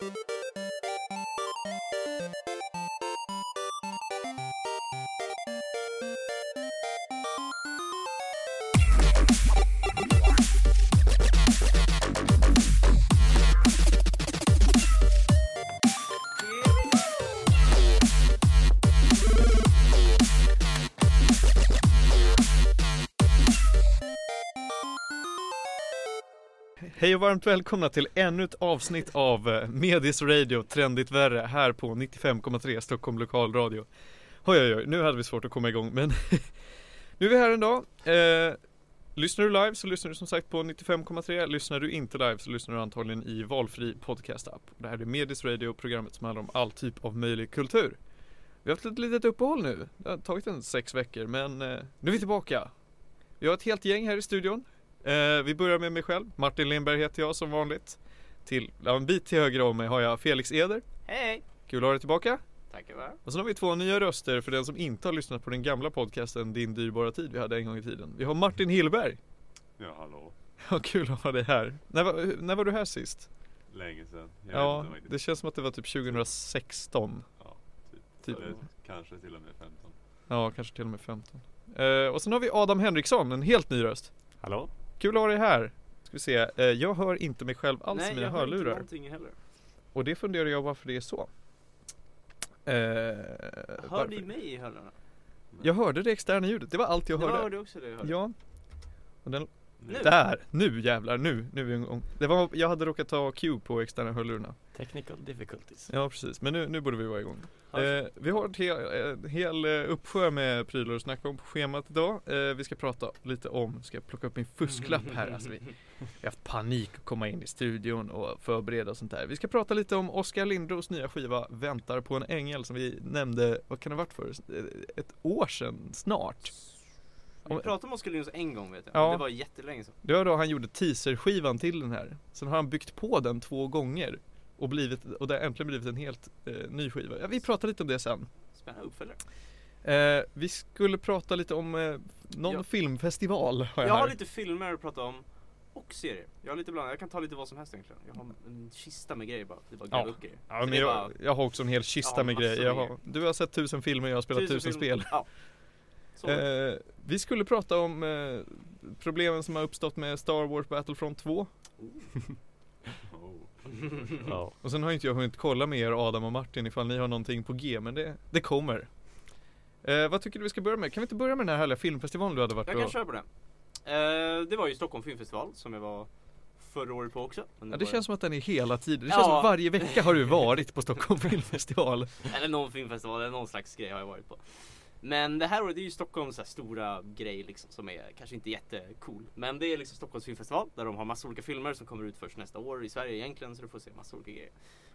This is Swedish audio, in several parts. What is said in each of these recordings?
Música Hej och varmt välkomna till ännu ett avsnitt av eh, Medis Radio Trendigt Värre här på 95,3 Stockholm Lokalradio. Oj oj oj, nu hade vi svårt att komma igång men nu är vi här en dag. Eh, Lyssnar du live så lyssnar du som sagt på 95,3 Lyssnar du inte live så lyssnar du antagligen i valfri podcast-app. Det här är Medis Radio, programmet som handlar om all typ av möjlig kultur. Vi har haft ett litet uppehåll nu. Det har tagit en sex veckor men eh, nu är vi tillbaka. Vi har ett helt gäng här i studion. Eh, vi börjar med mig själv. Martin Lindberg heter jag som vanligt. Till, ja, en bit till höger om mig har jag Felix Eder. Hej! Kul att ha dig tillbaka. Tackar va? Och sen har vi två nya röster för den som inte har lyssnat på den gamla podcasten Din dyrbara tid vi hade en gång i tiden. Vi har Martin Hillberg. Ja, hallå. Ja, kul att ha dig här. När var, när var du här sist? Länge sedan. Jag ja, vet inte riktigt. det känns som att det var typ 2016. Ja, typ. typ. Eller kanske till och med 15. Ja, kanske till och med 15. Eh, och sen har vi Adam Henriksson, en helt ny röst. Hallå? Kul att ha dig här. Ska vi se, eh, jag hör inte mig själv alls Nej, i mina jag hör inte hörlurar. någonting heller. Och det funderar jag varför det är så. Eh, Hör ni mig i hörlurarna? Jag hörde det externa ljudet, det var allt jag Det hörde. var du också det jag hörde? Ja. Och den, Nu? där, nu jävlar, nu, nu är vi igång. Det var, jag hade råkat ta Q på externa hörlurarna. Technical difficulties. Ja precis, men nu, nu borde vi vara igång. Eh, vi har ett hel, en hel eh, uppsjö med prylar att snacka om på schemat idag. Eh, vi ska prata lite om, ska jag plocka upp min fusklapp här. Alltså vi, vi har haft panik att komma in i studion och förbereda och sånt där. Vi ska prata lite om Oskar Lindros nya skiva Väntar på en ängel som vi nämnde, vad kan det ha varit för? Eh, Ett år sedan snart. Vi pratade om Oskar Lindros en gång vet jag, Ja. det var jättelänge sedan Det var då han gjorde teaserskivan till den här. Sen har han byggt på den två gånger och, blivit, och det har äntligen blivit en helt eh, ny skiva. Ja, vi pratar lite om det sen. Spännande uppföljare Eh, vi skulle prata lite om eh, någon Ja. filmfestival har jag, Jag har lite filmer att prata om och serier. Jag har lite bland, jag kan ta lite vad som helst egentligen. Jag har en kista med grejer bara, det är bara Ja. gräva upp grejer. Ja, men jag, bara- jag har också en hel kista med grejer. Jag har, du har sett tusen filmer, jag har spelat tusen, film- spel. Ja. Eh, vi skulle prata om eh, problemen som har uppstått med Star Wars Battlefront 2. Oh. Ja. Och sen har inte jag hunnit kolla med er Adam och Martin ifall ni har någonting på G, men det, det kommer. Eh, vad tycker du vi ska börja med? Kan vi inte börja med den här härliga filmfestivalen du hade varit Jag kan köra på det. Eh, det var ju Stockholm filmfestival som jag var förra året på också. Men Ja, det var känns som att den är hela tiden. Det Ja. känns som att varje vecka har du varit på Stockholm filmfestival. Eller någon filmfestival, eller någon slags grej har jag varit på. Men det här året är ju Stockholms stora grej liksom som är kanske inte jättecool. Men det är liksom Stockholms filmfestival där de har massa olika filmer som kommer ut först nästa år i Sverige egentligen så du får se massa olika grejer.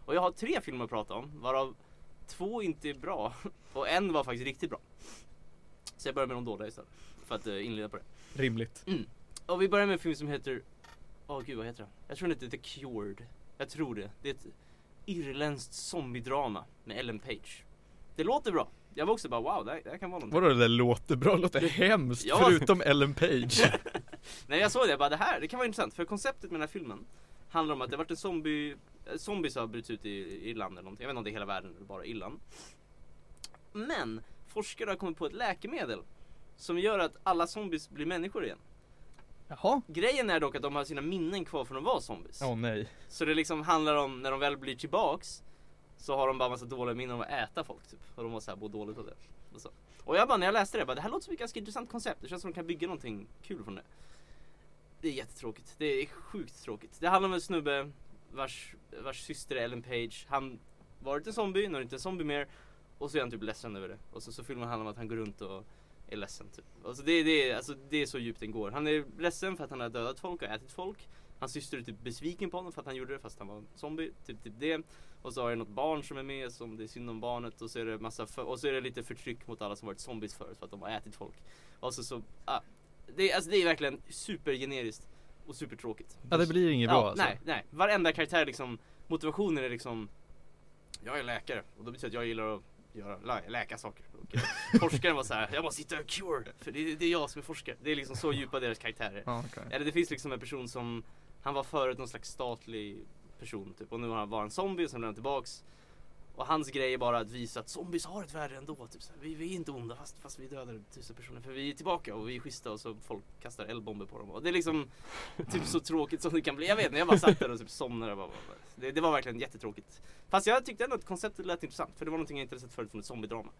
Och jag har tre filmer att prata om varav två inte är bra och en var faktiskt riktigt bra. Så jag börjar med de dåliga istället för att eh, inleda på det. Rimligt. Och vi börjar med en film som heter Åh gud vad heter den? Jag tror den heter The Cured Jag tror det Det är ett irländskt zombiedrama med Ellen Page Det låter bra Jag var också bara wow, det här, det här kan vara någonting Vadå det där låter bra? Det låter hemskt Ja. förutom Ellen Page. Nej jag såg det, jag bara det här, det kan vara intressant för konceptet med den här filmen Handlar om att det varit en zombie eh, Zombies har brutit ut i Irland eller någonting Jag vet inte om det är hela världen eller bara Irland Men forskare har kommit på ett läkemedel Som gör att alla zombies blir människor igen Jaha. Grejen är dock att de har sina minnen kvar från att vara zombies Åh nej. Så det liksom handlar om när de väl blir tillbaks så har de bara massa dåliga minnen om att äta folk typ. Och de var såhär både dåligt av det. Och, så. och jag bara när jag läste det, jag bara, det här låter som ett ganska intressant koncept. Det känns som att de kan bygga någonting kul från det. Det är jättetråkigt, det är sjukt tråkigt. Det handlar om en snubbe vars, vars syster är Ellen Page. Han varit en zombie, nu är inte en zombie mer. Och så är han typ ledsen över det. Och så, så filmen handlar om att han går runt och är ledsen typ. Alltså det, det, alltså det är så djupt den går. Han är ledsen för att han har dödat folk och ätit folk. Hans syster är typ besviken på honom för att han gjorde det fast han var en zombie, typ, typ det. Och så har det något barn som är med som det är synd om barnet och så är det massa för, och så är det lite förtryck mot alla som varit zombies förut för att de har ätit folk. Och så så, ah, det, är- alltså det är verkligen supergeneriskt och supertråkigt. Ja det blir inget bra alltså. Nej, nej, varenda karaktär liksom Motivationen är liksom Jag är läkare och det betyder att jag gillar att göra, lä, läka saker. Och eh, Forskaren var så här, jag måste hitta en cure För det, det är jag som är forskare. Det är liksom så djupa deras karaktärer. Ja, okej. eller det finns liksom en person som Han var förut någon slags statlig person typ och nu har han var en zombie blev han tillbaks. Och hans grej är bara att visa att zombies har ett värde ändå. Typ, så vi, vi är inte onda fast, fast vi dödar tusen personer. För vi är tillbaka och vi är schyssta och så folk kastar eldbomber på dem. Och det är liksom typ så tråkigt som det kan bli. Jag vet inte, jag bara satt där och typ somnade. Bara, bara. Det, det var verkligen jättetråkigt. Fast jag tyckte ändå att konceptet lät intressant. För det var någonting jag inte sett förut från ett zombiedrama.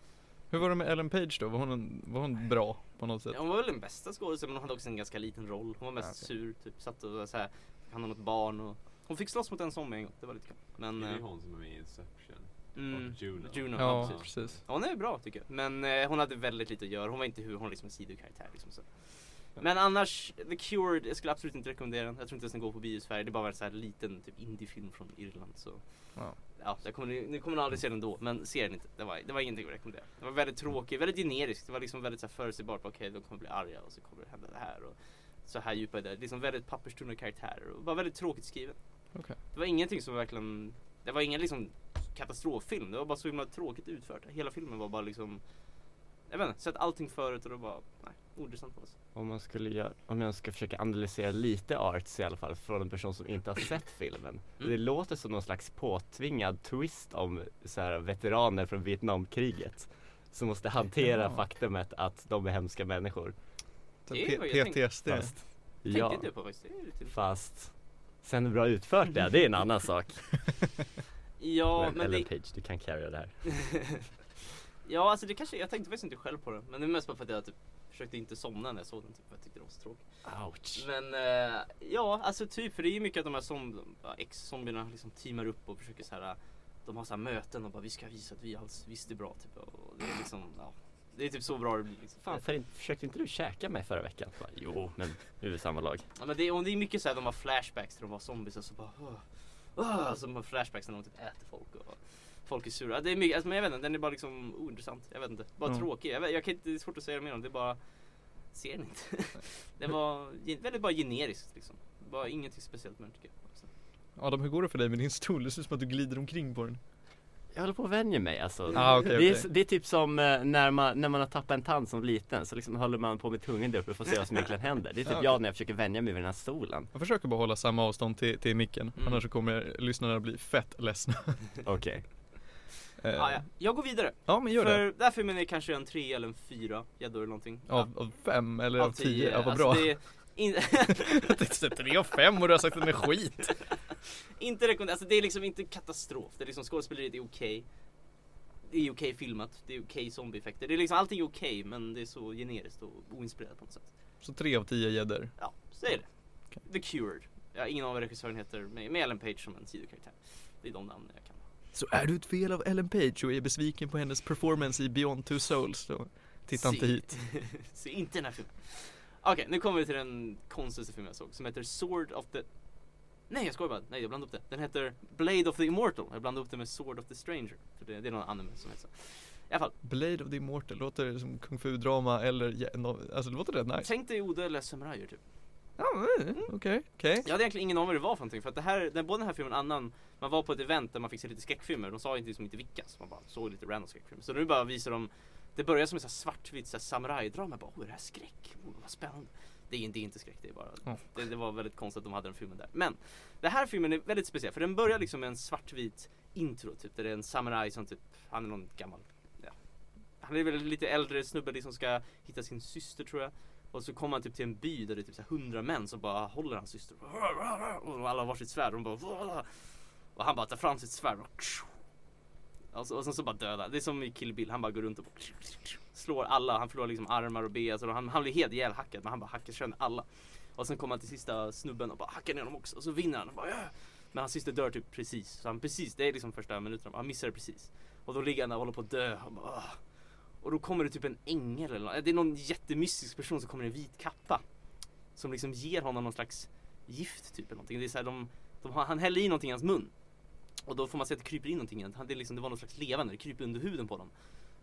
Hur var det med Ellen Page då? Var hon, en, var hon bra på något sätt? Ja, hon var väl den bästa skådisen men hon hade också en ganska liten roll. Hon var mest Ah, okej. sur, typ satt och så här, han hade något barn och hon fick slåss mot en zombie en gång, det var lite kul. Men, Det är eh, hon som är med i Inception. mm, Och Juno. Juno, Ja, ja, precis. precis. Ja, Hon är bra tycker jag. Men eh, hon hade väldigt lite att göra. Hon var inte hur hon liksom en sidokaraktär liksom så. Men annars, The Cured, jag skulle absolut inte rekommendera den. Jag tror inte ens den går på bio i Sverige. Det är bara en så här liten typ indiefilm från Irland. Så. Ja. Ja, jag kommer, ni, kommer nog aldrig se den då, men se den inte. Det var, det var ingenting att rekommendera. Det var väldigt tråkigt, väldigt generiskt. Det var liksom väldigt så här förutsägbart. Okej, de kommer bli arga och så kommer det hända det här. Och så här djupa i det. Liksom väldigt papperstunna karaktärer och var väldigt tråkigt skriven. Okej. Det var ingenting som verkligen, det var ingen liksom katastroffilm. Det var bara så himla tråkigt utfört. Hela filmen var bara liksom, jag vet inte, sett allting förut och det var, nej, ointressant på oss. Om man skulle göra, om jag ska försöka analysera lite arts i alla fall från en person som inte har sett filmen. Mm. Det låter som någon slags påtvingad twist om så här, veteraner från Vietnamkriget. Som måste hantera faktumet att de är hemska människor. P-. PTSD. Fast, ja, på fast sen hur bra utfört det är, det är en annan sak. Ja, men men Ellen det, Page, du kan carry det här. ja, alltså det kanske, jag tänkte faktiskt inte själv på det. Men det är mest bara för att jag typ försökte inte somna när jag såg den. Typ, för jag tyckte det var så tråkigt. Ouch. Men eh, ja, alltså typ, för det är ju mycket att de här som, ex-zombierna liksom teamar upp och försöker så här. De har så här möten och bara vi ska visa att vi alls visst är bra typ. Och det är liksom, ja. Det är typ så bra det blir liksom. Fan, för, försökte inte du käka mig förra veckan? Bara, jo, men vi är väl samma lag. Ja, men det, är- och det är mycket så här, de har flashbacks till de var zombies och så bara uh, uh, så de har flashbacks när de typ äter folk och folk är sura. Det är mycket, alltså, men jag vet inte, den är bara liksom ointressant. Jag vet inte, bara Mm. tråkig. Jag, vet, jag kan inte, det är svårt att säga mer om det, är bara ser den inte. det var väldigt bara generiskt liksom. Bara ingenting speciellt med den tycker jag. Adam, hur går det för dig med din stol? Det ser ut som att du glider omkring på den. Jag håller på att vänja mig alltså. Ah, okej, det, okej. är, det är typ som eh, när man, när man har tappat en tand som liten så liksom håller man på med tungan där uppe för att se vad som egentligen händer. Det är typ Ja, okej. jag när jag försöker vänja mig vid den här stolen. Jag försöker bara hålla samma avstånd till, till micken, Mm. annars så kommer lyssnarna bli fett ledsna. Okej. Eh, Ah, ja. Jag går vidare. ja men gör för det. den här filmen är kanske en tre eller en fyra gäddor eller någonting. Av, av fem eller av tio? tio. Ja, vad Alltså, bra. det är in... Jag tänkte tre av fem och du har sagt att den är skit. Inte rekommenderat, alltså det är liksom inte katastrof. Det är liksom skådespeleriet är okej. Det är okej filmat, det är okej zombieeffekter. Det är liksom allting är okej men det är så generiskt och oinspirerat på något sätt. Så tre av tio gäddor. Ja, så är det. Okej. The Cured. Ja, ingen av regissören heter, med, Ellen Page som en sidokaraktär. Det är de namnen jag kan. Så är du ett fel av Ellen Page och är besviken på hennes performance i Beyond Two Souls då titta inte Se- hit. Se inte den här filmen. Okej, nu kommer vi till den konstigaste filmen jag såg som heter Sword of the Nej jag skojar bara, nej jag blandade upp det. Den heter Blade of the Immortal. Jag blandade upp det med Sword of the Stranger. För det, det är någon anime som heter så. I alla fall, Blade of the Immortal låter som kung fu-drama eller, no, alltså det låter rätt nice. tänk dig odödliga samurajer typ. Ja, mm, okej, okej. Jag hade egentligen ingen aning vad det var för någonting för att det här, den, både den här filmen och annan, man var på ett event där man fick se lite skräckfilmer, de sa inte liksom inte vilka, så man bara såg lite random skräckfilmer. Så nu bara visar de, det börjar som så här samurajdrama, bara oh är det här skräck? Oh, vad spännande. Det är, inte- det är inte skräck, det är bara, Ja. det, det var väldigt konstigt att de hade den filmen där. Men, den här filmen är väldigt speciell för den börjar liksom med en svartvit intro typ, där det är en samuraj som typ, han är någon gammal, ja. Han är väl lite äldre snubbe liksom ska hitta sin syster tror jag. Och så kommer han typ till en by där det är typ hundra män som bara håller hans syster. Och alla har varsitt svärd och de bara Och han bara tar fram sitt svärd och och, så, och sen så bara dödar. Det är som i Kill Bill, han bara går runt och slår alla. Han förlorar liksom armar och ben. Alltså han, han blir helt ihjälhackad men han bara hackar sönder alla. Och sen kommer han till sista snubben och bara hackar ner honom också. Och så vinner han. Och bara, yeah! Men hans syster dör typ precis. Så han precis, det är liksom första minuterna. Han missar det precis. Och då ligger han där och håller på att dö. Bara, och då kommer det typ en ängel eller något. Det är någon jättemystisk person som kommer i en vit kappa. Som liksom ger honom någon slags gift typ eller någonting. Det är så här, de, de har, han häller i någonting i hans mun. Och då får man se att det kryper in någonting i den. Han- Det, liksom, det var någon slags levande, det kryper under huden på dem.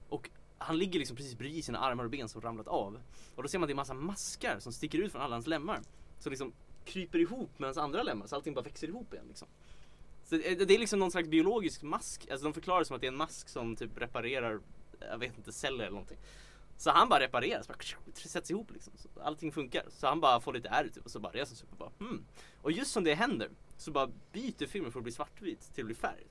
Och han ligger liksom precis bredvid sina armar och ben som ramlat av. Och då ser man att det är massa maskar som sticker ut från alla hans lemmar. Som liksom kryper ihop med hans andra lemmar så allting bara växer ihop igen liksom. Så det det är liksom någon slags biologisk mask. Alltså de förklarar det som att det är en mask som typ reparerar, jag vet inte, celler eller någonting. Så han bara repareras, bara sätts ihop liksom. Så allting funkar. Så han bara får lite ärr typ och så bara reser sig upp och bara hmm. Och just som det händer så bara byter filmen från att bli svartvit till att bli färg.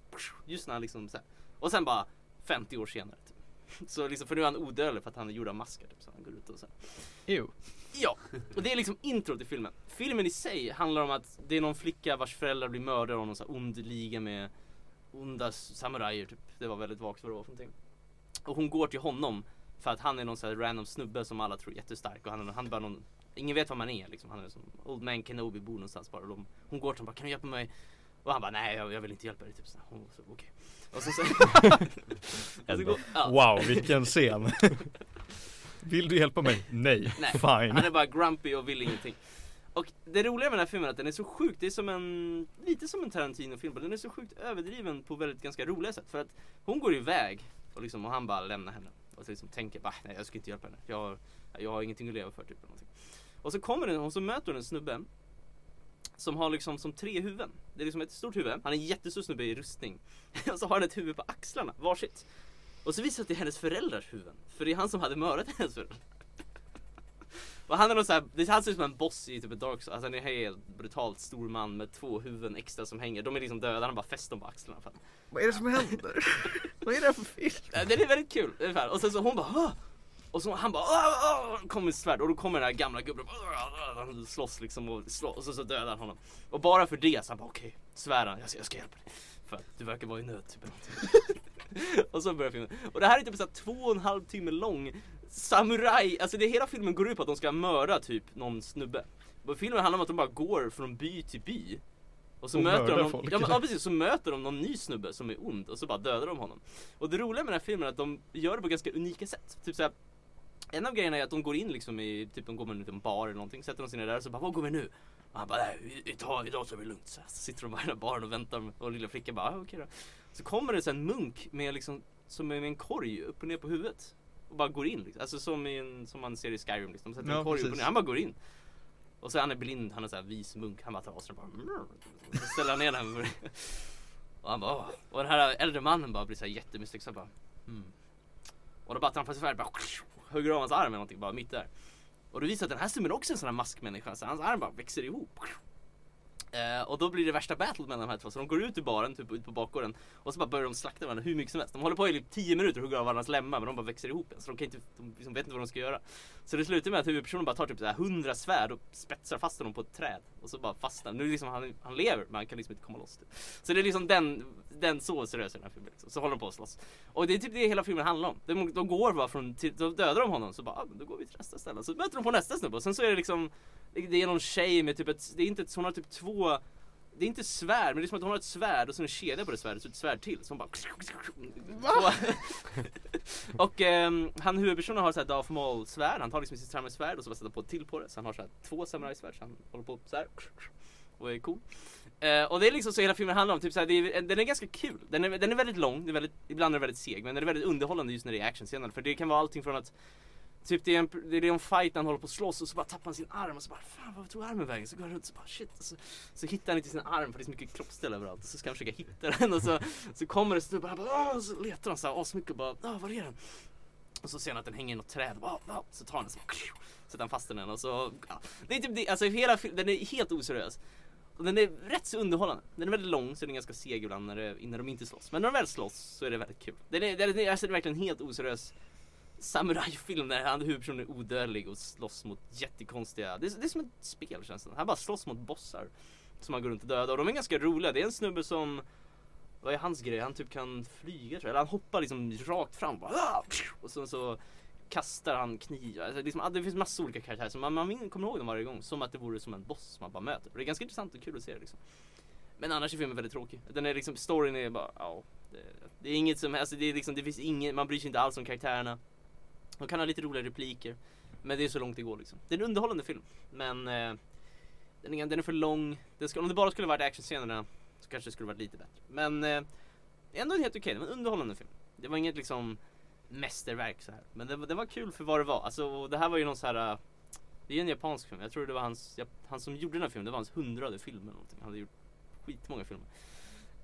Just när han liksom så här. Och sen bara 50 år senare. Typ. Så liksom, för nu är han odödlig för att han är gjord av maskar typ, så han går ut och så här. Ew. Ja, och det är liksom intro till filmen. Filmen i sig handlar om att det är någon flicka vars föräldrar blir mördade av någon sån här ond liga med onda samurajer typ. Det var väldigt vagt vad det var för någonting. Och hon går till honom för att han är någon sån här random snubbe som alla tror är jättestark och han, han är bara någon Ingen vet vad man är liksom. Han är som Old Man Kenobi bor någonstans bara. Och de, hon går till honom bara, kan du hjälpa mig? Och han bara, nej jag, jag vill inte hjälpa dig. Typ så. Hon så, okej. Och så, så, och så går, ja. Wow, vilken scen. Vill du hjälpa mig? Nej. Nej. Fine. Han är bara grumpy och vill ingenting. Och det roliga med den här filmen är att den är så sjukt, det är som en, lite som en Tarantino-film, den är så sjukt överdriven på väldigt ganska roliga sätt. För att hon går iväg och, liksom, och han bara lämnar henne. Och så liksom tänker bara, nej jag ska inte hjälpa henne. Jag, har- jag har ingenting att leva för typ. Eller någonting. Och så kommer den och så möter hon en snubbe som har liksom som tre huvuden. Det är liksom ett stort huvud, han är en jättestor snubbe i rustning. och så har han ett huvud på axlarna, varsitt. Och så visar det sig att det är hennes föräldrars huvuden. För det är han som hade mördat hennes föräldrar. Och han är någon så här, det han ser ut som en boss i typ ett Dark Souls. Alltså han är en helt brutalt stor man med två huvuden extra som hänger. De är liksom döda, han har bara fäst dem på axlarna. Vad är det som händer? Vad är det här för film? Det är väldigt kul. Och sen så hon bara "Åh!" Och så han bara kommer svärd och då kommer den här gamla gubben! Han slåss liksom och, slå, och så, så dödar han honom. Och bara för det så han bara okej, svär han, jag jag ska hjälpa dig. För att du verkar vara i nöd typ. Och så börjar filmen. Och det här är typ såhär två och en halv timme lång Samuraj, alltså det hela filmen går ut på att de ska mörda typ någon snubbe. Och filmen handlar om att de bara går från by till by. Och så Och möter de någon, ja, men, ja precis, så möter de någon ny snubbe som är ond och så bara dödar de honom. Och det roliga med den här filmen är att de gör det på ganska unika sätt. Typ såhär en av grejerna är att de går in liksom i, typ de går med en bar eller någonting, sätter de sig ner där och så bara vad går vi nu? Och han bara nej, idag, idag tar vi det lugnt. Så, så sitter de bara i den här baren och väntar och lilla flickan bara ah, okej då. Så kommer det sen en munk med liksom, som är med en korg upp och ner på huvudet. Och bara går in liksom. Alltså som, i en, som man ser i Skyrim liksom. Sätter Ja, en korg upp och precis. ner. Han bara går in. Och så är han är blind, han är såhär vis munk. Han bara tar av sig den bara. Så ställer han ner den. Och han bara Åh. Och den här äldre mannen bara blir såhär jättemystisk. bara mm. Och då bara på sig svärd bara hugger av hans arm eller någonting bara mitt där. Och det visar att den här snubben också är en sån här maskmänniska. Så hans arm bara växer ihop. Eh, och då blir det värsta battlet mellan de här två. Så de går ut ur baren, typ ut på bakgården. Och så bara börjar de slakta varandra hur mycket som helst. De håller på i typ 10 minuter och hugger av varandras lemmar men de bara växer ihop igen. Så de, kan inte, de liksom vet inte vad de ska göra. Så det slutar med att huvudpersonen bara tar typ så här 100 svärd och spetsar fast honom på ett träd. Och så bara fastnar Nu liksom han, han lever men han kan liksom inte komma loss. Typ. Så det är liksom den, den så seriös i den här filmen. Liksom. Så håller de på att slåss. Och det är typ det hela filmen handlar om. De, de går bara från, till, då dödar de honom så bara, ah, men då går vi till nästa ställe. Så möter de på nästa snubbe och sen så är det liksom Det är någon tjej med typ ett, det är inte hon har typ två det är inte svärd, men det är som att hon har ett svärd och så en kedja på det svärdet, så ett svärd till. Så hon bara... Så, och ehm, han huvudpersonen har så här Darth Maul svärd, han tar liksom sitt samurajsvärd och så bara sätter på ett till på det. Så han har så här två samurajsvärd, så han håller på så här. Och är cool. Uh, och det är liksom så hela filmen handlar om, typ såhär, det är, eh, den är ganska kul. Den är, den är väldigt lång, det är väldigt, ibland är den väldigt seg, men den är väldigt underhållande just när det är actionscener. För det kan vara allting från att Typ det är, en, det är en fight när han håller på att slåss och så bara tappar han sin arm och så bara Fan vad tog armen vägen? Så går han runt och så bara shit och så, så hittar han inte sin arm för det är så mycket kroppsdel överallt och så ska han försöka hitta den och så, så kommer det snubbar han typ bara Åh! och så letar han så här asmycket och bara Åh, var är den? Och så ser han att den hänger i något träd och bara, "Åh!" så tar han den så bara, sätter han fast den och så ja. Det är typ det, alltså hela filmen, den är helt oseriös och den är rätt så underhållande. Den är väldigt lång så den är ganska seg ibland när, det, innan de inte slåss. Men när de väl slåss så är det väldigt kul. Den är, den är, alltså, det är verkligen helt oseriös samurajfilm där han huvudpersonen är odödlig och slåss mot jättekonstiga, det är, det är som ett spel känns det Han bara slåss mot bossar som han går runt och dödar och de är ganska roliga. Det är en snubbe som vad är hans grej? Han typ kan flyga tror jag. Eller han hoppar liksom rakt fram bara, och sen så kastar han knivar. Alltså, liksom, ah, det finns massa olika karaktärer så man, man kommer ihåg dem varje gång som att det vore som en boss som man bara möter. Och det är ganska intressant och kul att se det liksom. Men annars är filmen väldigt tråkig. Den är liksom, storyn är bara, ja. Det, det är inget som, alltså det är liksom, det finns inget, man bryr sig inte alls om karaktärerna. De kan ha lite roliga repliker. Men det är så långt det går liksom. Det är en underhållande film. Men eh, den, är, den är för lång. Den ska, om det bara skulle varit actionscenerna så kanske det skulle varit lite bättre. Men eh, ändå helt okej, det var en underhållande film. Det var inget liksom mästerverk så här. Men det, var- det var kul för vad det var. Alltså det här var ju någon så här. eh, Det är ju en japansk film. Jag tror det var hans, han som gjorde den här filmen, det var hans hundrade film eller någonting. Han hade gjort skitmånga filmer.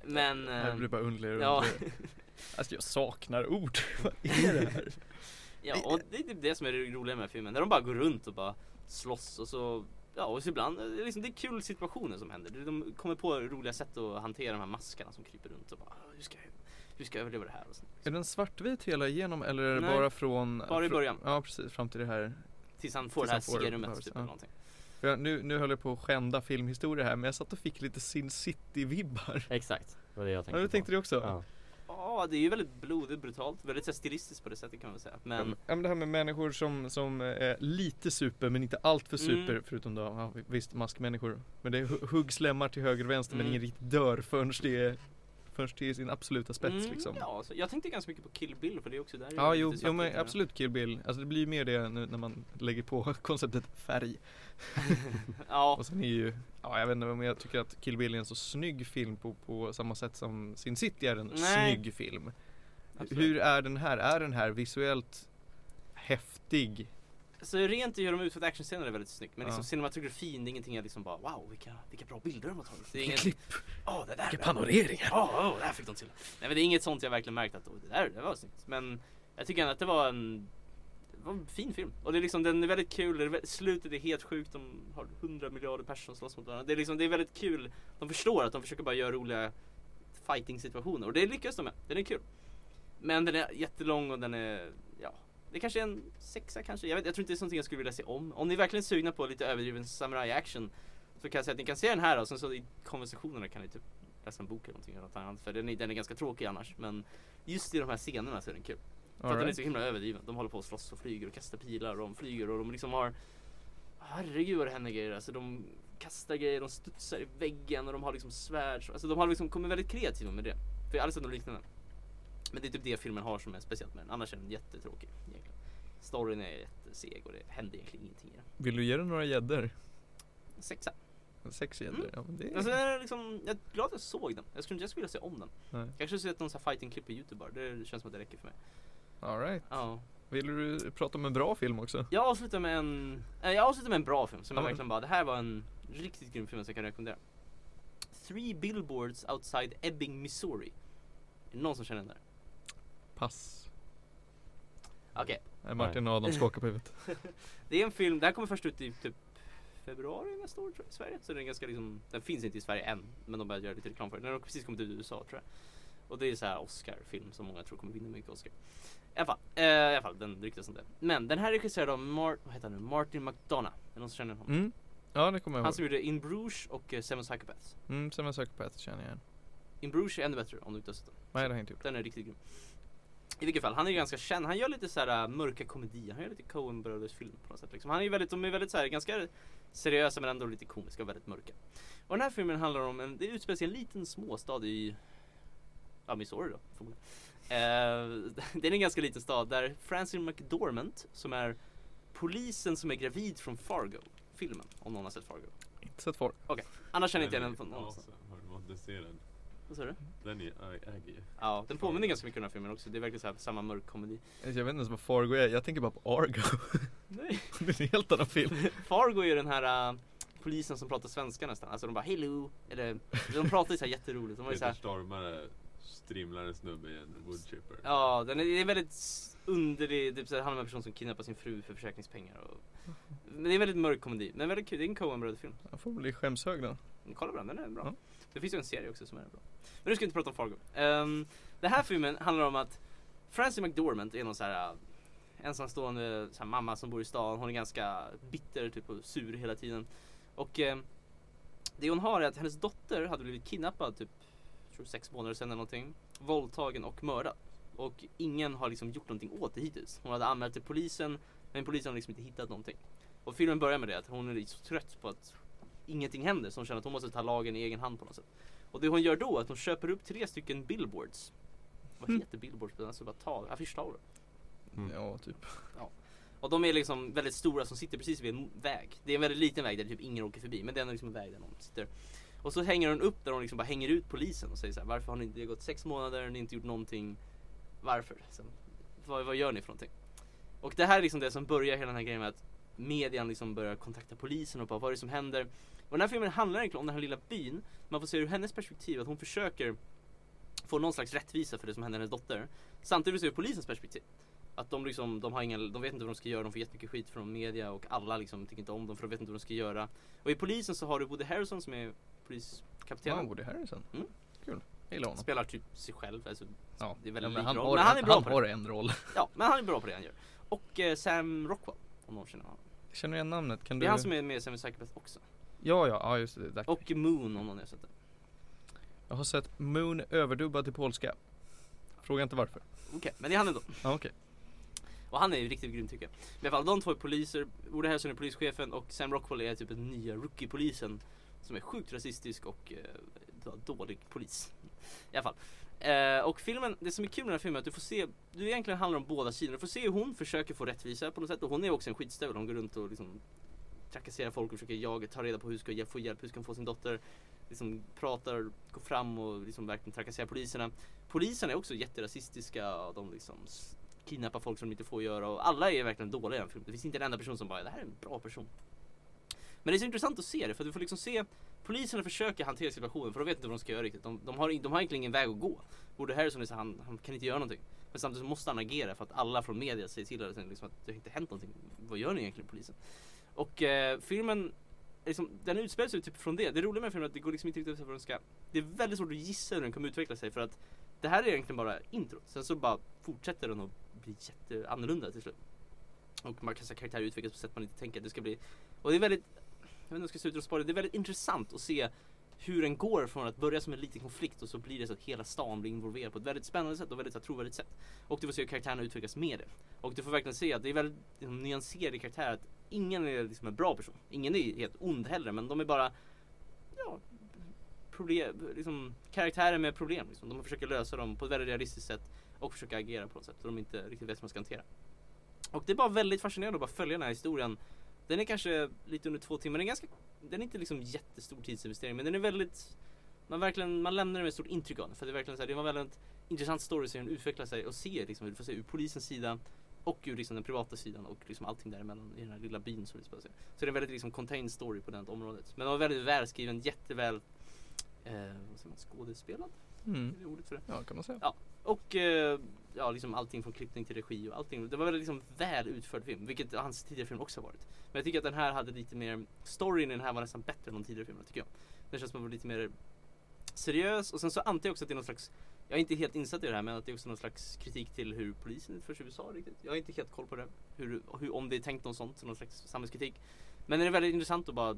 Men... Det blir bara underligare och ja. Alltså jag saknar ord. Vad är det här? Ja, och det är typ det som är det roliga med filmen. När de bara går runt och bara slåss och så Ja och så ibland, eh, det är liksom, det är kul situationer som händer. De kommer på roliga sätt att hantera de här maskarna som kryper runt och bara "Ah, hur ska jag, hur ska överleva det här? Och sånt. Är den svartvit hela igenom eller är det Nej, bara från bara i fr- början. Ja precis, fram till det här Tills han får Tills det här serumet typ ja. eller någonting. Jag, nu, nu höll jag på att skända filmhistoria här men jag satt och fick lite Sin City-vibbar. Exakt, det var det jag tänkte Ja du på. tänkte det också? Ja. Ja det är ju väldigt blodigt, brutalt, väldigt här, stilistiskt på det sättet kan man väl säga. Ja, Men men- ja, men det här med människor som, som är lite super men inte allt för super Mm. förutom då, ja, visst maskmänniskor. Men det är hu- huggslämmar till höger och vänster men Mm. ingen riktigt dör förrän det är förrän det är sin absoluta spets Mm, liksom. Ja, så jag tänkte ganska mycket på Kill Bill för det är också där. Ja, jo, jo men absolut Kill Bill. Alltså det blir ju mer det nu när man lägger på konceptet färg. Ja, Och sen är ju, ja jag vet inte om jag tycker att Kill Bill är en så snygg film på, på samma sätt som Sin City är en Nej. snygg film. absolut. Hur är den här? Är den här visuellt häftig? Så rent i hur de utfört actionscener är väldigt snyggt. Men Ja. liksom cinematografin, det är ingenting jag liksom bara wow vilka, vilka bra bilder de har tagit. Det är inget, klipp, Åh, det där, vilka panoreringar! Ja, oh, det här fick de till. Nej men det är inget sånt jag verkligen märkt att oh, det där det var snyggt. Men jag tycker ändå att det var en, det var en fin film. Och det är liksom, den är väldigt kul, det är väldigt, slutet är helt sjukt. De har 100 miljarder personer som slåss mot varandra. Det är liksom, det är väldigt kul. De förstår att de försöker bara göra roliga fighting situationer. Och det lyckas de med. Den är kul. Men den är jättelång och den är, ja. Det kanske är en sexa kanske. Jag, vet, jag tror inte det är sånt jag skulle vilja se om. Om ni är verkligen sugna på lite överdriven samurai action så kan jag säga att ni kan se den här och sen så i konversationerna kan ni typ läsa en bok eller någonting eller något annat. För den är, den är ganska tråkig annars. Men just i de här scenerna så är den kul. För att den är så himla överdriven. De håller på att slåss och flyger och kastar pilar och de flyger och de liksom har Herregud vad det händer grejer. Alltså de kastar grejer, de studsar i väggen och de har liksom svärd. Alltså de har liksom kommit väldigt kreativa med det. För jag har aldrig sett något liknande. Men det är typ det filmen har som är speciellt med den. Annars är den jättetråkig. Storyn är jätteseg och det händer egentligen ingenting i den. Vill du ge den några gäddor? Sexa. Sex gäddor? Mm. Ja men det är... Alltså, jag, är liksom, jag är glad att jag såg den. Jag skulle inte skulle vilja se om den. Nej. Jag kanske sett någon sån fighting-klipp på youtube bara. Det känns som att det räcker för mig. Alright. Ja. Vill du prata om en bra film också? Jag avslutar med en, eh, jag avslutar med en bra film som Ja, jag verkligen bara, det här var en riktigt grym film som jag kan rekommendera. Three Billboards Outside Ebbing, Missouri. Är det någon som känner den där? Pass. Okej, Nej, Martin och Adam skakar på huvudet. det är en film, här kommer först ut i typ februari nästa år tror jag, i Sverige. Så den är ganska liksom, den finns inte i Sverige än. Men de börjar göra lite reklam för den. Den har precis kommit ut i USA tror jag. Och det är så här Oscar-film som många tror kommer vinna mycket Oscar. I alla fall, eh, i alla fall den ryktas om det. Men den här är regisserad av Mar- vad heter han nu? Martin McDonough. Är det någon som känner honom? Mm. Ja det kommer jag Han ihåg. som gjorde In Bruges och eh, Seven Psychopaths. Mm, Seven Psychopaths känner jag igen. In Bruges är ännu bättre om du inte har sett den. Nej det har jag inte gjort. Den är riktigt grym. I vilket fall, han är ju ganska känd. Han gör lite så här äh, mörka komedier. Han gör lite Coen Brothers film på något sätt. Liksom. Han är ju väldigt, de är väldigt så här, ganska seriösa men ändå lite komiska och väldigt mörka. Och den här filmen handlar om en, det utspelar sig i en liten småstad i, ja Missouri då förmodligen. Eh, det är en ganska liten stad där Francis McDormand som är polisen som är gravid från Fargo. Filmen, om någon har sett Fargo. Inte sett folk. Annars känner inte jag Den den är från någonstans. awesome. Har du inte sett den? Vad sa du? Den är, äger ju. Ja, den påminner ganska mycket om den här filmen också. Det är verkligen så här, samma mörk komedi. Jag vet inte ens vad Fargo är. Jag tänker bara på Argo. Nej. det är en helt annan film. Fargo är ju den här äh, polisen som pratar svenska nästan. Alltså de bara hello. Eller de pratar ju så här jätteroligt. De har ju så här, Stormare strimlar en snubbe i en woodchipper. ja, den är, det är väldigt underlig. Typ så här, det handlar om en person som kidnappar sin fru för försäkringspengar. Och, men det är en väldigt mörk komedi. Men väldigt kul. Det är en Coen Brothers film. Jag får bli skämshög då. Kolla på den, den är bra. Ja. Det finns ju en serie också som är bra. Men nu ska vi inte prata om Fargo. Um, den här filmen handlar om att Francie McDormand är någon så här äh, ensamstående så här, mamma som bor i stan. Hon är ganska bitter typ, och sur hela tiden. Och ehm, det hon har är att hennes dotter hade blivit kidnappad typ tror sex månader sedan eller någonting. Våldtagen och mördad. Och ingen har liksom gjort någonting åt det hittills. Hon hade anmält till polisen men polisen har liksom inte hittat någonting. Och filmen börjar med det att hon är så trött på att ingenting händer så hon känner att hon måste ta lagen i egen hand på något sätt. Och det hon gör då är att hon köper upp tre stycken billboards. Vad Mm. heter billboards? Alltså bara tal, affischtavlor. Mm. Ja, typ. Och de är liksom väldigt stora som sitter precis vid en väg. Det är en väldigt liten väg där typ ingen åker förbi men det är ändå liksom en väg där någon sitter. Och så hänger hon upp där hon liksom bara hänger ut polisen och säger så här, varför har ni inte, det har gått sex månader, ni har inte gjort någonting. Varför? Liksom, vad, vad gör ni för någonting? Och det här är liksom det som börjar hela den här grejen med att median liksom börjar kontakta polisen och bara vad är det som händer? Och den här filmen handlar egentligen om den här lilla byn. Man får se ur hennes perspektiv att hon försöker få någon slags rättvisa för det som händer hennes dotter. Samtidigt ser vi polisens perspektiv. Att de liksom, de har ingen, de vet inte vad de ska göra, de får jättemycket skit från media och alla liksom tycker inte om dem för de vet inte vad de ska göra. Och i polisen så har du Woody Harrison som är poliskapten. Ja, Woody Harrison. Mm. Kul. Honom. Spelar typ sig själv, alltså, Ja, det är ja, väldigt men han, roll. har, Men han är bra han på det. en roll. Ja, men han är bra på det han gör. Och eh, Sam Rockwell, om någon känner honom. Jag känner igen namnet. Kan Det du? är han som är med i Seven Psychopaths också. Ja, ja, ja just det. Där. Och Moon om någon har sett det. Jag har sett Moon överdubbad till polska. Fråga inte varför. Okej, men det är han ändå. Ja, okej. Och han är ju riktigt grym tycker jag. Men i alla fall, de två är poliser. Woody Harrelson är polischefen och Sam Rockwell är typ den nya rookie-polisen. Som är sjukt rasistisk och eh, dålig polis. I alla fall. Eh, och filmen, det som är kul med den här filmen är att du får se, du egentligen handlar om båda sidor. Du får se hur hon försöker få rättvisa på något sätt och hon är också en skitstövel. Hon går runt och liksom trakasserar folk och försöker jaga, ta reda på hur ska jag få hjälp, hur ska hon få sin dotter. Liksom pratar, går fram och liksom verkligen trakasserar poliserna. Poliserna är också jätterasistiska och de liksom kidnappar folk som de inte får göra och alla är verkligen dåliga i den filmen. Det finns inte en enda person som bara, det här är en bra person. Men det är så intressant att se det för du får liksom se Poliserna försöker hantera situationen för de vet inte vad de ska göra riktigt. De, de, har, de har egentligen ingen väg att gå. Woody Harrison är så, han, han kan inte göra någonting. Men samtidigt så måste han agera för att alla från media säger till honom liksom att det har inte hänt någonting. Vad gör ni egentligen polisen? Och eh, filmen liksom, den utspelar sig typ från det. Det roliga med filmen är att det går liksom inte riktigt ut vad den ska. Det är väldigt svårt att gissa hur den kommer utveckla sig för att det här är egentligen bara intro. Sen så bara fortsätter den att bli jätteannorlunda till slut. Och man kan säga karaktärer utvecklas på sätt man inte tänker att det ska bli. Och det är väldigt, jag vet inte om jag ska sluta och det, det är väldigt intressant att se hur den går från att börja som en liten konflikt och så blir det så att hela stan blir involverad på ett väldigt spännande sätt och väldigt så här, trovärdigt sätt. Och du får se hur karaktärerna utvecklas med det. Och du får verkligen se att det är väldigt liksom, nyanserade karaktärer. Att ingen är liksom en bra person. Ingen är helt ond heller men de är bara ja, problem, liksom, karaktärer med problem. Liksom. De försöker lösa dem på ett väldigt realistiskt sätt och försöka agera på något sätt. Så de inte riktigt vet hur man ska hantera. Och det är bara väldigt fascinerande att bara följa den här historien. Den är kanske lite under två timmar. Den är, ganska, den är inte liksom jättestor tidsinvestering men den är väldigt man, verkligen, man lämnar det med ett stort intryck av den. För det är verkligen så här, det var väldigt intressant story hur den utvecklar sig och ser liksom, hur du får se ur polisens sida och ur liksom den privata sidan och liksom allting däremellan i den här lilla byn som det spelar sig. Så det är en väldigt liksom contained story på det området. Men den var väldigt välskriven, jätteväl eh, vad säger man, skådespelad? Mm. Är det ordet för det? Ja, kan man säga. Ja. Och eh, ja, liksom allting från klippning till regi och allting. Det var väldigt liksom väl utförd film, vilket hans tidigare film också har varit. Men jag tycker att den här hade lite mer, storyn i den här var nästan bättre än de tidigare filmerna tycker jag. Den känns som att den var lite mer seriös och sen så antar jag också att det är någon slags jag är inte helt insatt i det här men att det är också någon slags kritik till hur polisen utförs i USA riktigt. Jag har inte helt koll på det. Hur, hur, om det är tänkt något sånt, någon slags samhällskritik. Men det är väldigt intressant att bara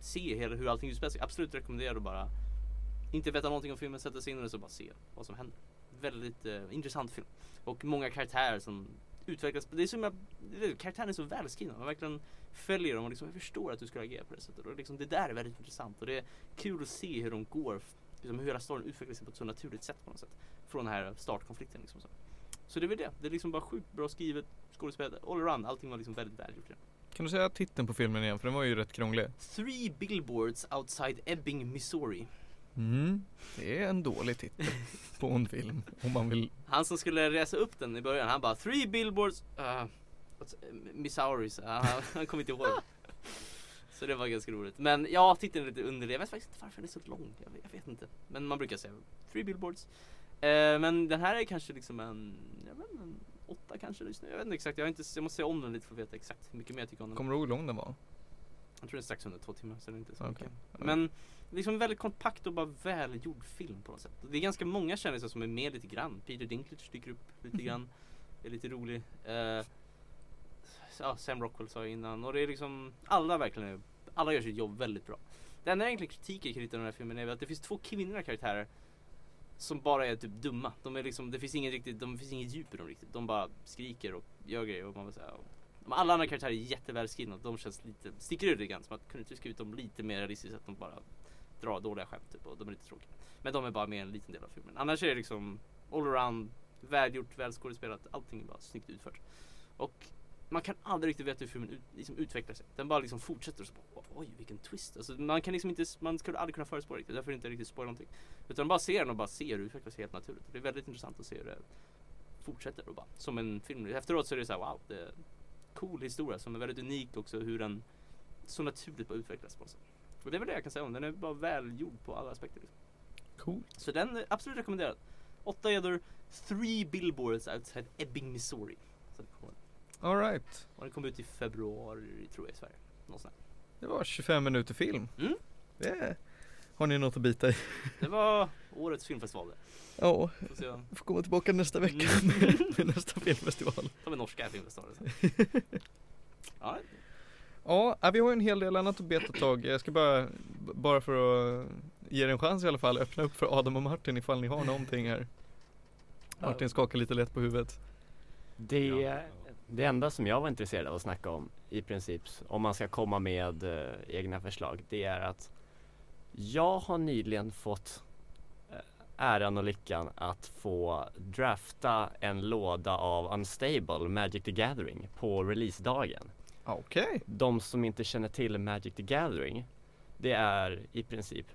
se hela, hur allting utspelar sig. Absolut rekommenderar att bara inte veta någonting om filmen, sätta sig in i den och bara se vad som händer. Väldigt eh, intressant film. Och många karaktärer som utvecklas. Det är som jag, är, karaktären är så välskrivna. Man verkligen följer dem och liksom, jag förstår att du ska agera på det sättet. Och liksom, det där är väldigt intressant. Och det är kul att se hur de går, liksom, hur hela storyn utvecklar sig på ett så naturligt sätt på något sätt. Från den här startkonflikten liksom. Så, så det är väl det. Det är liksom bara sjukt bra skrivet, skådespelat, all around. Allting var liksom väldigt välgjort. Kan du säga titeln på filmen igen? För den var ju rätt krånglig. Three billboards outside Ebbing, Missouri. Mm. Det är en dålig titel på en film. Om man vill. Han som skulle resa upp den i början, han bara Three billboards, uh, eh, Missouri, så han, han kom inte ihåg. Så det var ganska roligt. Men ja, titeln är lite underlig. Jag vet faktiskt inte varför den är så lång. Jag vet, jag vet inte. Men man brukar säga Three billboards. Eh, men den här är kanske liksom en, jag vet inte, en åtta kanske just nu. Jag vet inte exakt. Jag, har inte, jag måste se om den lite för att veta exakt hur mycket mer jag tycker om den. Kommer du ihåg hur lång den var? Jag tror det är strax under två timmar så det är inte så Okej. mycket. Men liksom väldigt kompakt och bara välgjord film på något sätt. Det är ganska många kändisar som är med lite grann. Peter Dinklage dyker upp lite grann. Är lite rolig. Eh, ja, Sam Rockwell sa jag innan. Och det är liksom, alla verkligen är, alla gör sitt jobb väldigt bra. Det enda egentligen kritiken kring den här filmen är väl att det finns två kvinnliga karaktärer som bara är typ dumma. De är liksom, det finns inget riktigt, de finns inget djup i dem riktigt. De bara skriker och gör grejer och man vill säga och alla andra karaktärer är jättevälskrivna. De känns lite, sticker ut lite grann. Som att kunde inte skrivit dem lite mer realistiskt. Att de bara drar dåliga skämt typ, och de är lite tråkiga. Men de är bara med en liten del av filmen. Annars är det liksom all around, välgjort, välskådespelat. Allting är bara snyggt utfört. Och man kan aldrig riktigt veta hur filmen ut, liksom utvecklar sig. Den bara liksom fortsätter och så bara, oj vilken twist. Alltså, man kan liksom inte, man skulle aldrig kunna förutspå riktigt. Därför inte riktigt spoila någonting. Utan bara ser den och bara ser hur det utvecklar sig helt naturligt. Det är väldigt intressant att se hur det fortsätter och bara som en film. Efteråt så är det så här, wow, det är en cool historia som är väldigt unik också hur den så naturligt bara utvecklas på något sätt. Och det är väl det jag kan säga om den. Den är bara välgjord på alla aspekter. Liksom. Cool. Så den är absolut rekommenderad. Åtta gäddor, three billboards outside Ebbing, Missouri. Så det kommer, Alright. och den kommer ut i februari tror jag i Sverige. Någonstans. Det var 25 minuter film. Mm. Det har ni något att bita i. Det var årets filmfestival. Ja, jag får komma tillbaka nästa vecka Mm. med, med nästa filmfestival. Ta med norska filmfestivalen sen. Ja, Ja, äh, vi har ju en hel del annat att beta tag. Jag ska bara, bara för att ge er en chans i alla fall, öppna upp för Adam och Martin ifall ni har någonting här. Martin skakar lite lätt på huvudet. Det, Ja. Det enda som jag var intresserad av att snacka om i princip, om man ska komma med eh, egna förslag, det är att jag har nyligen fått eh, äran och lyckan att få drafta en låda av Unstable Magic the Gathering på releasedagen. Okej. De som inte känner till Magic the Gathering, det är i princip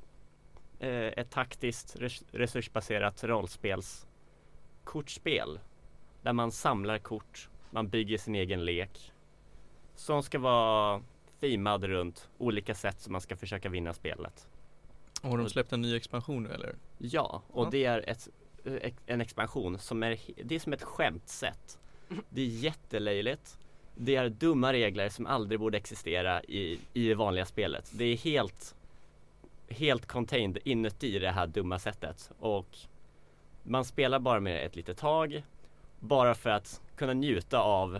eh, ett taktiskt res- resursbaserat rollspelskortspel där man samlar kort, man bygger sin egen lek som ska vara themad runt olika sätt som man ska försöka vinna spelet. Har de släppt en ny expansion nu eller? Ja, och Ja. det är ett, eh, en expansion som är, det är som ett skämtsätt. Det är jättelöjligt. Det är dumma regler som aldrig borde existera i, i det vanliga spelet. Det är helt, helt contained inuti det här dumma sättet. Och man spelar bara med ett litet tag. Bara för att kunna njuta av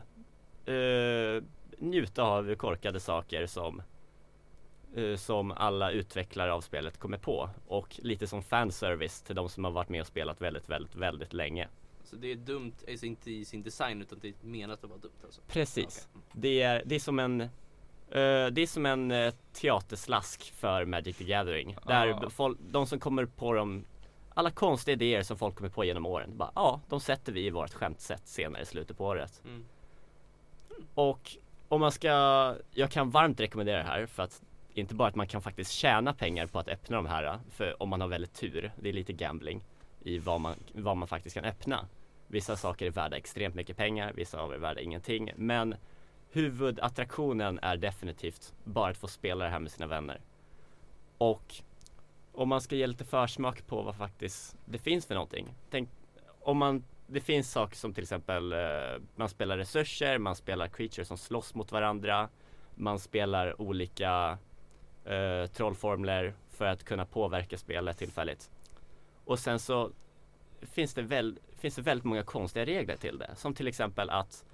eh, njuta av korkade saker som eh, som alla utvecklare av spelet kommer på och lite som fanservice till de som har varit med och spelat väldigt, väldigt, väldigt länge. så det är dumt, alltså inte i sin design utan det är menat att vara dumt alltså. Precis. Okej. Det är, det är som en eh, det är som en eh, teaterslask för Magic the Gathering. Där Ah. folk, de som kommer på de alla konstiga idéer som folk kommer på genom åren, bara ja, de sätter vi i vårt skämtsätt senare i slutet på året. Mm. Och om man ska, jag kan varmt rekommendera det här för att inte bara att man kan faktiskt tjäna pengar på att öppna de här, för om man har väldigt tur, det är lite gambling i vad man, vad man faktiskt kan öppna. Vissa saker är värda extremt mycket pengar, vissa av är värda ingenting, men huvudattraktionen är definitivt bara att få spela det här med sina vänner. Och om man ska ge lite försmak på vad faktiskt det finns för någonting. Tänk om man det finns saker som till exempel eh, man spelar resurser, man spelar creatures som slåss mot varandra, man spelar olika eh, trollformler för att kunna påverka spelet tillfälligt. Och sen så finns det, väl, finns det väldigt många konstiga regler till det. Som till exempel att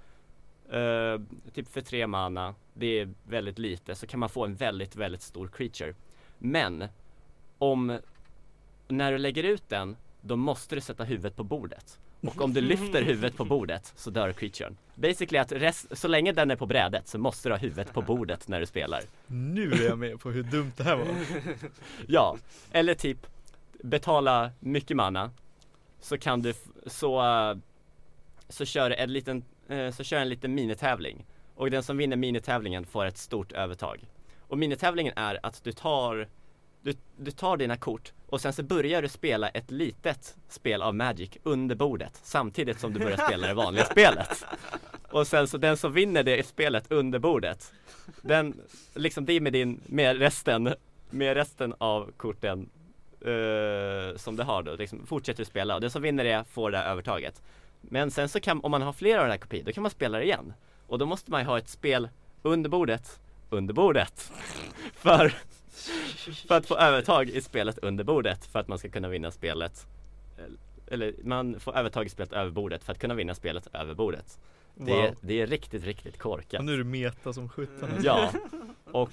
eh, typ för tre mana, det är väldigt lite, så kan man få en väldigt, väldigt stor creature. Men om när du lägger ut den, då måste du sätta huvudet på bordet. Och om du lyfter huvudet på bordet så dör creaturen. Basically att rest, så länge den är på brädet så måste du ha huvudet på bordet när du spelar. Nu är jag med på hur dumt det här var. Ja, eller typ betala mycket mana så kan du, så, så kör en liten, eh, så kör en liten minitävling och den som vinner minitävlingen får ett stort övertag. Och minitävlingen är att du tar, du, du tar dina kort och sen så börjar du spela ett litet spel av Magic under bordet samtidigt som du börjar spela det vanliga spelet. Och sen så den som vinner det spelet under bordet, den, liksom det är med din, med resten, med resten av korten eh, som du har då, liksom fortsätter du spela och den som vinner det får det här övertaget. Men sen så kan, om man har flera av den här kopior, då kan man spela det igen. Och då måste man ju ha ett spel under bordet, under bordet. För, för att få övertag i spelet under bordet för att man ska kunna vinna spelet. Eller man får övertag i spelet över bordet för att kunna vinna spelet över bordet. Det, är, Wow. det är riktigt, riktigt korkat. Och nu är det meta som sjutton. Ja, och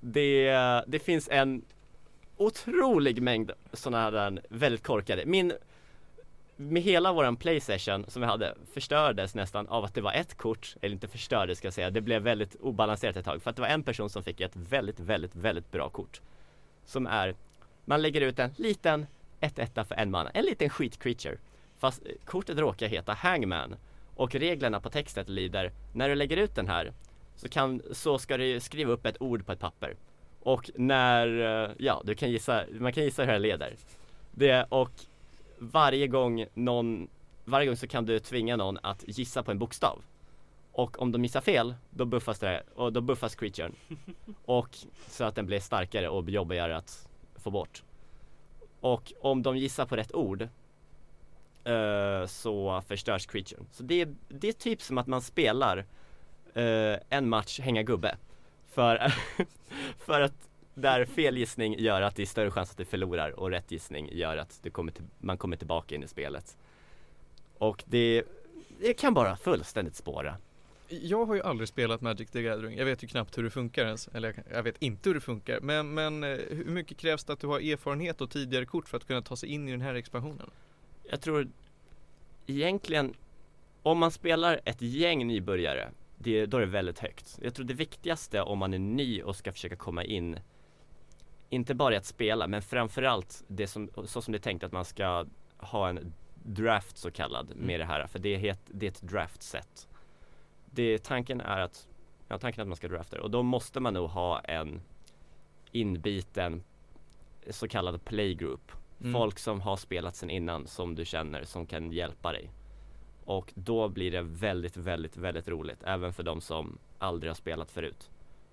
det, det finns en otrolig mängd sådana här väldigt korkade. Min, med hela våran playsession som vi hade förstördes nästan av att det var ett kort, eller inte förstördes ska jag säga, det blev väldigt obalanserat ett tag för att det var en person som fick ett väldigt, väldigt, väldigt bra kort. Som är, man lägger ut en liten 1-1 för en man, en liten skit creature. Fast eh, kortet råkar heta Hangman och reglerna på textet lyder När du lägger ut den här så, kan, så ska du skriva upp ett ord på ett papper. Och när, eh, ja du kan gissa, man kan gissa hur det leder. Det, och varje gång någon, varje gång så kan du tvinga någon att gissa på en bokstav. Och om de gissar fel, då buffas det, och då buffas creaturen. Och så att den blir starkare och jobbigare att få bort. Och om de gissar på rätt ord eh, så förstörs creaturen. Så det är, det är typ som att man spelar eh, en match hänga gubbe. För, för att där fel gissning gör att det är större chans att du förlorar och rätt gissning gör att du kommer till, man kommer tillbaka in i spelet. Och det, det kan bara fullständigt spåra. Jag har ju aldrig spelat Magic the Gathering. Jag vet ju knappt hur det funkar ens. Eller jag, jag vet inte hur det funkar. Men, men eh, hur mycket krävs det att du har erfarenhet och tidigare kort för att kunna ta sig in i den här expansionen? Jag tror egentligen om man spelar ett gäng nybörjare det, då är det väldigt högt. Jag tror det viktigaste om man är ny och ska försöka komma in inte bara i att spela men framförallt det som, så som det är tänkt att man ska ha en draft så kallad med det här för det är, het, det är ett draft set. Det, tanken är att Ja, tanken är att man ska drafta och då måste man nog ha en inbiten så kallad playgroup. Mm. Folk som har spelat sen innan som du känner som kan hjälpa dig. Och då blir det väldigt, väldigt, väldigt roligt även för de som aldrig har spelat förut.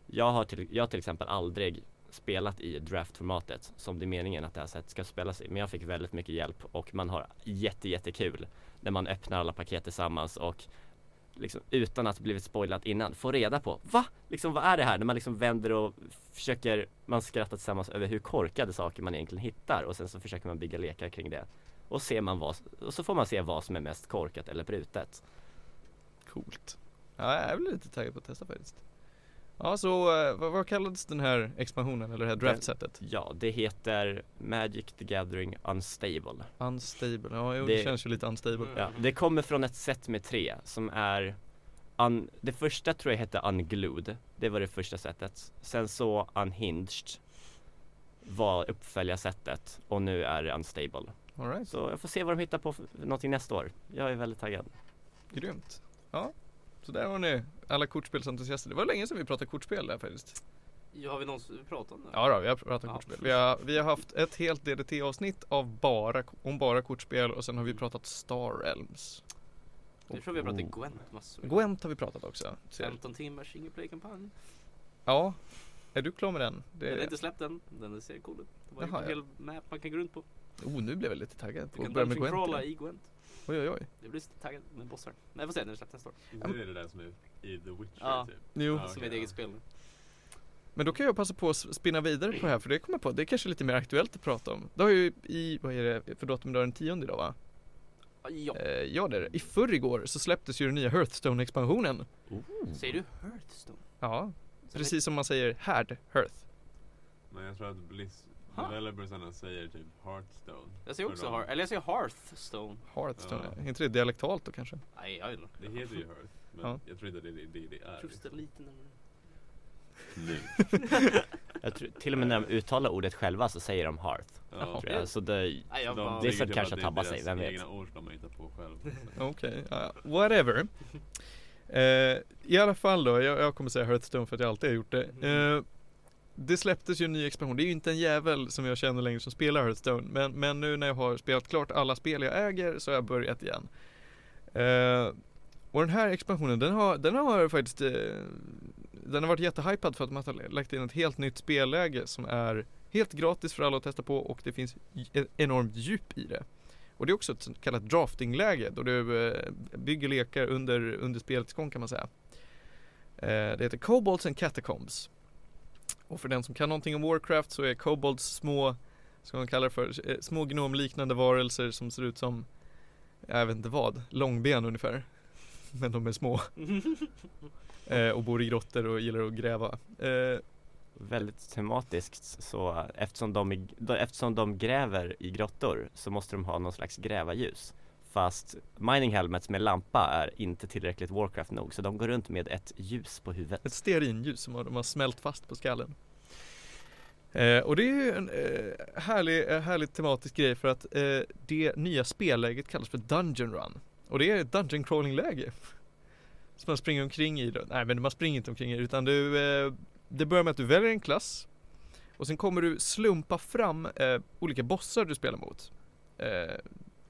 Jag har till, jag har till exempel aldrig spelat i draftformatet som det är meningen att det här sättet ska spelas i. Men jag fick väldigt mycket hjälp och man har jätte, jättekul när man öppnar alla paket tillsammans och liksom utan att blivit spoilat innan få reda på Va? Liksom vad är det här? När man liksom vänder och försöker Man skrattar tillsammans över hur korkade saker man egentligen hittar och sen så försöker man bygga lekar kring det Och ser man vad, och så får man se vad som är mest korkat eller brutet Coolt. Ja, jag är väl lite taggad på att testa faktiskt. Ja, så eh, vad, vad kallades den här expansionen eller det här draftsetet? Ja, det heter Magic the Gathering Unstable Unstable, ja jo, det, Det- känns ju lite unstable. Ja, det kommer från ett set med tre som är un, Det första tror jag hette Unglued Det var det första setet Sen så Unhinged Var uppföljarsättet och nu är det Unstable All right. Så jag får se vad de hittar på för någonting nästa år Jag är väldigt taggad Grymt. Ja, så där har ni alla kortspelsentusiaster. Det var länge sedan vi pratade kortspel där faktiskt. Ja, har vi någonsin pratat om det? Ja då, vi har pratat Ja. kortspel. Vi har, vi har haft ett helt DDT-avsnitt av bara, om bara kortspel och sen har vi pratat Star Realms. Jag tror vi har pratat Oh. Gwent massor. Gwent har vi pratat också. Ser. 15 timmars single play kampanj. Ja, är du klar med den? Den är Det... inte släppt än. Den ser cool ut. Det var Jaha, en ja. hel map man kan gå runt på. Oh, nu blev jag lite taggad på Du att kan börja med Gwent. crawla igen. i Gwent. Oj oj oj. Det blir taggad med bossar. Nej, får se när det släpps nästa år. Inte det det där som är i The Witcher Ja. typ? Jo, Ja, Som okej, ett eget spel nu. men då kan jag passa på att spinna vidare på det här för det kommer jag på. Det är kanske lite mer aktuellt att prata om. Det har ju i, vad är det, för datum idag den tionde idag va? Ja, Eh, ja det är det. I förrgår så släpptes ju den nya Hearthstone-expansionen. säger du Hearthstone? Ja, precis som man säger Härd, Hearth. Men jag tror att Bliss Ha. developersarna säger typ Hearthstone. Jag säger också. Hearth, eller jag säger Hearthstone. Hearthstone, Ja. är inte det dialektalt då kanske? Nej, jag vet inte. Det heter ju Hearth. Men Ja. jag tror inte det är det det är. Just det, lite närmare. Nu. Jag tror, till och med när de uttalar ordet själva så säger de Hearth Ja. tror jag. Så det, Nej, jag De bara... Det är tycker så typ kanske det tabbar sig, vem vet? egna ord de har hittat på själv. Okej, ja, whatever. Eh, I alla fall då, jag, jag kommer säga Hearthstone för att jag alltid har gjort det. Eh, det släpptes ju en ny expansion. Det är ju inte en jävel som jag känner längre som spelar Hearthstone. Men, men nu när jag har spelat klart alla spel jag äger så har jag börjat igen. Eh, och den här expansionen den har, den har faktiskt eh, Den har varit jättehypad för att man har lagt in ett helt nytt spelläge som är helt gratis för alla att testa på och det finns ett enormt djup i det. Och det är också ett så kallat draftingläge då du eh, bygger lekar under, under spelets gång kan man säga. Eh, det heter Cobalts and Catacombs. Och för den som kan någonting om Warcraft så är Kobolds små, ska man kalla det för, eh, små gnomliknande varelser som ser ut som, jag vet inte vad, långben ungefär. Men de är små. Eh, och bor i grottor och gillar att gräva. Eh, väldigt tematiskt så eftersom de, eftersom de gräver i grottor så måste de ha någon slags grävarljus Fast mining helmets med lampa är inte tillräckligt Warcraft nog så de går runt med ett ljus på huvudet Ett stearinljus som har- de har smält fast på skallen. Eh, och det är ju en eh, härlig, eh, härlig tematisk grej för att eh, det nya spelläget kallas för Dungeon Run. Och det är ett Dungeon Crawling läge. Så man springer omkring i det. Nej men man springer inte omkring i det utan du, eh, det börjar med att du väljer en klass. Och sen kommer du slumpa fram eh, olika bossar du spelar mot. Eh,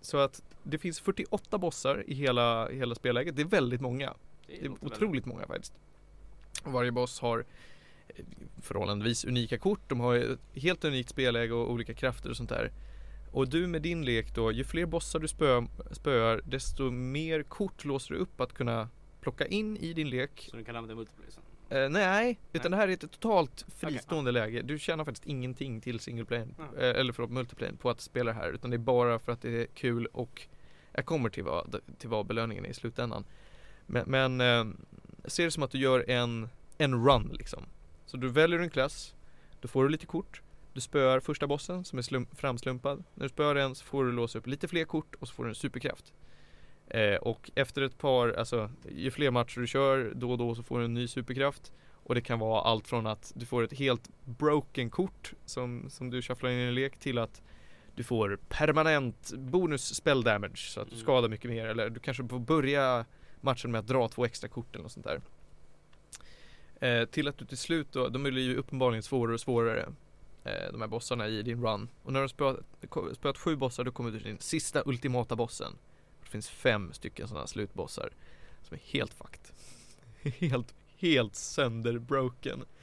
så att det finns 48 bossar i hela, hela spelläget. Det är väldigt många. Det är låter väldigt- otroligt många faktiskt. Varje boss har eh, förhållandevis unika kort. De har ett helt unikt spelläge och olika krafter och sånt där. Och du med din lek då, ju fler bossar du spö, spöar desto mer kort låser du upp att kunna plocka in i din lek. Så du kan använda multiplayer sen. Eh, nej, utan det här är ett totalt fristående läge. Du tjänar faktiskt ingenting till single player, Ja. eh, eller förlåt multiplayer på att spela det här. Utan det är bara för att det är kul och jag kommer till vad, till vad belöningen är i slutändan. Men, men eh, se det som att du gör en, en run liksom. Så du väljer en klass, då får du lite kort. Du spöar första bossen som är slum, framslumpad. När du spöar den så får du låsa upp lite fler kort och så får du en superkraft. Eh, och efter ett par, alltså ju fler matcher du kör då och då så får du en ny superkraft. Och det kan vara allt från att du får ett helt broken kort som, som du shufflar in i en lek till att du får permanent bonus spell damage så att du Mm. skadar mycket mer eller du kanske får börja matchen med att dra två extra kort eller något sånt där. Eh, till att du till slut då, de blir ju uppenbarligen svårare och svårare eh, de här bossarna i din run. Och när du har spöat, spöat sju bossar då kommer du till din sista ultimata bossen. Det finns fem stycken sådana slutbossar som är helt fucked. helt, helt sönderbroken.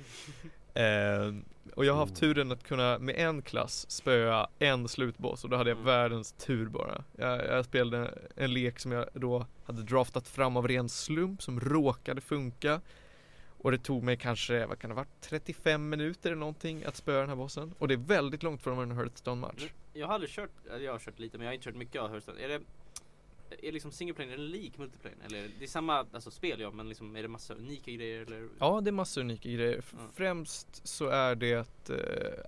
Eh, och jag har haft Oh. turen att kunna med en klass spöa en slutboss och då hade jag Mm. världens tur bara. Jag, jag spelade en lek som jag då hade draftat fram av ren slump som råkade funka. Och det tog mig kanske, vad kan det ha varit, 35 minuter eller någonting att spöa den här bossen. Och det är väldigt långt från en Hearthstone-match. Jag har aldrig kört, jag har kört lite men jag har inte kört mycket av Hearthstone. Är det är liksom single player, är den lik multiplayer? Eller det, är samma alltså, spel ja, men liksom är det massa unika grejer eller? Ja, det är massor unika grejer. Ja. Främst så är det att, eh,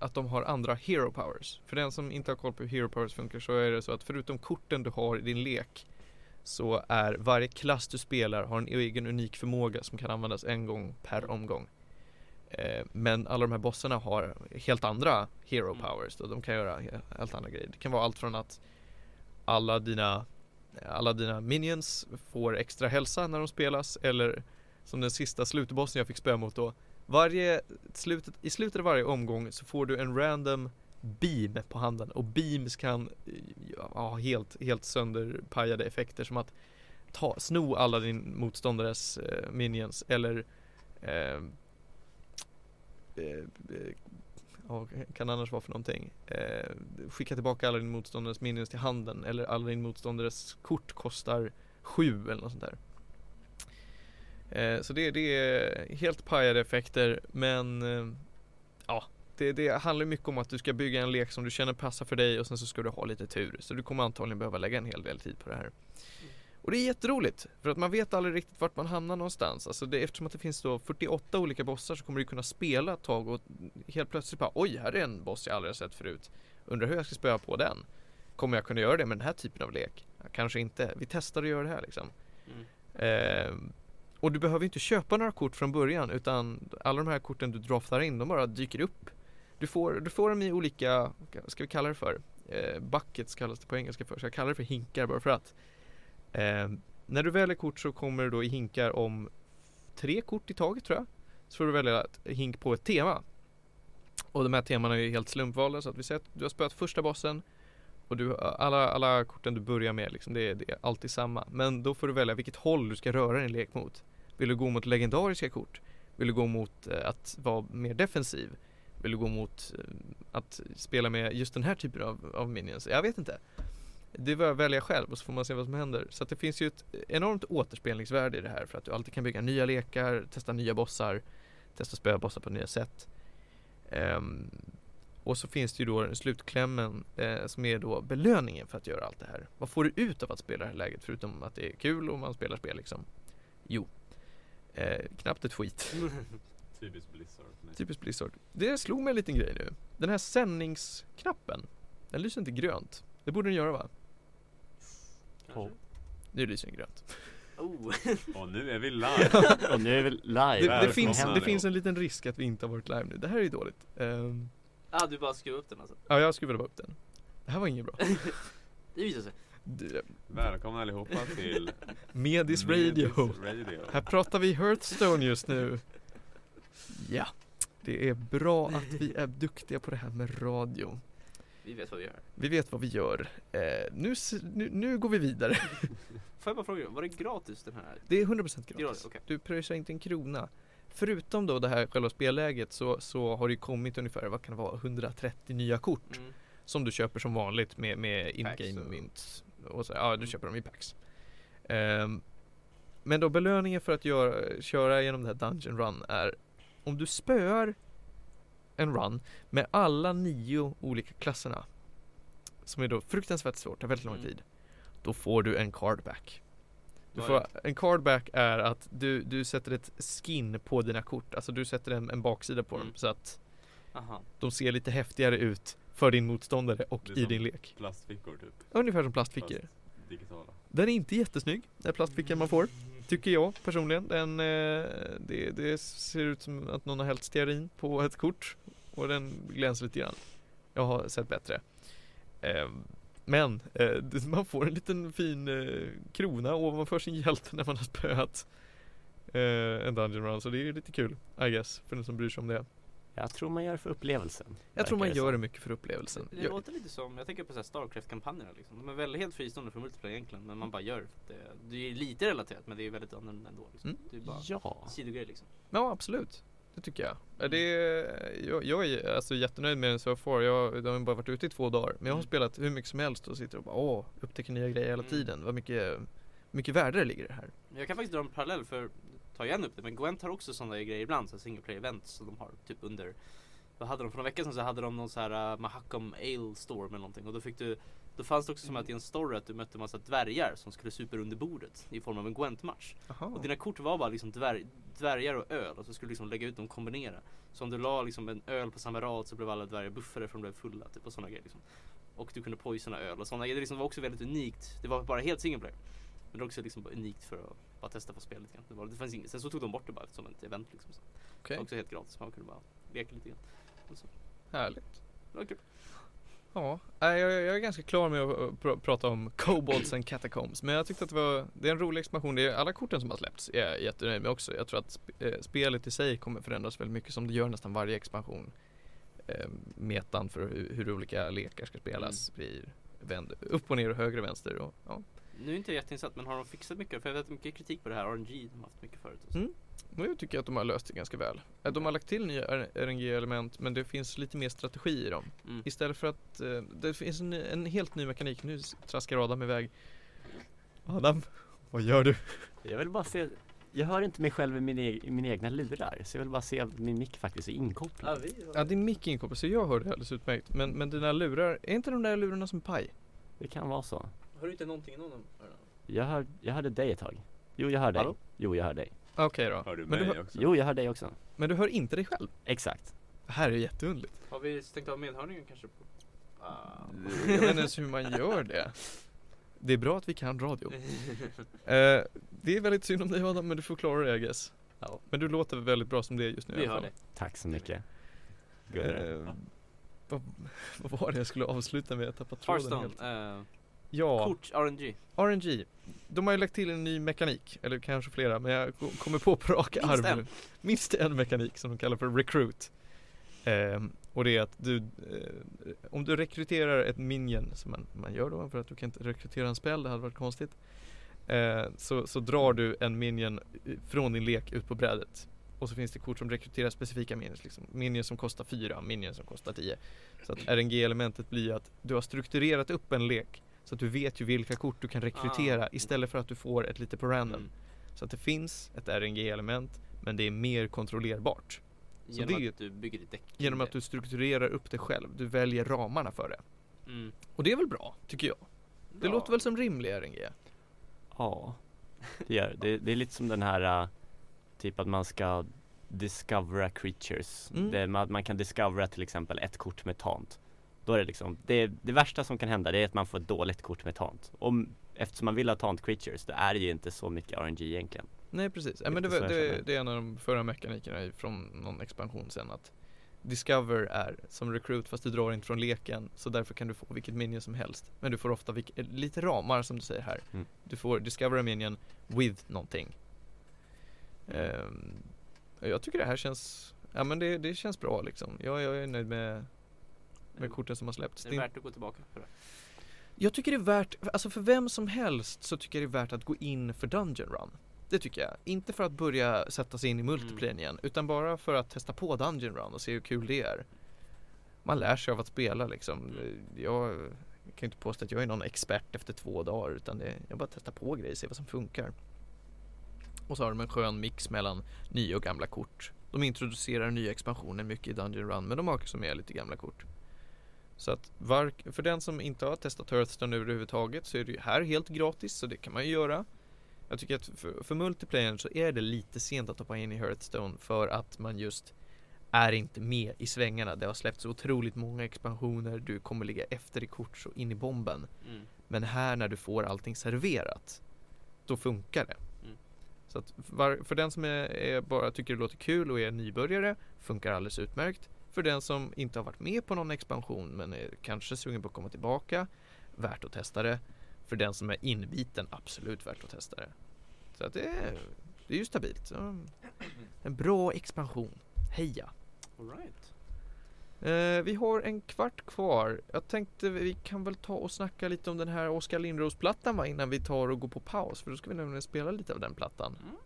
att de har andra hero powers. För den som inte har koll på hur hero powers funkar så är det så att förutom korten du har i din lek så är varje klass du spelar har en egen unik förmåga som kan användas en gång per omgång. Eh, men alla de här bossarna har helt andra hero Mm. powers då. De kan göra he- helt andra grejer. Det kan vara allt från att alla dina alla dina minions får extra hälsa när de spelas eller som den sista slutbossen jag fick spö mot då. Varje, slutet, I slutet av varje omgång så får du en random beam på handen och beams kan ja, ha helt, helt sönderpajade effekter som att ta, sno alla din motståndares eh, minions eller eh, eh, vad kan det annars vara för någonting? Eh, skicka tillbaka alla din motståndares minions till handen eller alla din motståndares kort kostar sju eller något sånt där. Eh, så det, det är helt pajade effekter men eh, ja, det, det handlar mycket om att du ska bygga en lek som du känner passar för dig och sen så ska du ha lite tur. Så du kommer antagligen behöva lägga en hel del tid på det här. Och det är jätteroligt för att man vet aldrig riktigt vart man hamnar någonstans. Alltså det, eftersom att det finns då 48 olika bossar så kommer du kunna spela ett tag och helt plötsligt bara oj, här är en boss jag aldrig har sett förut. Undrar hur jag ska spöa på den. Kommer jag kunna göra det med den här typen av lek? Kanske inte. Vi testar att göra det här liksom. Mm. Eh, och du behöver inte köpa några kort från början utan alla de här korten du draftar in de bara dyker upp. Du får, du får dem i olika, vad ska vi kalla det för? Eh, buckets kallas det på engelska för, så jag kallar det för hinkar bara för att. Eh, när du väljer kort så kommer du då i hinkar om tre kort i taget tror jag. Så får du välja ett hink på ett tema. Och de här temana är ju helt slumpvalda så att vi säger att du har spöat första bossen och du, alla, alla korten du börjar med liksom, det, är, det är alltid samma. Men då får du välja vilket håll du ska röra din lek mot. Vill du gå mot legendariska kort? Vill du gå mot eh, att vara mer defensiv? Vill du gå mot eh, att spela med just den här typen av, av minions? Jag vet inte. Det var jag välja själv och så får man se vad som händer. Så att det finns ju ett enormt återspelningsvärde i det här för att du alltid kan bygga nya lekar, testa nya bossar, testa spöa bossar på nya sätt. Ehm, och så finns det ju då slutklämmen eh, som är då belöningen för att göra allt det här. Vad får du ut av att spela det här läget förutom att det är kul och man spelar spel liksom? Jo, eh, knappt ett skit. Typiskt Blizzard. Nej. Typiskt Blizzard. Det slog mig en liten grej nu. Den här sändningsknappen, den lyser inte grönt. Det borde den göra va? Kanske. Nu lyser den grönt. Oh. Och nu är vi live! Och nu är vi live. Det, det, finns, det finns en liten risk att vi inte har varit live nu. Det här är ju dåligt. Ehm, ah, du bara skruvar upp den alltså. ja, jag skruvade bara upp den. Det här var inget bra. Det visar sig. Välkomna allihopa till Medis Radio. Medis Radio. Här pratar vi Hearthstone just nu. Ja, det är bra att vi är duktiga på det här med radio. Vi vet vad vi gör. Vi vet vad vi gör. Eh, nu, nu, nu går vi vidare. Får jag bara fråga, var det gratis den här? Det är 100% gratis. Gratis, okej. Du pröjsar inte en krona. Förutom då det här själva spelläget så, så har det ju kommit ungefär, vad kan det vara, 130 nya kort. Mm. Som du köper som vanligt med, med in-game och- mint och så, ja du köper dem i packs. Ehm, men då belöningen för att göra, köra genom det här Dungeon Run är om du spöar en run med alla nio olika klasserna som är då fruktansvärt svårt, tar väldigt lång Mm. tid. Då får du en cardback. Du får, en cardback är att du, du sätter ett skin på dina kort, alltså du sätter en, en baksida på dem Mm. så att Aha. de ser lite häftigare ut för din motståndare och i din lek. Plastfickor typ. Ungefär som plastfickor. Fast digitala. Den är inte jättesnygg, den plastfickan man får. Tycker jag personligen. Den, eh, det, det ser ut som att någon har hällt stearin på ett kort och den glänser lite grann. Jag har sett bättre. Eh, men eh, det- man får en liten fin eh, krona ovanför sin hjälte när man har spöat eh, en Dungeon Run. Så det är lite kul, I guess, för den som bryr sig om det. Jag tror man gör det för upplevelsen. Jag tror man gör det mycket för upplevelsen. Det Jag, låter lite som, jag tänker på Starcraft-kampanjerna liksom. De är väl helt fristående från multiplayer egentligen men man bara gör det. för att Det, det är lite relaterat men det är väldigt annorlunda ändå. Liksom. Mm. Det är bara Ja, sidogrejer liksom. Ja absolut, det tycker jag. Ja, Det jag, jag är alltså jättenöjd med den so far. Jag, de har bara varit ute i två dagar. Men jag har Mm. spelat hur mycket som helst och sitter och bara åh, upptäcker nya grejer hela Mm. tiden. Vad mycket, mycket värde det ligger i det här. Jag kan faktiskt dra en parallell för, ta igen upp det, men Gwent har också sådana grejer ibland, så single player events som de har typ under vad hade de för några veckor sedan så hade de någon så här uh, Mahakam Ale Storm eller någonting och då fick du Då fanns det också som att i en story att du mötte massa dvärgar som skulle super under bordet i form av en Gwent-match. Och dina kort var bara liksom dvärg, dvärgar och öl och så skulle du liksom lägga ut dem och kombinera. Så om du la liksom en öl på samma rad så blev alla dvärgar buffade för de blev fulla typ och sådana grejer liksom. Och du kunde poisona öl och sådana grejer. Det liksom var också väldigt unikt. Det var bara helt single player. Men det var också liksom unikt för att bara testa på spelet lite grann. Det, var, det fanns inget. Sen så tog de bort det bara som ett event liksom. Så. Okej, Det var också helt gratis. Man kunde bara leka lite grann. Och så. härligt. Det var kul. Ja, jag, jag är ganska klar med att pr- prata om Kobolds and Catacombs. Men jag tyckte att det var, det är en rolig expansion. Det är, alla korten som har släppts är jag jättenöjd med också. Jag tror att sp- eh, spelet i sig kommer förändras väldigt mycket som det gör nästan varje expansion. Eh, metan för hur, hur olika lekar ska spelas blir vänd, upp och ner och höger och vänster. Och, ja. Nu är inte jag jätteinsatt men har de fixat mycket? För jag vet mycket kritik på det här RNG de har haft mycket förut. Mm. Nu tycker jag att de har löst det ganska väl. Eh, De har lagt till nya RNG-element men det finns lite mer strategi i dem. Mm. Istället för att eh, det finns en, en helt ny mekanik. Nu traskar Adam iväg. Adam, vad gör du? jag vill bara se Jag hör inte mig själv i, min e- i mina egna lurar så jag vill bara se att min mick faktiskt är inkopplad. Ja din mick är inkopplad så jag hör det alldeles utmärkt. Men, men dina lurar, är inte de där lurarna som paj? Det kan vara så. Hör du inte någonting i någon av Jag, hör, jag hörde dig ett tag. Jo jag hör dig. Hallå? Jo jag hör dig. Okej då. Hör du men, du mig hör, också? Jo jag hör dig också. men du hör inte dig själv? Exakt. Det här är jätteunderligt. Har vi stängt av medhörningen kanske? Ah. Jag vet inte ens hur man gör det. Det är bra att vi kan radio. Eh, det är väldigt synd om dig Adam, men du får klara det I guess. Ja. Men du låter väldigt bra som det är just nu i Vi alla hör fall. det. Tack så mycket. Eh, vad, vad var det jag skulle avsluta med? Jag tappade tråden helt. Hearthstone, eh, Ja, kort, RNG. RNG. De har ju lagt till en ny mekanik, eller kanske flera, men jag ko- kommer på på rak Minst arm en. nu. Minst en mekanik som de kallar för recruit. Ehm, och det är att du, eh, om du rekryterar ett minion, som man, man gör då, för att du kan inte rekrytera en spel, det hade varit konstigt. Eh, så, så drar du en minion i- från din lek ut på brädet. Och så finns det kort som rekryterar specifika minions, liksom. minions som kostar 4, minions som kostar 10. Så att RNG-elementet blir att du har strukturerat upp en lek så att du vet ju vilka kort du kan rekrytera Ah. istället för att du får ett lite på random. Mm. Så att det finns ett RNG-element men det är mer kontrollerbart. Så Genom det är ju- att du bygger ditt däck. Genom att du strukturerar upp det själv. Du väljer ramarna för det. Mm. Och det är väl bra, tycker jag. Det Ja. låter väl som rimlig RNG? Ja, det gör det. Det är lite som den här, äh, typ att man ska discovera creatures. Mm. Det, man, man kan discovera till exempel ett kort med tant. Då är det liksom, det, det värsta som kan hända det är att man får ett dåligt kort med tant. Om, eftersom man vill ha tant creatures, då är det ju inte så mycket RNG egentligen. Nej precis, ja, men det, var- det, det är en av de förra mekanikerna från någon expansion sen att Discover är som recruit fast du drar inte från leken så därför kan du få vilket minion som helst. Men du får ofta vilk- eh, lite ramar som du säger här. Mm. Du får Discover a minion with någonting. Och jag tycker det här känns, ja men det, det känns bra liksom. Jag, jag är nöjd med, med korten som har släppts. Det Det är är värt att gå tillbaka för det. jag tycker det är värt, alltså för vem som helst så tycker jag det är värt att gå in för Dungeon Run. Det tycker jag. Inte för att börja sätta sig in i multiplayer igen, utan bara för att testa på Dungeon Run och se hur kul det är. man lär sig av att spela liksom. Jag kan inte påstå att jag är någon expert efter två dagar utan det, jag bara testar på grejer, ser vad som funkar. Och så har de en skön mix mellan nya och gamla kort. De introducerar nya expansioner mycket i Dungeon Run men de har också med lite gamla kort. Så att för den som inte har testat Hearthstone överhuvudtaget så är det ju här helt gratis så det kan man ju göra. Jag tycker att för, för multiplayer så är det lite sent att hoppa in i Hearthstone för att man just är inte med i svängarna. Det har släppts otroligt många expansioner, du kommer ligga efter i kort så in i bomben. Mm. Men här när du får allting serverat, då funkar det. Mm. Så att var, för den som är, är bara tycker det låter kul och är nybörjare, funkar alldeles utmärkt. För den som inte har varit med på någon expansion men är kanske sugen på att komma tillbaka, värt att testa det. För den som är inbiten, absolut värt att testa det. Så att det är, det är ju stabilt. En bra expansion. Heja! All right. Eh, vi har en kvart kvar. Jag tänkte vi kan väl ta och snacka lite om den här Oskar Lindros-plattan va, innan vi tar och går på paus. För då ska vi nämligen spela lite av den plattan. Mm.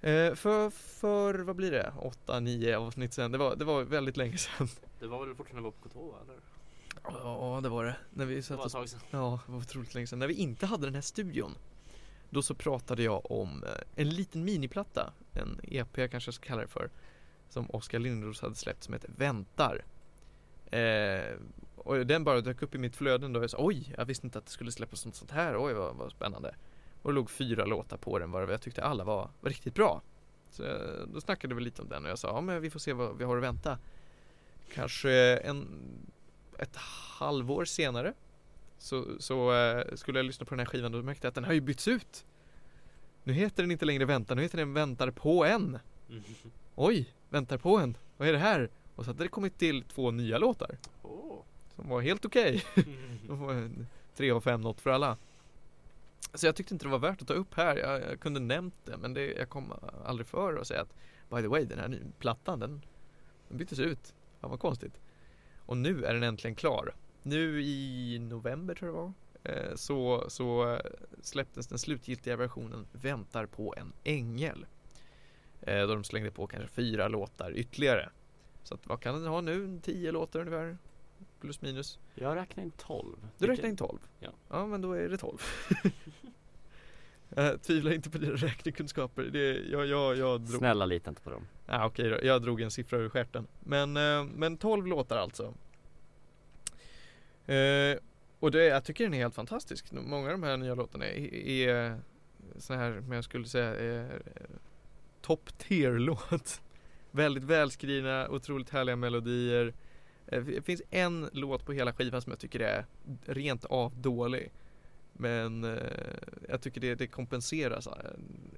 Eh, för, för, vad blir det? 8-9 avsnitt sen. Det var, det var väldigt länge sedan. Det var väl fortfarande var på Kotova eller? Ja, det var det. När vi Det satt var och ett tag sedan. Ja, det var otroligt länge sedan. När vi inte hade den här studion Då så pratade jag om eh, en liten miniplatta En EP jag kanske ska kalla det för Som Oskar Lindros hade släppt som heter Väntar eh, Och den bara dök upp i mitt flöde då jag sa oj, jag visste inte att det skulle släppas något sånt här Oj vad, vad spännande Och det låg fyra låtar på den varav jag tyckte alla var, var riktigt bra Så eh, då snackade vi lite om den och jag sa ja men vi får se vad vi har att vänta Kanske en ett halvår senare så, så eh, skulle jag lyssna på den här skivan och då märkte jag att den har ju bytts ut. Nu heter den inte längre Vänta, nu heter den Väntar på en. Mm. Oj, Väntar på en. Vad är det här? Och så hade det kommit till två nya låtar Åh. som var helt okej. En tre av fem något för alla. Så jag tyckte inte det var värt att ta upp här. Jag, jag kunde nämnt det men det, jag kom aldrig för att säga att by the way, den här plattan den, den byttes ut. Fan vad konstigt. Och nu är den äntligen klar. Nu i november tror jag det var. eh, Så, så släpptes den slutgiltiga versionen Väntar på en ängel. Eh, Då de slängde på kanske fyra låtar ytterligare. Så att, vad kan den ha nu? Tio låtar ungefär? Plus minus. Jag räknar in 12 Du räknar in 12? Ja. Ja men då är det 12 Jag tvivlar inte på dina räknekunskaper. Det, jag, jag, jag drog Snälla lita inte på dem. Ah, Okej då, jag drog en siffra ur stjärten. Men, eh, men 12 låtar alltså. Eh, Och det, jag tycker den är helt fantastisk. Många av de här nya låtarna är, är så här, men jag skulle säga är, Top tier låt Väldigt välskrivna, otroligt härliga melodier. Eh, Det finns en låt på hela skivan som jag tycker är rent av dålig Men eh, jag tycker det, det kompenseras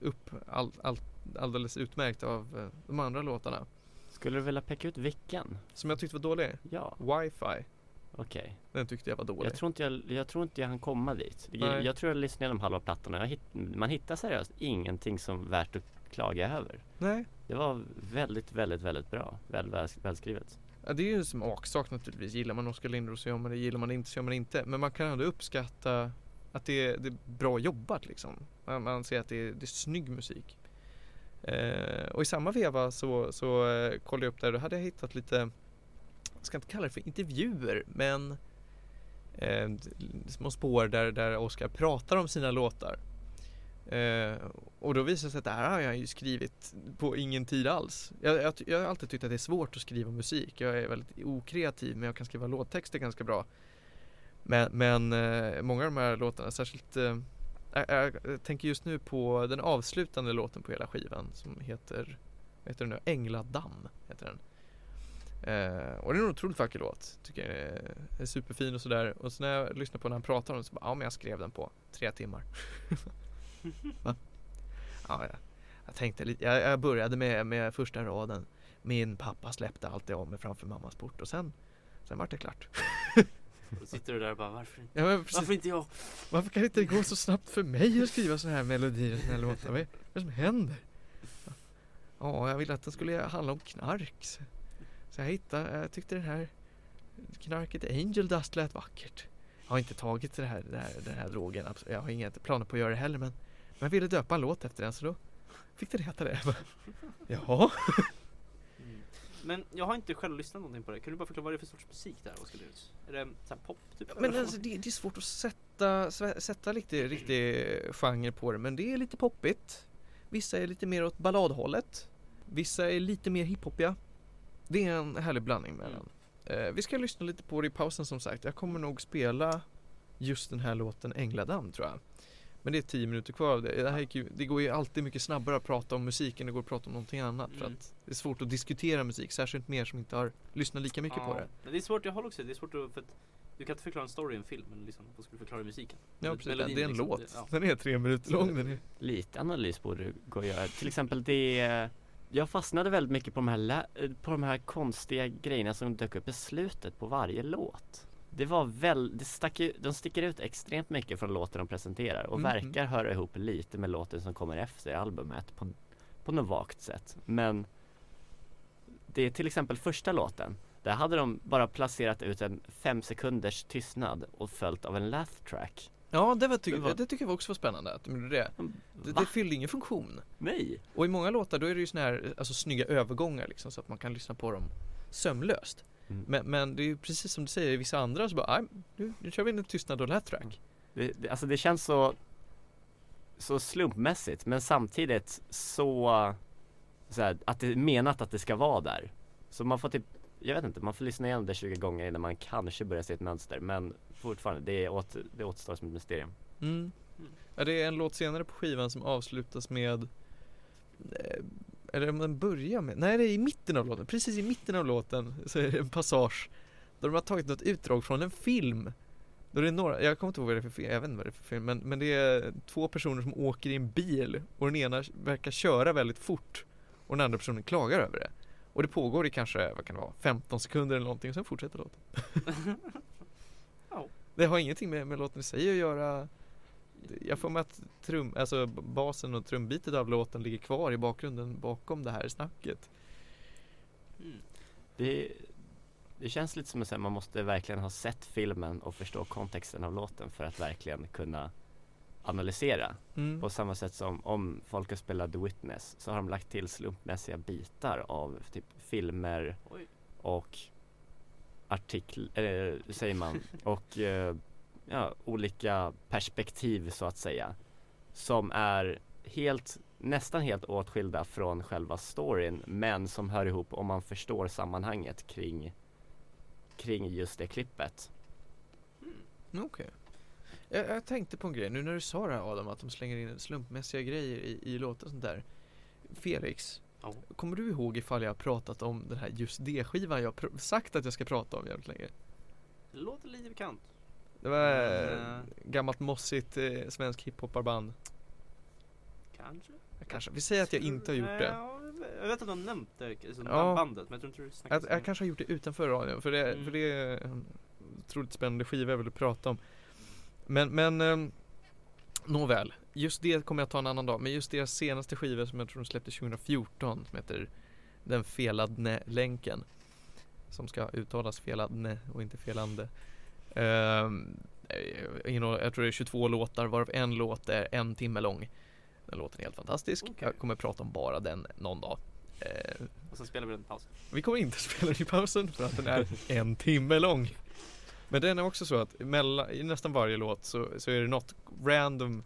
upp all, all, alldeles utmärkt av eh, de andra låtarna. Skulle du vilja peka ut vilken? Som jag tyckte var dålig? Ja, Wi-Fi. Okej. Den tyckte jag var dålig. Jag tror inte jag, jag tror inte jag hann komma dit. Nej. jag, jag tror jag lyssnade igenom halva plattan och hitt, man hittar seriöst ingenting som värt att klaga över. Nej. Det var väldigt, väldigt, väldigt bra. Väl, väl, välskrivet. Ja, Det är ju en smaksak naturligtvis. Gillar man Oskar Lindros så gör man det. Gillar man det inte så gör man det inte. Men man kan ändå uppskatta att det är, det är bra jobbat liksom Man, man ser att det är, det är snygg musik eh, Och i samma veva så, så eh, kollade jag upp där Då hade jag hittat lite Jag ska inte kalla det för intervjuer men eh, Små spår där, där Oskar pratar om sina låtar Eh, och då visar det sig att det här har jag ju skrivit på ingen tid alls. Jag, jag, jag har alltid tyckt att det är svårt att skriva musik. Jag är väldigt okreativ men jag kan skriva låttexter ganska bra. Men, men eh, många av de här låtarna, särskilt eh, jag, tänker just nu på den avslutande låten på hela skivan som heter, vad heter den nu? Ängladamm heter den. Eh, och det är en otroligt vacker låt. Tycker jag är, är superfin och sådär. Och så när jag lyssnar på när han pratar om den så bara, ja men jag skrev den på tre timmar. Va? Ja, jag, jag tänkte lite, jag, jag började med, med första raden. Min pappa släppte alltid av mig framför mammas port och sen, sen vart det klart. Då sitter du där och bara varför? Ja, Varför inte jag? varför kan det inte gå så snabbt för mig att skriva sådana här melodier och såna här låtar? Vad är det som händer? Ja, jag ville att den skulle handla om knark. Så, så jag hittade, jag tyckte den här knarket Angel Dust lät vackert. Jag har inte tagit det här, det här, den här drogen, jag har inga planer på att göra det heller men, men jag ville döpa en låt efter den så då fick det heta det. Jaha? Men jag har inte själv lyssnat någonting på det. Kan du bara förklara vad det är för sorts musik där, Oskar? Är det så pop typ? Men alltså, det, det är svårt att sätta, sätta lite riktig genre på det men det är lite poppigt. Vissa är lite mer åt balladhållet. Vissa är lite mer hiphopiga. Det är en härlig blandning mellan. Eh, vi ska lyssna lite på det i pausen som sagt. Jag kommer nog spela just den här låten Ängladam tror jag. Men det är tio minuter kvar av det. Det, här ju, det går ju alltid mycket snabbare att prata om musik än det går att prata om någonting annat. För Mm. att det är svårt att diskutera musik, särskilt mer som inte har lyssnat lika mycket på Ja, det. Men det är svårt, jag håller också det är svårt att, för att du kan inte förklara en story i en film, men liksom, vad ska du förklara musiken? Ja precis, melodin det är en liksom, låt. det- ja. Den är tre minuter lång. Den är... Lite analys borde gå att göra. Till exempel det Jag fastnade väldigt mycket på de här, på de här konstiga grejerna som dök upp i slutet på varje låt. Det var väl, det stack ju, de sticker ut extremt mycket från låten de presenterar och Mhm. verkar höra ihop lite med låten som kommer efter albumet på, på något vagt sätt. Men det är till exempel första låten. Där hade de bara placerat ut en fem sekunders tystnad och följt av en laugh track. Ja det, var, ty- Det var- det tycker jag också var spännande att de gjorde det. Det, det fyllde ingen funktion. Nej! Och i många låtar då är det ju såna här alltså, snygga övergångar liksom så att man kan lyssna på dem sömlöst. Mm. Men, men det är ju precis som du säger, i vissa andra så bara, "Nej, nu, nu kör vi en tystnad och laugh track. Det, det, alltså det känns så Så slumpmässigt men samtidigt så, så här, att det är menat att det ska vara där Så man får typ Jag vet inte, man får lyssna igenom det 20 gånger innan man kanske börjar se ett mönster men fortfarande, det, är åt, det återstår som ett mysterium Mm. Mm. Ja, det är en låt senare på skivan som avslutas med eh, Eller om den börjar med, nej det är i mitten av låten, precis i mitten av låten så är det en passage Där de har tagit något utdrag från en film. Då det är några, jag kommer inte ihåg vad det är för film, jag vet inte vad det är för film men, men det är två personer som åker i en bil och den ena verkar köra väldigt fort Och den andra personen klagar över det. Och det pågår i kanske, vad kan det vara, 15 sekunder eller någonting och sen fortsätter låten. Ja. Det har ingenting med, med låten i sig att göra Jag får med att trum, alltså basen och trumbitet av låten ligger kvar i bakgrunden bakom det här snacket Mm. Det, det känns lite som att man måste verkligen ha sett filmen och förstå kontexten av låten för att verkligen kunna analysera mm. På samma sätt som om folk har spelat The Witness så har de lagt till slumpmässiga bitar av typ filmer Oj. och artiklar, eller hur säger man, och eh, ja, olika perspektiv så att säga. Som är helt, nästan helt åtskilda från själva storyn men som hör ihop om man förstår sammanhanget kring, kring just det klippet. Okej jag, jag tänkte på en grej nu när du sa det här Adam att de slänger in slumpmässiga grejer i, i låtar och sånt där Felix Ja. Kommer du ihåg ifall jag har pratat om den här just det skivan jag pr- sagt att jag ska prata om jävligt länge? Det låter lite bekant. Det var Mm. eh, gammalt mossigt eh, svensk hiphoparband Kanske? Kanske, vi säger att jag inte har gjort det Ja, jag vet att du har nämnt det, alltså, Ja. bandet, men jag tror inte du snackade Jag, jag kanske har gjort det utanför radion för det, Mm. för det är en otroligt spännande skiva jag vill prata om Men, men ehm, Nåväl, just det kommer jag ta en annan dag Men just deras senaste skiva som jag tror de släppte 2014 Som heter Den feladne länken Som ska uttalas feladne och inte felande eh, Jag tror det är 22 låtar varav en låt är en timme lång Den låten är helt fantastisk Okej. Jag kommer prata om bara den någon dag Eh, Och sen spelar vi den paus. vi kommer inte spela den i pausen för att den är en timme lång. Men den är också så att mellan, i nästan varje låt så, så är det något random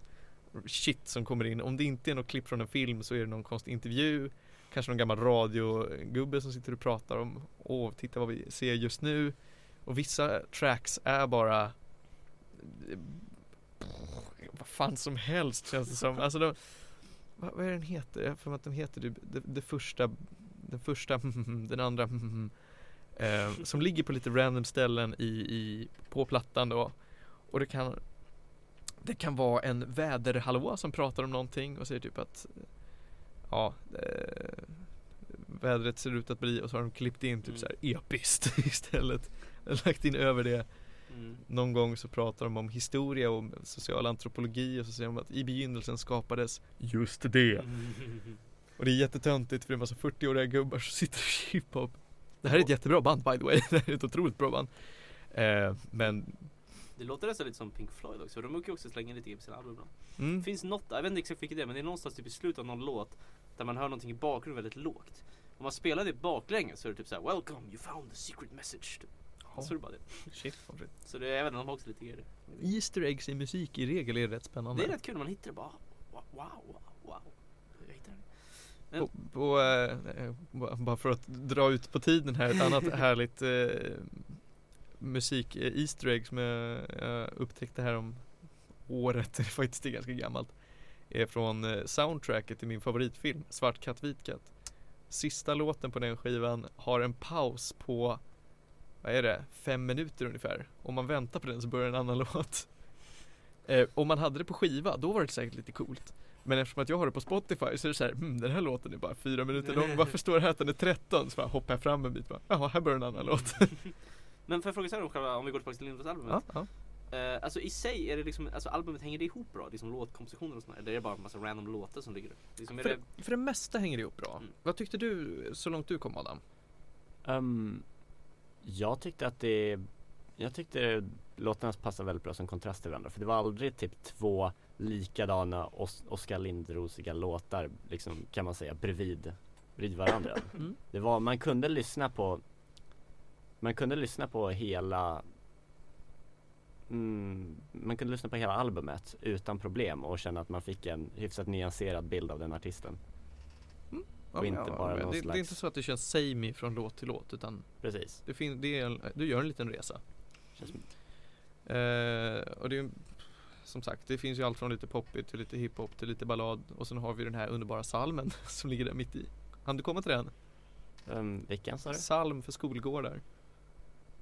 shit som kommer in. Om det inte är något klipp från en film så är det någon konstig intervju. Kanske någon gammal radiogubbe som sitter och pratar om Åh, titta vad vi ser just nu. Och vissa tracks är bara Vad fan som helst känns det som. Alltså de, vad, vad är den heter? Jag för att den heter typ det, det första Den första den andra eh, Som ligger på lite random ställen i, i på plattan då Och det kan Det kan vara en väderhallå som pratar om någonting och säger typ att Ja eh, Vädret ser ut att bli och så har de klippt in typ Mm. så här episkt istället Lagt in över det Mm. någon gång så pratar de om historia och social antropologi och så säger de att i begynnelsen skapades just det. Och det är jättetöntigt för det är en massa 40-åriga gubbar som sitter i hiphop. Det här är ett jättebra band by the way, det här är ett otroligt bra band. Eh, men, Det låter nästan lite som Pink Floyd också, de brukar ju också slänga lite grejer på sina album mm, finns något, jag vet inte exakt vilket det är, men det är någonstans typ i slutet av någon låt Där man hör någonting i bakgrunden väldigt lågt Om man spelar det baklänges så är det typ såhär Welcome, you found the secret message. Så är det bara det. Shit vad fritt. Så det, jag vet inte, de också lite grejer. Easter eggs i musik i regel är rätt spännande. Det är rätt kul när man hittar det bara Wow, wow, wow. Jag hittar det. På, eh, ba- bara för att dra ut på tiden här, ett annat härligt eh, musik eh, Easter egg som jag, jag upptäckte här om året, det är faktiskt är ganska gammalt. Är från soundtracket till min favoritfilm, Svart katt, vit katt. Sista låten på den skivan har en paus på, vad är det, fem minuter ungefär. Om man väntar på den så börjar en annan låt. Eh, om man hade det på skiva, då var det säkert lite coolt. Men eftersom att jag har det på Spotify så är det så här, hmm, den här låten är bara fyra minuter lång, varför står det här att den är 13? Så bara hoppar jag fram en bit bara, jaha, här börjar en annan låt. Men får jag fråga så här om själva, om vi går tillbaka till Lindros-albumet. ja, ja. Eh, alltså i sig är det liksom, alltså albumet hänger det ihop bra? Liksom låtkompositioner och sånt där? Eller är det bara en massa random låtar som ligger? Liksom, För, det, för det mesta hänger det ihop bra. Mm. Vad tyckte du så långt du kom Adam? Ehm, jag tyckte att det Jag tyckte låtarna passade väldigt bra som kontrast till varandra för det var aldrig typ två likadana Os- Oskar Lindrosiga låtar liksom kan man säga bredvid, bredvid varandra. Mm. Det var, man kunde lyssna på Man kunde lyssna på hela mm, Man kunde lyssna på hela albumet utan problem och känna att man fick en hyfsat nyanserad bild av den artisten. Och inte bara men någon det, det är slags- inte så att det känns samey från låt till låt utan Precis. det fin- det är du gör en liten resa. Känns Eh, och det är som sagt, det finns ju allt från lite poppigt till lite hiphop till lite ballad och sen har vi den här underbara salmen som ligger där mitt i. Han du komma till den? Um, vilken sa du? Salm för skolgårdar.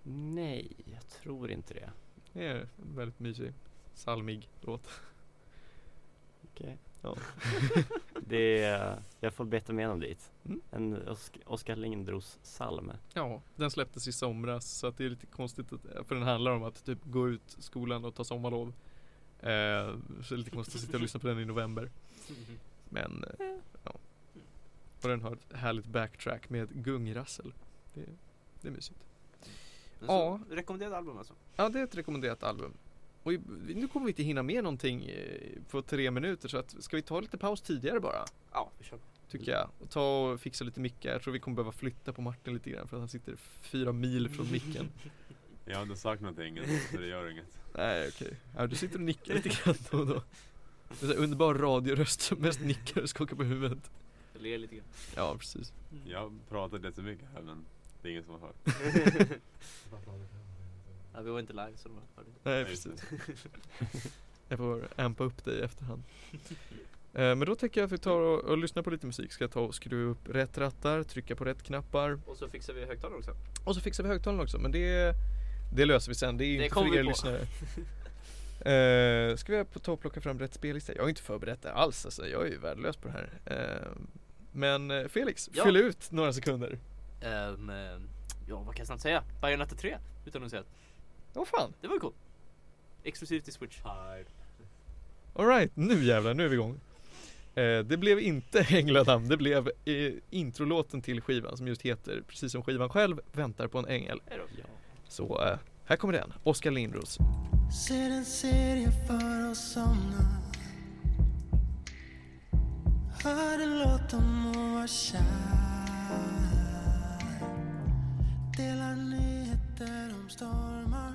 Nej, jag tror inte det. Det är en väldigt mysig, salmig låt. Okej. Ja. Det är, jag får beta mig igenom dit. Mm. En Osk- Oskar Lindros psalm. Ja, den släpptes i somras så att det är lite konstigt att, för den handlar om att typ gå ut skolan och ta sommarlov. Eh, så det är lite konstigt att sitta och lyssna på den i november. Men eh, ja. Och den har ett härligt backtrack med gungrassel. Det, det är mysigt. Ja. rekommenderat album alltså? Ja, det är ett rekommenderat album. Och nu kommer vi inte hinna med någonting eh, på tre minuter så att ska vi ta lite paus tidigare bara? Ja, vi kör. Tycker jag. Och ta och fixa lite mickar. Jag tror vi kommer behöva flytta på Martin lite grann för att han sitter fyra mil från micken. Jag har inte sagt någonting så det gör inget. Nej okej. Ja, du sitter och nickar lite grann då och då. Det är underbar radioröst som mest nickar och skakar på huvudet. Jag ler lite grann. Ja precis. Jag pratar jättemycket här men det är ingen som har hört. Ja, vi var inte live så de hörde inte. Nej precis. Jag får ampa upp dig i efterhand. Eh, Men då tänker jag att vi tar och, och lyssnar på lite musik. Ska jag ta och skruva upp rätt rattar, trycka på rätt knappar. Och så fixar vi högtalare också. Och så fixar vi högtalarna också. Men det, det löser vi sen. Det är Det inte för er på. lyssnare. Eh, ska vi ta och plocka fram rätt spellista? Jag har inte förberett det alls alltså. Jag är ju värdelös på det här. Eh, men Felix, Ja. fyll ut några sekunder. Ehm, ja, vad kan jag snabbt säga? Bayonetta 3 utan att säga Åh fan! det var ju coolt. Exklusivt i Switch. Alright, nu jävlar, nu är vi igång. Eh, det blev inte Ängladam, det blev eh, introlåten till skivan som just heter, precis som skivan själv, Väntar på en ängel. Ja. Så eh, här kommer den, Oskar Lindros. Ser en serie för att somna Hör en låt om att vara kär Delar nyheter om stormar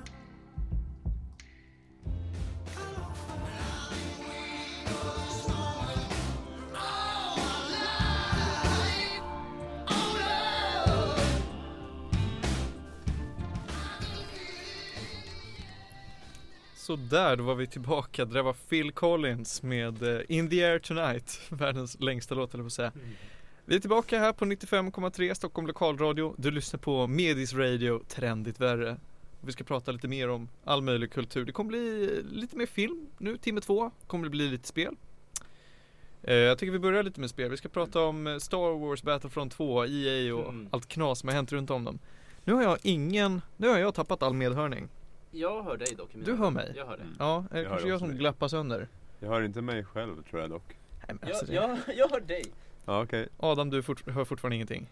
Så där, då var vi tillbaka. Det där var Phil Collins med eh, In the air tonight, världens längsta låt eller på att säga. Vi är tillbaka här på 95,3 Stockholm lokalradio. Du lyssnar på Medis Radio, trendigt värre. Vi ska prata lite mer om all möjlig kultur. Det kommer bli lite mer film nu, timme två. Kommer det bli lite spel. Eh, jag tycker vi börjar lite med spel. Vi ska prata om eh, Star Wars Battlefront 2, EA och Mm. allt knas som har hänt runt om dem. Nu har jag ingen, nu har jag tappat all medhörning. Jag hör dig dock. Du hör mig? Jag hör dig. Ja, det kanske jag som glappar sönder? Jag hör inte mig själv tror jag dock. Nej, men Jag, alltså, det- jag, jag hör dig. Ja okej. Adam, du fort, hör fortfarande ingenting?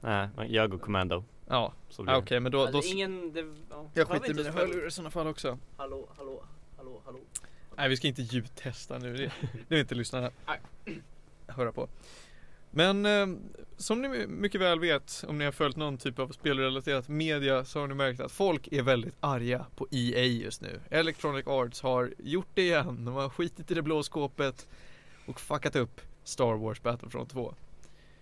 Nej, jag går commando. Ja, ah, okej men då, då Alltså, ingen... Det, ja. Jag skiter i inte mina hörlurar i sådana fall också Hallå, hallå, hallå, hallå. Nej vi ska inte ljudtesta nu, det, det vill inte lyssnarna Nej. höra på Men eh, som ni mycket väl vet om ni har följt någon typ av spelrelaterat media så har ni märkt att folk är väldigt arga på EA just nu. Electronic Arts har gjort det igen. De har skitit i det blå skåpet och fuckat upp Star Wars Battlefront 2.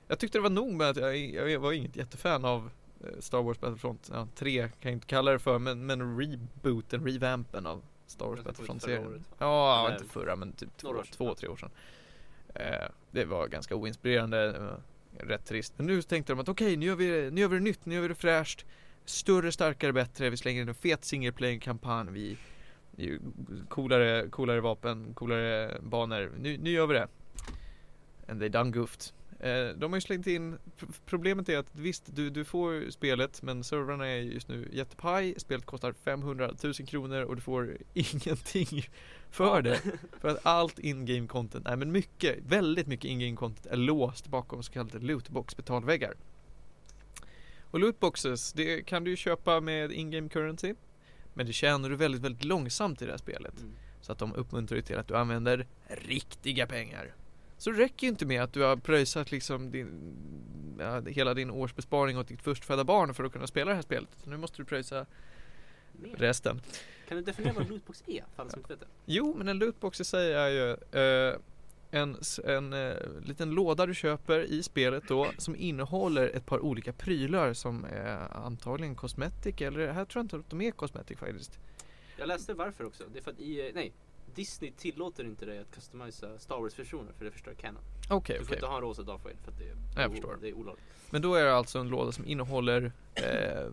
Jag tyckte det var nog med att jag, jag var inget jättefan av eh, Star Wars Battlefront ja, 3 kan jag inte kalla det för men, men rebooten, revampen av Star Wars Battlefront-serien. Ja, inte förra men typ två, två tre år sedan. Eh, det var ganska oinspirerande, var rätt trist. Men nu tänkte de att okej, nu, gör vi det- nu gör vi det nytt, nu gör vi det fräscht. Större, starkare, bättre. Vi slänger in en fet single player kampanj Vi, vi coolare, coolare vapen, coolare banor. Nu, nu gör vi det. And they done goofed. Eh, de har ju slängt in, pr- problemet är att visst, du, du får spelet men servrarna är just nu jättepaj. Spelet kostar 500 000 kronor och du får ingenting för det. För att allt in-game content, nej men mycket, väldigt mycket in-game content är låst bakom så kallade lootbox betalväggar. Och lootboxes, det kan du ju köpa med in-game currency. Men det tjänar du väldigt, väldigt långsamt i det här spelet. Mm. Så att de uppmuntrar ju till att du använder riktiga pengar. Så det räcker ju inte med att du har pröjsat liksom din, ja, hela din årsbesparing åt ditt förstfödda barn för att kunna spela det här spelet. Nu måste du pröjsa Mer. resten. Kan du definiera vad en lootbox är? För alla som inte vet det. Jo, men en lootbox i sig är ju eh, en, en eh, liten låda du köper i spelet då som innehåller ett par olika prylar som är antagligen cosmetic eller här tror jag inte att de är cosmetic faktiskt. Jag läste varför också. Det är för att i, nej, Disney tillåter inte dig att customisa Star Wars-versioner för det förstör canon. Okej, Du får okej. inte ha en rosa Darth för att det är, Jag förstår. det är olagligt. Men då är det alltså en låda som innehåller eh,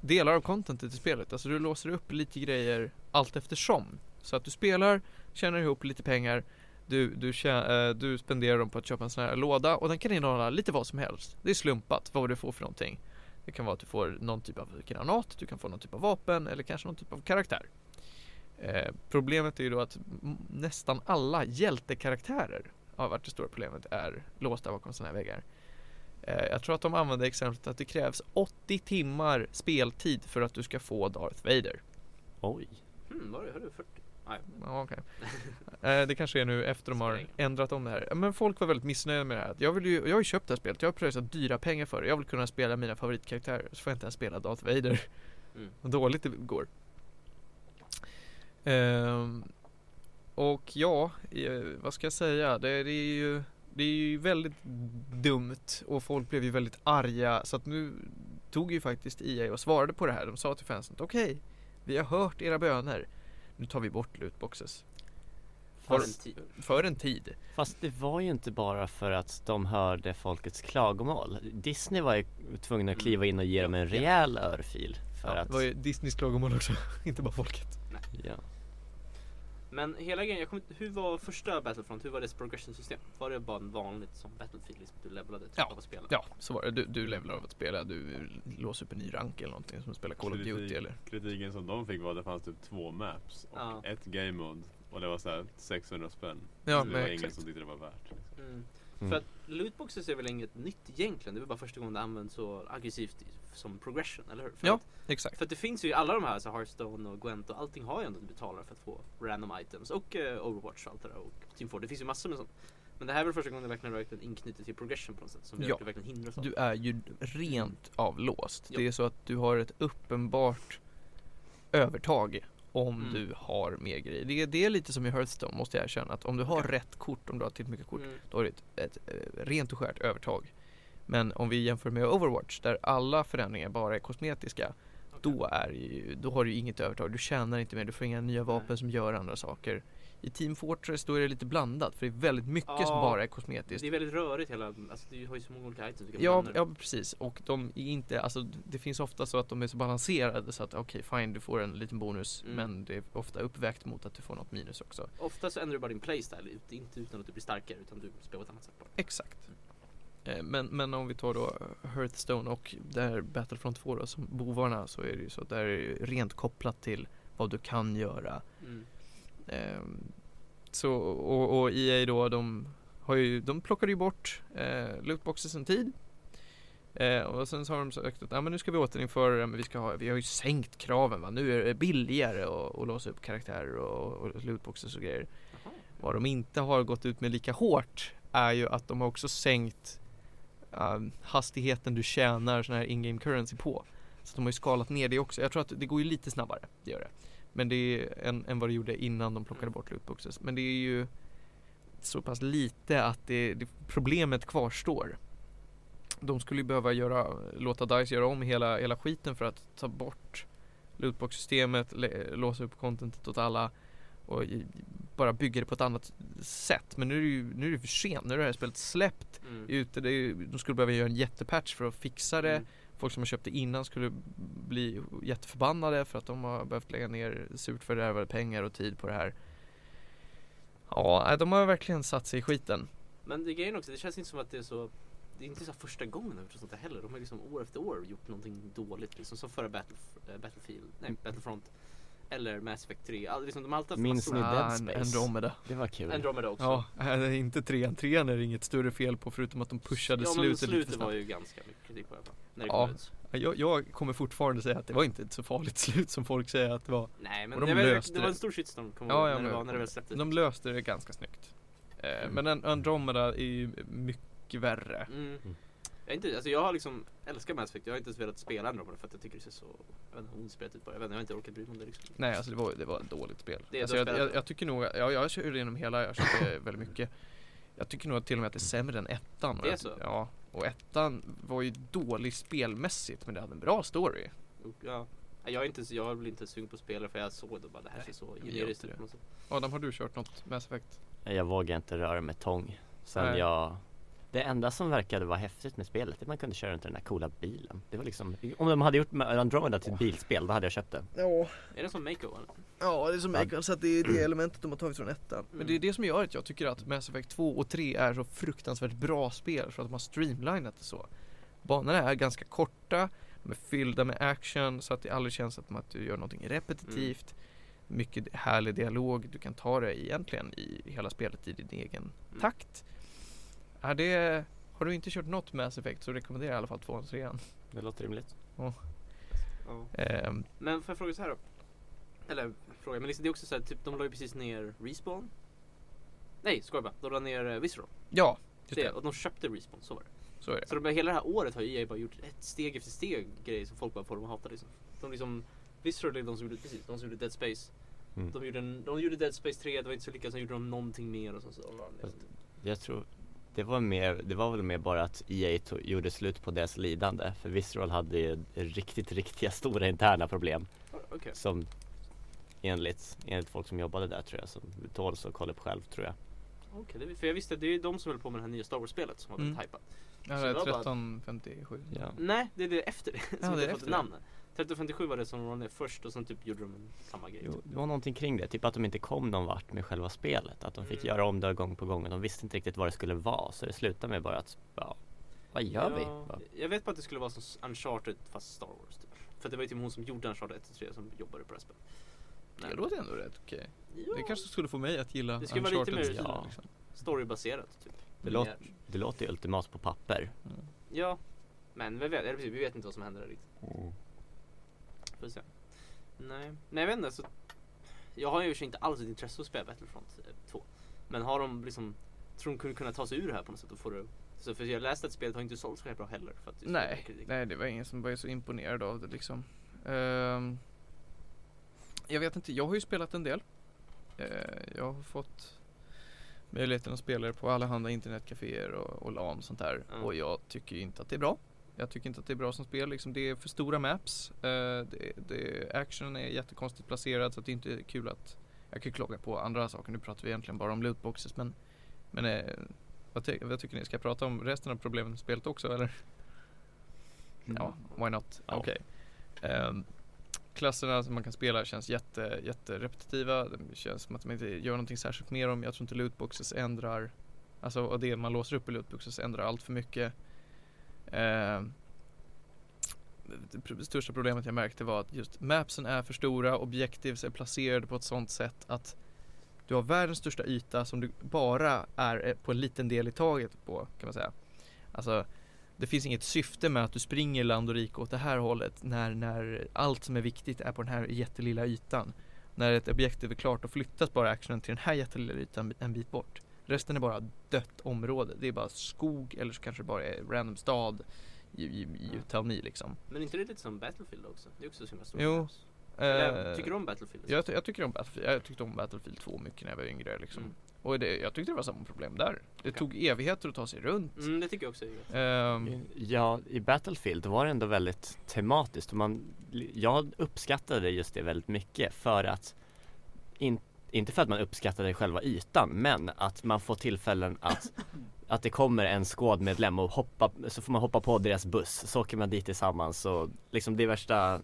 delar av contentet i spelet. Alltså du låser upp lite grejer allt eftersom. Så att du spelar, tjänar ihop lite pengar, du, du, tjä, eh, du spenderar dem på att köpa en sån här låda och den kan innehålla lite vad som helst. Det är slumpat vad du får för någonting. Det kan vara att du får någon typ av granat, du kan få någon typ av vapen eller kanske någon typ av karaktär. Eh, problemet är ju då att nästan alla hjältekaraktärer har varit det stora problemet är låsta bakom sådana här väggar. Eh, Jag tror att de använder exemplet att det krävs 80 timmar speltid för att du ska få Darth Vader. Oj. Hmm, var det, hörde du 40? Nej. Ja, okej. Eh, Det kanske är nu efter de har ändrat om det här. Men folk var väldigt missnöjda med det här. Jag, vill ju, jag har ju köpt det här spelet, jag har pröjsat dyra pengar för det. Jag vill kunna spela mina favoritkaraktärer. Så får jag inte ens spela Darth Vader. Mm. Vad dåligt det går. Ehm, och ja, eh, vad ska jag säga? Det, det är ju det är ju väldigt dumt och folk blev ju väldigt arga så att nu tog ju faktiskt EA och svarade på det här. De sa till fansen att okej, vi har hört era böner. Nu tar vi bort lootboxes. För tid. För en tid. Fast det var ju inte bara för att de hörde folkets klagomål. Disney var ju tvungna att kliva in och ge dem en rejäl örfil. För Ja, att, det var ju Disneys klagomål också, inte bara folket. ja. Men hela grejen, jag kommer inte, hur var första Battlefront? Hur var dess progression system? Var det bara vanligt som Battlefield? Liksom, du levlade typ Ja, av att spela? Ja, så var det. Du, du levlar av att spela, du låser upp en ny rank eller någonting som att spela Call of Duty eller kritiken som de fick var att det fanns typ två maps och Ja. ett game mode och det var så här 600 spänn. Ja, så det var men ingen exakt. som tyckte det var värt. Liksom. Mm. Mm. För att lootboxes är väl inget nytt egentligen? Det är väl bara första gången det används så aggressivt som progression, eller hur? För Ja. att, Exakt. för att det finns ju alla de här, så Hearthstone och Gwent och allting har ju ändå att du betalar för att få random items och eh, Overwatch och allt det där och Team 4. Det finns ju massor med sånt. Men det här är väl första gången det verkligen är verkligen inknutet till progression på något sätt som Ja. verkligen hindras av. Du är ju rent avlåst. Ja. Det är så att du har ett uppenbart övertag om Mm. du har mer grejer. Det, är- det är lite som i Hearthstone måste jag erkänna att om du har rätt kort, om du har tillräckligt mycket kort, Mm. då har du ett, ett, eh, rent och skärt övertag. Men om vi jämför med Overwatch där alla förändringar bara är kosmetiska, då, är ju, då har du inget övertag. Du tjänar inte mer, du får inga nya vapen Nej. som gör andra saker. I Team Fortress då är det lite blandat för det är väldigt mycket som Ja, bara är kosmetiskt. Det är väldigt rörigt hela, alltså du har ju så många olika items du kan Ja, ja precis och de är inte, alltså det finns ofta så att de är så balanserade så att okej fine du får en liten bonus Mm. men det är ofta uppvägt mot att du får något minus också. Ofta så ändrar du bara din playstyle, inte utan att du blir starkare utan du spelar på ett annat sätt bara. Exakt. Eh, Men, men om vi tar då Hearthstone och där Battlefront 2 då som bovarna så är det ju så att där är det rent kopplat till vad du kan göra. Ehm, så, och, och EA då de har ju, de plockade ju bort eh, lootboxes en tid. Eh, och sen så har de sagt att ah, men nu ska vi återinföra det men vi ska ha, vi har ju sänkt kraven va. Nu är det billigare att, låsa upp karaktärer och, och lootboxes och grejer. Vad de inte har gått ut med lika hårt är ju att de har också sänkt eh, hastigheten du tjänar sån här in-game currency på. Så de har ju skalat ner det också. Jag tror att det går ju lite snabbare, det gör det. Men det är än, än vad det gjorde innan de plockade bort lootboxes. Men det är ju så pass lite att det, det problemet kvarstår. De skulle ju behöva göra, låta DICE göra om hela, hela skiten för att ta bort lootbox-systemet, låsa upp contentet åt alla och bara bygga det på ett annat sätt. Men nu är det ju nu är det för sent, nu är det här spelet släppt Mm. ute. Är, de skulle behöva göra en jättepatch för att fixa det. Mm. Folk som har köpt det innan skulle bli jätteförbannade för att de har behövt lägga ner surt fördärvade pengar och tid på det här. Ja, de har verkligen satt sig i skiten. Men det är grejen också, det känns inte som att det är så det är inte så första gången de har gjort sånt här heller. De har liksom år efter år gjort någonting dåligt. Liksom, som förra Battlef eh, Battlefield, nej Battlefront. Eller Mass Effect 3. All, liksom, de alltid Minns massor- ni Dead Ah, Space? Andromeda. Det var kul. Andromeda också. Ja, äh, inte trean. Trean är det inget större fel på förutom att de pushade ja, men slutet, lite slutet för var snabbt. ju ganska mycket kritik på i alla fall. När det Ja. kom ut. Jag, jag kommer fortfarande säga att det var inte ett så farligt slut som folk säger att det var. Nej men de det, var, löste det var en stor shitstorm kom Ja, ja, ja, när, det men- var, när det väl släpptes. De löste det ganska snyggt. Eh, Men en Andromeda är ju mycket värre. Mm. Jag, är inte, alltså jag har liksom älskar Mass Effect, jag har inte ens velat spela Andromeda för att jag tycker det ser så jag vet inte, ut bara. Jag vet inte, jag har inte orkat bry mig om det liksom. Nej alltså det var, det var ett dåligt spel. Det alltså, jag, jag, jag tycker nog, ja, jag körde igenom hela, jag körde väldigt mycket. Jag tycker nog att till och med att det är sämre än ettan. Det är Jag- så? Ja. Och ettan var ju dålig spelmässigt men det hade en bra story. Ja. Jag är inte, jag blir inte sugen på att spela för jag såg det bara det här ser så generiskt inte ut. Adam, har du kört något Mass Effect? Jag vågar inte röra med tång. Sen Nej. jag Det enda som verkade vara häftigt med spelet, det är att man kunde köra runt i den där coola bilen. Det var liksom, om de hade gjort med Andromeda till ett bilspel, då hade jag köpt det. Ja, Är det som Mako eller? ja det är som. Egon, så att det är det elementet de har tagit från ettan. Men Mm. det är det som gör att jag tycker att Mass Effect 2 och 3 är så fruktansvärt bra spel för att de har streamlinat det så. Banorna är ganska korta, de är fyllda med action så att det aldrig känns som att du gör någonting repetitivt. Mycket härlig dialog, du kan ta det egentligen i hela spelet i din egen Mm. takt. Är det, har du inte kört något Mass Effect så rekommenderar jag i alla fall 2 och 3 Det låter rimligt. Ja. ehm, Men får jag fråga så här då? Eller fråga, men liksom, det är också så här, typ de la ju precis ner Respawn. Nej, skojar bara. De la ner eh, Visceral. Ja, just Det, det. och de köpte Respawn, så var det. Så är det. Så de, hela det här året har EA bara gjort ett steg efter steg grejer som folk bara får dem att hata liksom. De liksom, Visceral är de som gjorde, precis, de som gjorde Dead Space. Mm. De, gjorde en, de gjorde Dead Space 3, det var inte så lyckat, sen gjorde de någonting mer och så. så. Fast Jag tror det var, mer, det var väl mer bara att EA to, gjorde slut på deras lidande. För Visceral hade ju riktigt, riktiga stora interna problem. Okej. Som enligt, enligt folk som jobbade där tror jag, som tåls att kolla upp själv tror jag. Okej, det- för jag visste att det är de som höll på med det här nya Star Wars-spelet som var Mm. väldigt hypat. Ja, Så det är var bara- 1357. Ja. Nej, det är det efter det. som Ja, inte det är har fått efter namn. 1357 var det som de ner först och sen typ gjorde de samma grej. Jo, typ. det var någonting kring det, typ att de inte kom någon vart med själva spelet. Att de fick mm. göra om det gång på gång och de visste inte riktigt vad det skulle vara. Så det slutade med bara att, ja, vad gör ja, vi? Va? Jag vet bara att det skulle vara som Uncharted fast Star Wars. Typ. För det var ju typ hon som gjorde Uncharted 1-3 som jobbade på det spelet. Nej. Det låter ändå rätt okej. Okay. Ja. Det kanske skulle få mig att gilla Uncharted. det skulle Uncharted. Vara lite mer ja. liksom. storybaserat typ. Det, låt, det låter ju ultimat på papper. Mm. Ja, men vi vet, vi vet inte vad som händer riktigt. Mm. 100%. Nej, men jag vet inte. Så jag har ju inte alls ett intresse att spela Battlefront eh, 2. Men har de liksom, tror de kunde kunna ta sig ur det här på något sätt och få det så för jag läste att spelet har inte sålt så bra heller. För att nej, nej, det var ingen som var så imponerad av det liksom. Um, jag vet inte, jag har ju spelat en del. Uh, jag har fått möjligheten att spela det på allehanda internetcaféer och, och LAN och sånt där. Mm. Och jag tycker ju inte att det är bra. Jag tycker inte att det är bra som spel. Liksom, det är för stora maps. Eh, det, det, actionen är jättekonstigt placerad så det inte är kul att jag kan klaga på andra saker. Nu pratar vi egentligen bara om lootboxes men, men eh, vad, ty- vad tycker ni? Ska jag prata om resten av problemen med spelet också eller? Ja, why not? Ja. Okej. Ehm, klasserna som man kan spela känns jätte, jätte repetitiva. Det känns som att de inte gör någonting särskilt mer om. Jag tror inte lootboxes ändrar, alltså och det man låser upp i lootboxes ändrar allt för mycket. Eh, det största problemet jag märkte var att just mapsen är för stora, objectives är placerade på ett sånt sätt att du har världens största yta som du bara är eh, på en liten del i taget på kan man säga. Alltså det finns inget syfte med att du springer land och rike åt det här hållet när, när allt som är viktigt är på den här jättelilla ytan. När ett objektiv är klart och flyttas bara actionen till den här jättelilla ytan en bit bort. Resten är bara dött område. Det är bara skog eller så kanske det bara är random stad. You, you, you tell me liksom. Men inte det lite som Battlefield också? Det är också så himla stort. Jo, Eller, Eh, tycker du om Battlefield? jag, jag tycker om Battlefield, jag tyckte om Battlefield 2 mycket när jag var yngre liksom. Mm. Och det, jag tyckte det var samma problem där. Det Okej. tog evigheter att ta sig runt. Mm, det tycker jag också är. Ehm, Ja, i Battlefield var det ändå väldigt tematiskt och man, jag uppskattade just det väldigt mycket för att in, inte för att man uppskattade själva ytan men att man får tillfällen att att det kommer en skådmedlem och hoppa, så får man hoppa på deras buss, så åker man dit tillsammans och liksom det är värsta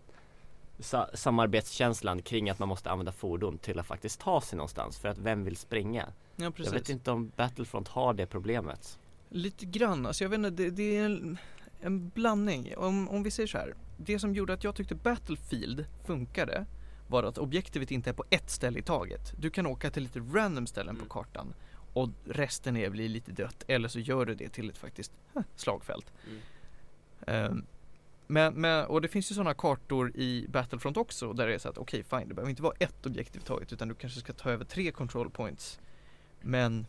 sa, samarbetskänslan kring att man måste använda fordon till att faktiskt ta sig någonstans för att vem vill springa? ja Jag vet inte om Battlefront har det problemet Lite grann, alltså jag vet inte, det, det är en, en blandning. Om, om vi säger så här. Det som gjorde att jag tyckte Battlefield funkade var att objektivet inte är på ett ställe i taget. Du kan åka till lite random ställen Mm. på kartan och resten är blir lite dött eller så gör du det till ett faktiskt slagfält. Mm. Ehm, men, men, och det finns ju sådana kartor i Battlefront också där det är så att okej fine, det behöver inte vara ett objektiv taget utan du kanske ska ta över tre control points. Men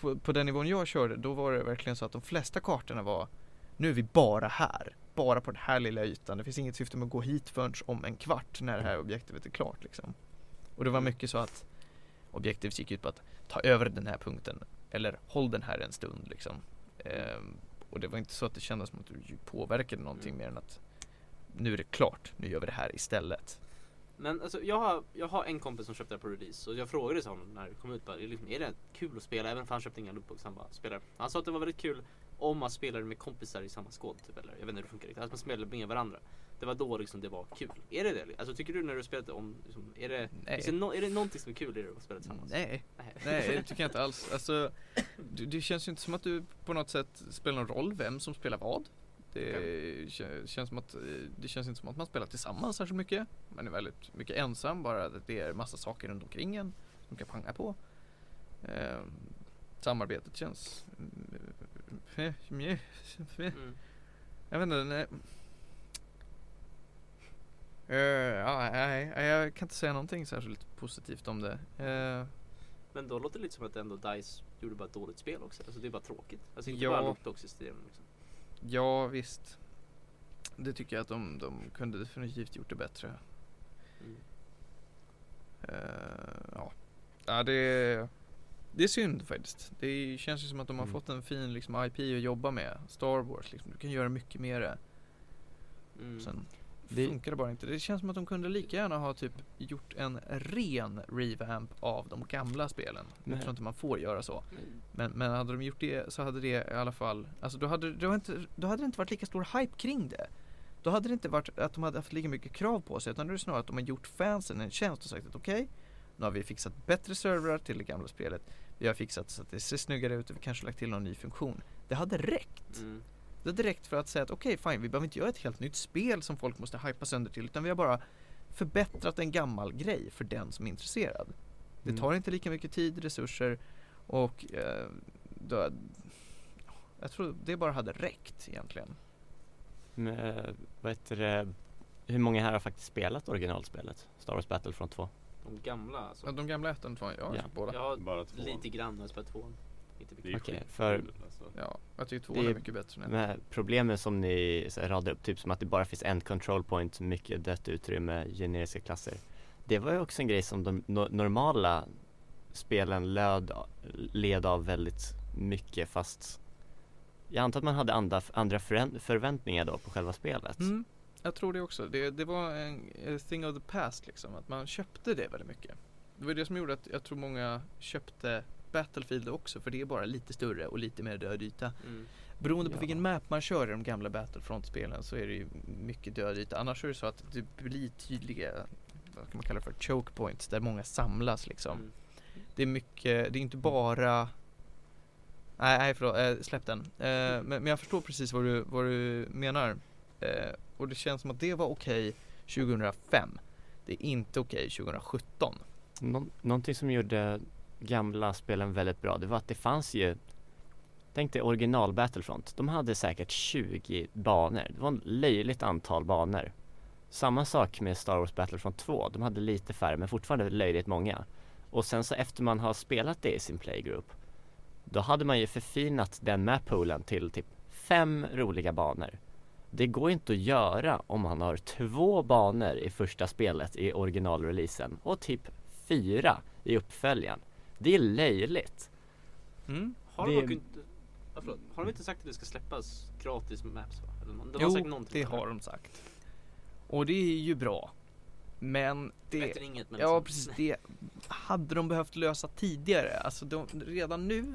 på, på den nivån jag körde då var det verkligen så att de flesta kartorna var nu är vi bara här, bara på den här lilla ytan. Det finns inget syfte med att gå hit förrän om en kvart när det här objektivet är klart liksom. Och det var mycket så att objektivet gick ut på att ta över den här punkten eller håll den här en stund liksom. Ehm, och det var inte så att det kändes som att du påverkade någonting Mm. mer än att nu är det klart, nu gör vi det här istället. Men alltså jag har, jag har en kompis som köpte det på release och jag frågade honom när det kom ut bara, är liksom, är det kul att spela? Även för han köpte inga lootbox, han bara spelar. Han sa att det var väldigt kul om man spelade med kompisar i samma skåd typ, eller jag vet inte hur det funkar riktigt. Att man spelade med varandra. Det var då liksom det var kul. Är det det? Alltså tycker du när du spelat det om, liksom, är det, Nej. det, no, är det någonting som är kul i det att spela tillsammans? Nej, Nej. nej det tycker jag inte alls. Alltså, du, det känns ju inte som att du på något sätt spelar någon roll vem som spelar vad. Det kä- känns som att eh, det känns inte som att man spelar tillsammans särskilt mycket. Man är väldigt mycket ensam, bara att det är massa saker runt omkring en som kan panga på. Ehm, samarbetet känns... mm. Jag vet inte, nej. Eh, ja, nej, jag kan inte säga någonting särskilt positivt om det. Eh, Men då låter det lite som att ändå DICE gjorde bara ett dåligt spel också. Alltså det är bara tråkigt. Alltså inte Ja. bara lootbox-system liksom. Ja visst. Det tycker jag att de, de kunde definitivt gjort det bättre. Mm. Eh, ja. ja, det det är synd faktiskt. Det känns ju som att de har Mm. fått en fin liksom, IP att jobba med. Star Wars liksom. Du kan göra mycket mer. Mm. Sen Det- funkar det bara inte. Det känns som att de kunde lika gärna ha typ gjort en ren revamp av de gamla spelen. Jag Nej. tror inte man får göra så. Men, men hade de gjort det så hade det i alla fall, alltså då hade, då, inte, då hade det inte varit lika stor hype kring det. Då hade det inte varit att de hade haft lika mycket krav på sig utan nu är det snarare att de har gjort fansen en tjänst och sagt att okej, nu har vi fixat bättre servrar till det gamla spelet. Vi har fixat så att det ser snyggare ut och vi kanske lagt till någon ny funktion. Det hade räckt. Mm. Det hade räckt för att säga att okej fine, vi behöver inte göra ett helt nytt spel som folk måste hypa sönder till utan vi har bara förbättrat en gammal grej för den som är intresserad. Det Mm. tar inte lika mycket tid, resurser och eh, då, jag tror det bara hade räckt egentligen. Men, vad heter det, hur många här har faktiskt spelat originalspelet? Star Wars Battlefront 2? De gamla alltså. Ja, de gamla ettan och tvåan, ja, Ja. båda. Jag har Bara två. lite grann jag spelat tvåan. Inte mycket. Det är Okej, skitkul, för- alltså. Ja, jag tycker tvåan Det- är mycket bättre. än Med problemen som ni så här, radar upp, typ som att det bara finns en control point, mycket dött utrymme, generiska klasser. Det var ju också en grej som de no- normala spelen löd, led av väldigt mycket fast jag antar att man hade andra, förväntningar då på själva spelet. Mm, jag tror det också. Det, det var en a thing of the past liksom, att man köpte det väldigt mycket. Det var det som gjorde att jag tror många köpte Battlefield också, för det är bara lite större och lite mer död yta. Mm. Beroende på Ja. vilken map man kör i de gamla Battlefront-spelen så är det ju mycket död yta. Annars är det så att det blir tydliga, vad ska man kalla det för, choke points där många samlas liksom. Mm. Det är mycket, det är inte bara Nej, nej förlåt, eh, släpp den. Eh, men, men jag förstår precis vad du, vad du menar. Eh, och det känns som att det var okej 2005. Det är inte okej 2017. Nå- någonting som gjorde gamla spelen väldigt bra, det var att det fanns ju Tänk dig original Battlefront, de hade säkert 20 banor, det var ett löjligt antal banor. Samma sak med Star Wars Battlefront 2, de hade lite färre men fortfarande löjligt många. Och sen så efter man har spelat det i sin playgroup Då hade man ju förfinat den mappoolen till typ fem roliga banor. Det går inte att göra om man har två banor i första spelet i originalreleasen och typ fyra i uppföljaren Det är löjligt Mm. Har de Det- dock inte, ja, har de inte sagt att det ska släppas gratis maps va? Eller, det var Jo, det har de sagt. Och det är ju bra. Men det... Bättre inget men Ja liksom- precis, det hade de behövt lösa tidigare. Alltså de, redan nu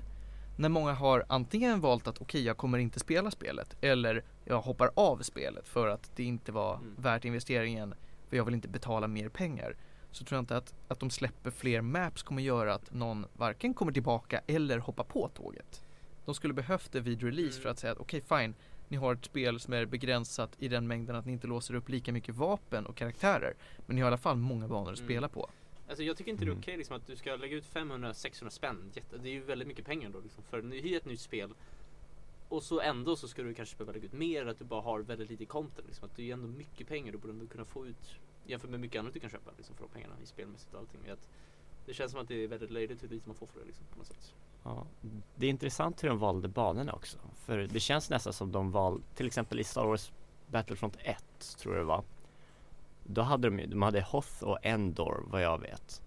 när många har antingen valt att okej jag kommer inte spela spelet eller jag hoppar av spelet för att det inte var Mm. värt investeringen för jag vill inte betala mer pengar. Så tror jag inte att, att de släpper fler maps kommer göra att någon varken kommer tillbaka eller hoppar på tåget. De skulle behövt det vid release Mm. för att säga att okej fine, ni har ett spel som är begränsat i den mängden att ni inte låser upp lika mycket vapen och karaktärer. Men ni har i alla fall många banor att Mm. spela på. Alltså jag tycker inte det är Mm. okej liksom att du ska lägga ut 500-600 spänn. Det är ju väldigt mycket pengar då liksom för ny- ett nytt spel. Och så ändå så ska du kanske behöva lägga ut mer eller att du bara har väldigt lite content. Liksom. Att det är ju ändå mycket pengar du borde kunna få ut jämfört med mycket annat du kan köpa liksom, för de pengarna i spelmässigt och allting. Att det känns som att det är väldigt löjligt hur lite man får för det liksom, på något sätt. Ja, det är intressant hur de valde banorna också. För det känns nästan som de valde, till exempel i Star Wars Battlefront 1 tror jag det var. Då hade de ju, de hade Hoth och Endor vad jag vet.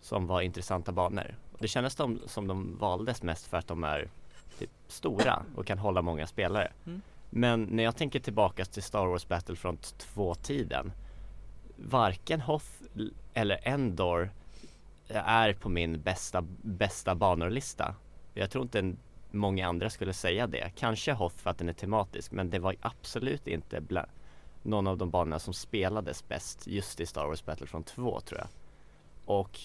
Som var intressanta banor. Det kändes de, som de valdes mest för att de är typ stora och kan hålla många spelare. Mm. Men när jag tänker tillbaka till Star Wars Battlefront 2-tiden Varken Hoth eller Endor är på min bästa, bästa banorlista. Jag tror inte många andra skulle säga det. Kanske Hoth för att den är tematisk men det var absolut inte bla, någon av de banorna som spelades bäst just i Star Wars Battlefront 2 tror jag. Och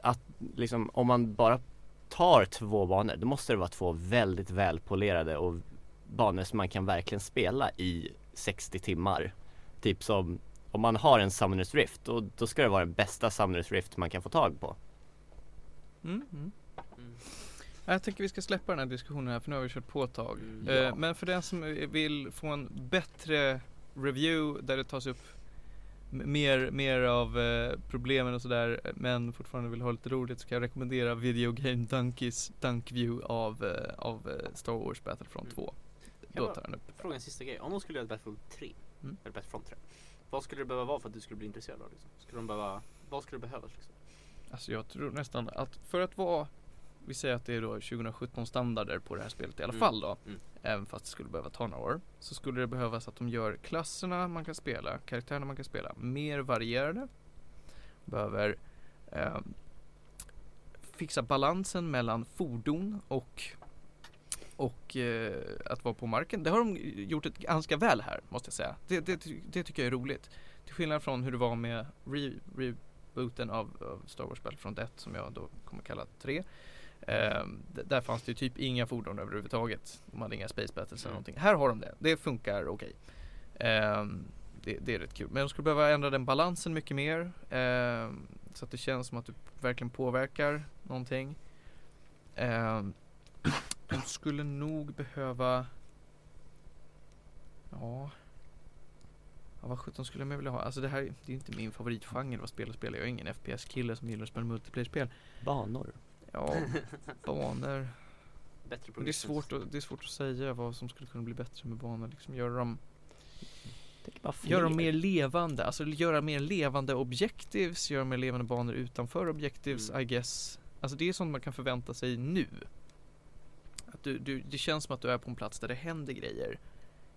att liksom om man bara tar två banor då måste det vara två väldigt välpolerade och banor som man kan verkligen spela i 60 timmar. Typ som om man har en Summoners Rift då, då ska det vara den bästa Summoners Rift man kan få tag på. Mm, mm. Mm. Jag tänker vi ska släppa den här diskussionen här för nu har vi kört på ett tag. Mm, Eh, ja. Men för den som vill få en bättre review där det tas upp mer, mer av eh, problemen och sådär men fortfarande vill ha lite roligt så kan jag rekommendera Video Game Dunkies Dunkview av, eh, av Star Wars Battlefront Mm. 2. Jag Då tar den upp. Fråga en sista grej. Om de skulle göra Battlefront 3, Mm. eller Battlefront 3. Vad skulle det behöva vara för att du skulle bli intresserad av det? Liksom? Skulle de behöva, vad skulle det behövas liksom? Alltså jag tror nästan att för att vara Vi säger att det är då 2017 standarder på det här spelet i alla Mm. fall då Mm. Även fast det skulle behöva ta några år Så skulle det behövas att de gör klasserna man kan spela, karaktärerna man kan spela mer varierade Behöver ehm, Fixa balansen mellan fordon och och eh, att vara på marken. Det har de gjort ett ganska väl här måste jag säga. Det, det, det tycker jag är roligt. Till skillnad från hur det var med re, rebooten av, av Star Wars Battlefront 1 som jag då kommer kalla 3. Ehm, där fanns det ju typ inga fordon överhuvudtaget. De hade inga space battles eller Mm. någonting. Här har de det. Det funkar okej. Ehm, det, det är rätt kul. Men de skulle behöva ändra den balansen mycket mer. ehm, så att det känns som att du verkligen påverkar någonting. De skulle nog behöva Ja Ja vad sjutton skulle jag mer vilja ha? Alltså det här det är inte min favoritgenre vad spel och spela. Jag är ingen FPS-kille som gillar att spela multiplayer-spel. Banor. Ja, banor. Bättre Men det är, svårt att, det är svårt att säga vad som skulle kunna bli bättre med banor. Liksom göra dem, göra dem mer levande. Alltså göra mer levande objectives, göra mer levande banor utanför objectives, Mm. I guess. Alltså det är sånt man kan förvänta sig nu. Att du, du, det känns som att du är på en plats där det händer grejer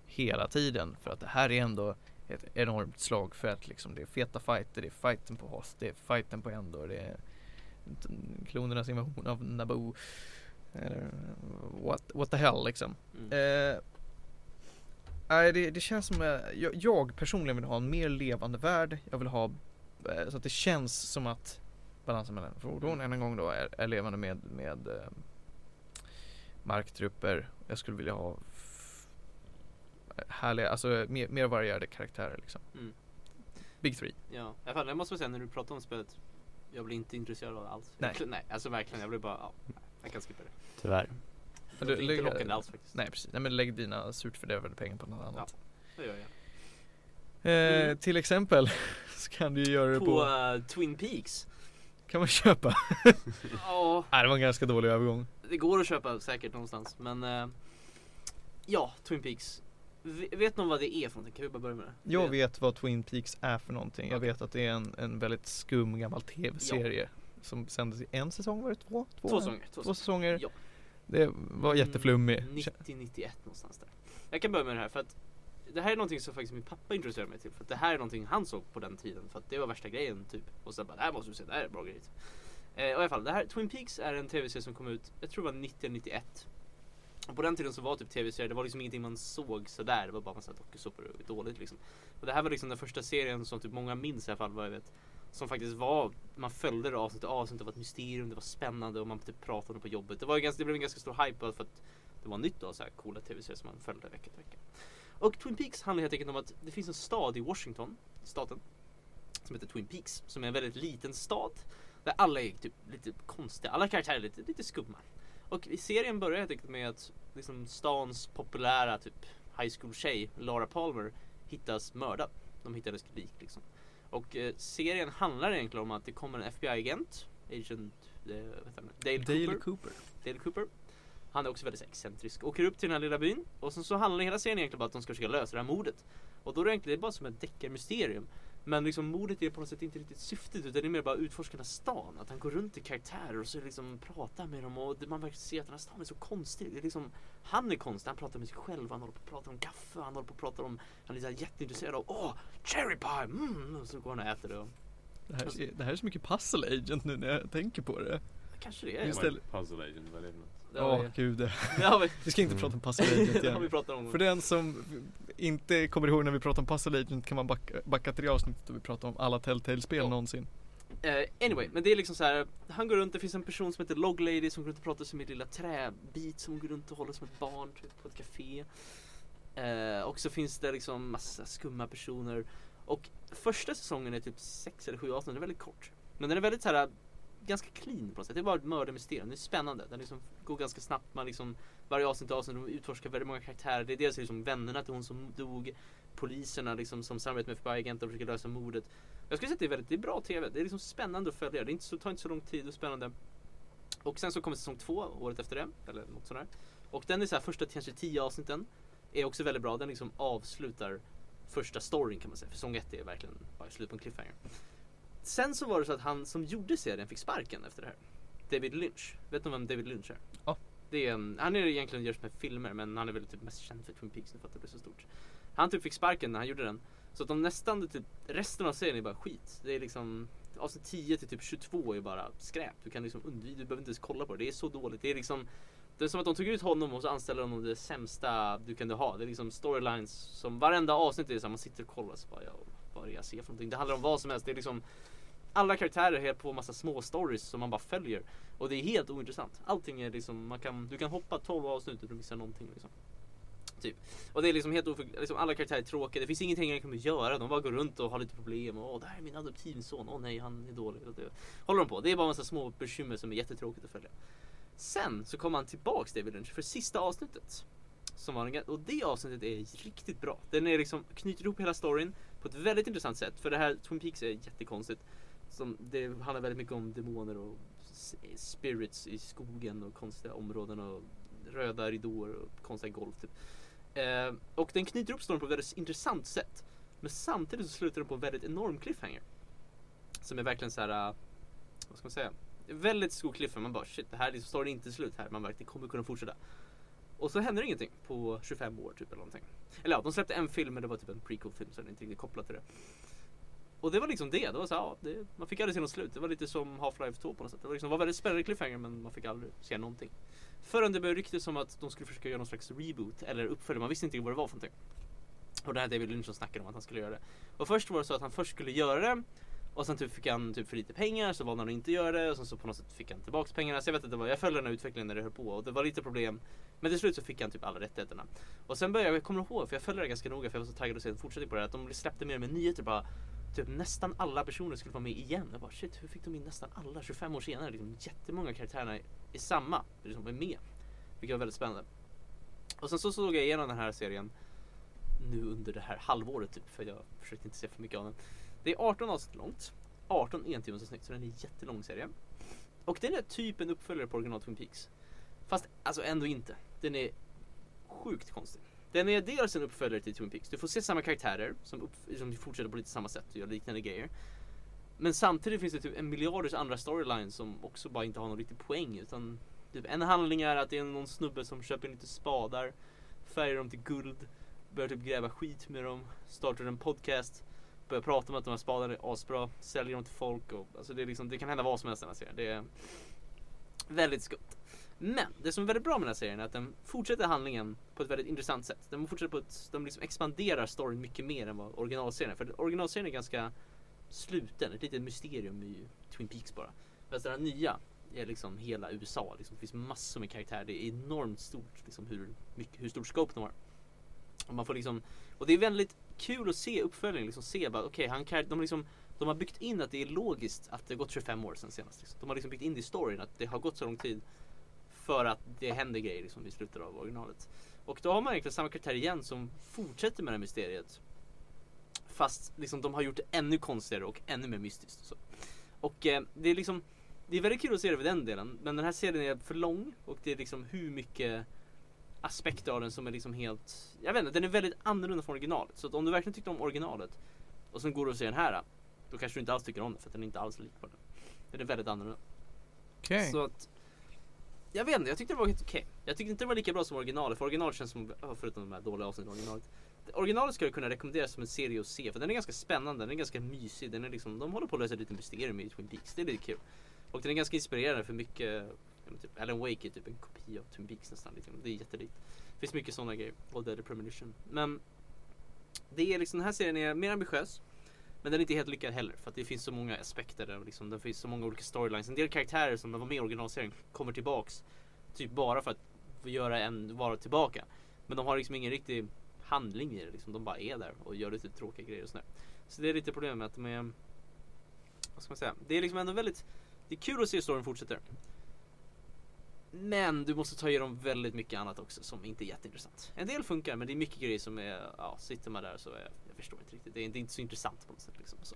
hela tiden. För att det här är ändå ett enormt slagfält liksom. Det är feta fighter, det är fighten på Host, det är fighten på Endor, det är klonernas invasion av Naboo. Eller what, what the hell liksom. Mm. Eh, nej, det, det känns som, eh, jag, jag personligen vill ha en mer levande värld. Jag vill ha eh, så att det känns som att balansen mellan fordon än en gång då är, är levande med, med eh, marktrupper. Jag skulle vilja ha härliga, alltså mer, mer varierade karaktärer liksom. Mm. Big three. Ja, jag måste säga när du pratar om spelet Jag blir inte intresserad av det alls Nej. Nej, alltså verkligen, jag blir bara, ja, jag kan skippa det Tyvärr. Det Du- är inte lockande alls faktiskt Nej precis, nej men lägg dina surt fördärvade pengar på något annat. Det gör jag Eh, Mm. Till exempel så kan du ju göra det på, På eh, Twin Peaks kan man köpa. Ja, Nej, det var en ganska dålig övergång. det går att köpa säkert någonstans men eh, Ja, Twin Peaks Vet någon vad det är för någonting? Kan vi bara börja med det? Jag vet vad Twin Peaks är för någonting. Jag vet att det är en, en väldigt skum gammal tv-serie. Som sändes i en säsong, var det två? Två säsonger Två Två säsonger. Ja. Det var. Mm, 90-91 någonstans där Jag kan börja med det här för att Det här är någonting som faktiskt min pappa introducerade mig till För att det här är någonting han såg på den tiden För att det var värsta grejen typ Och sen bara, det här måste du se, det här är bra grejer eh, och i alla fall, det här, Twin Peaks är en tv-serie som kom ut Jag tror det var 90-91 Och på den tiden så var typ tv-serier, det var liksom ingenting man såg sådär Det var bara massa dokusåpor och dåligt liksom Och det här var liksom den första serien som typ många minns i alla fall vad jag vet som faktiskt var, man följde det avsnitt avsnitt, det var ett mysterium, det var spännande och man typ pratade om det på jobbet. Det, var ganska, det blev en ganska stor hype för att det var nytt och så här coola tv-serier som man följde vecka till vecka. Och Twin Peaks handlar helt enkelt om att det finns en stad i Washington, staten, som heter Twin Peaks, som är en väldigt liten stad. Där alla är typ lite konstiga, alla karaktärer är lite, lite skumma. Och i serien börjar helt enkelt med att liksom stans populära typ high school tjej, Laura Palmer, hittas mördad. De hittar hennes lik liksom. Och eh, serien handlar egentligen om att det kommer en FBI-agent, Agent eh? Dale, Dale Cooper. Cooper. Dale Cooper. Han är också väldigt excentrisk. Åker upp till den här lilla byn och sen så handlar hela serien egentligen bara att de ska försöka lösa det här mordet. Och då är det egentligen bara som ett deckarmysterium. Men liksom mordet är på något sätt inte riktigt syftet utan det är mer bara utforska den här stan. Att han går runt i karaktärer och så liksom pratar med dem och man verkar se att den här stan är så konstig. Det är liksom, han är konstig, han pratar med sig själv, han håller på att prata om kaffe, han håller på att prata om, han är så jätteintresserad av, åh, cherry pie, mm, och så går han och äter det. Och, Det här, är, det här är så mycket puzzle agent nu när jag tänker på det. kanske det är. Det. Puzzle Agent, vad är det för något? Har vi- gud. det- det har vi, Vi ska inte prata om puzzle agent vi igen. pratat om. För den som inte kommer ihåg när vi pratade om puzzle agent kan man backa, backa till det avsnittet då vi pratade om alla Telltale-spel Ja. någonsin. Eh, anyway, men det är liksom så här. Han går runt, det finns en person som heter Log Lady som går runt och pratar som en lilla träbit som går runt och håller som ett barn typ, på ett café. Eh, och så finns det liksom massa skumma personer. Och första säsongen är typ sex eller sju avsnitt, den är väldigt kort. Men den är väldigt så här ganska clean på något sätt. Det är bara ett mördarmysterium. Det är spännande. Den liksom går ganska snabbt. Man liksom, varje avsnitt och avsnitt de utforskar väldigt många karaktärer. Det är dels liksom vännerna till hon som dog. Poliserna liksom som samarbetar med FBI-agenter och försöker lösa mordet. Jag skulle säga att det är väldigt det är bra TV. Det är liksom spännande att följa. Det är inte så, tar inte så lång tid och spännande. Och sen så kommer säsong två året efter det. Eller något sånt där. Och den är så här första kanske tio avsnitten. Är också väldigt bra. Den liksom avslutar första storyn kan man säga. För säsong ett är verkligen bara slut på en cliffhanger. Sen så var det så att han som gjorde serien fick sparken efter det här. David Lynch. Vet ni vem David Lynch är? Ja. Det är en, han är egentligen görs med filmer men han är väl typ mest känd för Twin Peaks nu för att det blev så stort. Han typ fick sparken när han gjorde den. Så att de nästan typ resten av serien är bara skit. Det är liksom avsnitt 10 till typ 22 är bara skräp. Du kan liksom undvika, du behöver inte ens kolla på det. Det är så dåligt. Det är liksom det är som att de tog ut honom och så anställer honom det sämsta du kunde ha. Det är liksom storylines som varenda avsnitt är så här, man sitter och kollar och så bara, ja, vad är det jag ser för någonting? Det handlar om vad som helst. Det är liksom alla karaktärer är på massa små stories som man bara följer. Och det är helt ointressant. Allting är liksom, man kan, du kan hoppa 12 avsnitt och du missar någonting liksom. Typ. Och det är liksom helt oför, liksom alla karaktärer är tråkiga. Det finns ingenting jag kommer göra. De bara går runt och har lite problem. Åh, det här är min adoptivson. Åh nej, han är dålig. Och det håller de på. Det är bara massa små bekymmer som är jättetråkigt att följa. Sen så kommer han tillbaks David Lynch för sista avsnittet. Som var en, och det avsnittet är riktigt bra. Den är liksom, knyter ihop hela storyn på ett väldigt intressant sätt. För det här Twin Peaks är jättekonstigt. Som, det handlar väldigt mycket om demoner och spirits i skogen och konstiga områden och röda ridåer och konstiga golv typ. Eh, och den knyter upp storyn på ett väldigt intressant sätt. Men samtidigt så slutar den på en väldigt enorm cliffhanger. Som är verkligen så här. Eh, vad ska man säga? Väldigt stor cliffhanger. Man bara shit, det här liksom, storyn är inte slut här. Man bara, det kommer kunna fortsätta. Och så händer ingenting på 25 år typ eller någonting. Eller ja, de släppte en film men det var typ en prequel-film så den är inte riktigt kopplad till det. Och det var liksom det. det, var så, här, ja, det man fick aldrig se något slut. Det var lite som Half-Life 2 på något sätt. Det var, liksom, var väldigt spännande cliffhanger men man fick aldrig se någonting. Förrän det började ryktas om att de skulle försöka göra någon slags reboot eller uppföljare. Man visste inte vad det var för någonting. Och det här David Lynch som snackade om att han skulle göra det. Och först var det så att han först skulle göra det och sen typ fick han typ för lite pengar så valde han att inte göra det och sen så på något sätt fick han tillbaks pengarna. Så jag vet inte, jag följde den här utvecklingen när det höll på och det var lite problem. Men till slut så fick han typ alla rättigheterna. Och sen började jag, jag kommer ihåg, för jag följde det ganska noga för jag var så taggad att se en fortsättning på det här, att de släppte mer med nyheter bara Typ nästan alla personer skulle vara med igen. Jag bara shit, hur fick de in nästan alla 25 år senare? Liksom, jättemånga karaktärerna är samma, liksom är med. Vilket var väldigt spännande. Och sen så såg jag igenom den här serien nu under det här halvåret typ, för jag försökte inte se för mycket av den. Det är 18 avsnitt långt. 18 entimmars så den är en jättelång serie. Och den är typ en uppföljare på original Twin Peaks. Fast alltså ändå inte. Den är sjukt konstig. Den är dels en uppföljare till Twin Peaks. Du får se samma karaktärer som, upp, som fortsätter på lite samma sätt och gör liknande grejer. Men samtidigt finns det typ en miljarders andra storylines som också bara inte har någon riktig poäng utan typ en handling är att det är någon snubbe som köper lite spadar, färgar dem till guld, börjar typ gräva skit med dem, startar en podcast, börjar prata om att de här spadarna är asbra, säljer dem till folk och alltså det, är liksom, det kan hända vad som helst i den här serien. Det är väldigt skumt. Men det som är väldigt bra med den här serien är att den fortsätter handlingen på ett väldigt intressant sätt. Den fortsätter på ett, de liksom expanderar storyn mycket mer än vad originalserien är. För originalserien är ganska sluten, ett litet mysterium i Twin Peaks bara. Fast den här nya är liksom hela USA. Liksom, det finns massor med karaktärer. Det är enormt stort liksom, hur, mycket, hur stort scope de har. Och, man får liksom, och det är väldigt kul att se uppföljningen. Liksom, se bara, okay, han, de, liksom, de har byggt in att det är logiskt att det har gått 25 år sedan senast. Liksom. De har liksom byggt in det i storyn att det har gått så lång tid. För att det händer grejer liksom, i slutet av originalet. Och då har man egentligen samma karaktär igen som fortsätter med det här mysteriet. Fast liksom, de har gjort det ännu konstigare och ännu mer mystiskt. Och, så. och eh, det är liksom Det är väldigt kul att se det vid den delen. Men den här serien är för lång och det är liksom hur mycket aspekter av den som är liksom helt Jag vet inte, den är väldigt annorlunda från originalet. Så om du verkligen tyckte om originalet och sen går du och ser den här då kanske du inte alls tycker om den för den är inte alls lik på den. Den är väldigt annorlunda. Så att jag vet inte, jag tyckte det var helt okej. Jag tyckte inte det var lika bra som originalet, för originalet känns som, förutom de här dåliga avsnitten originalet. Originalet skulle jag kunna rekommendera som en serie att se, för den är ganska spännande, den är ganska mysig, den är liksom, de håller på att lösa lite mysterium i Twin Peaks, det är lite kul. Och den är ganska inspirerande för mycket, typ Alan Wake är typ en kopia av Twin Peaks nästan, liksom. det är jättelikt. Det finns mycket sådana grejer, och Dead Premonition. Men det är liksom, den här serien är mer ambitiös. Men den är inte helt lyckad heller för att det finns så många aspekter där liksom, det finns så många olika storylines. En del karaktärer som var med i originalserien kommer tillbaks Typ bara för att göra en, vara tillbaka. Men de har liksom ingen riktig handling i det liksom. De bara är där och gör lite tråkiga grejer och sådär. Så det är lite problem med att de är Vad ska man säga? Det är liksom ändå väldigt Det är kul att se hur storyn fortsätter. Men du måste ta igenom väldigt mycket annat också som inte är jätteintressant. En del funkar men det är mycket grejer som är, ja sitter man där så är, jag förstår inte riktigt. Det är, det är inte så intressant på något sätt liksom. Så.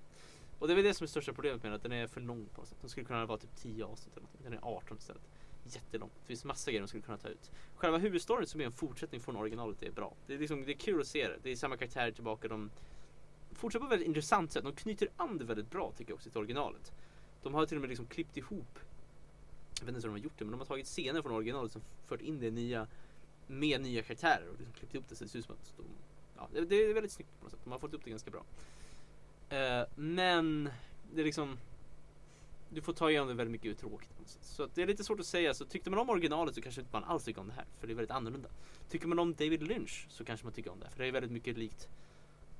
Och det är väl det som är största problemet med den, att den är för lång på något sätt. Den skulle kunna vara typ 10 avsnitt eller någonting. Den är 18 istället. Jättelång. Det finns massa grejer de skulle kunna ta ut. Själva huvudstoryn som är en fortsättning från originalet är bra. Det är, liksom, det är kul att se det. Det är samma karaktärer tillbaka. De fortsätter på ett väldigt intressant sätt. De knyter an det väldigt bra tycker jag också till originalet. De har till och med liksom klippt ihop jag vet inte hur de har gjort det men de har tagit scener från originalet och fört in det nya med nya karaktärer och liksom klippt ihop det så det ser ut som att de, ja, det, det är väldigt snyggt på något sätt. De har fått upp det ganska bra. Uh, men det är liksom du får ta igenom det väldigt mycket tråkigt. på något sätt. Så det är lite svårt att säga. Så tyckte man om originalet så kanske inte man alls tycker om det här. För det är väldigt annorlunda. Tycker man om David Lynch så kanske man tycker om det. här. För det är väldigt mycket likt.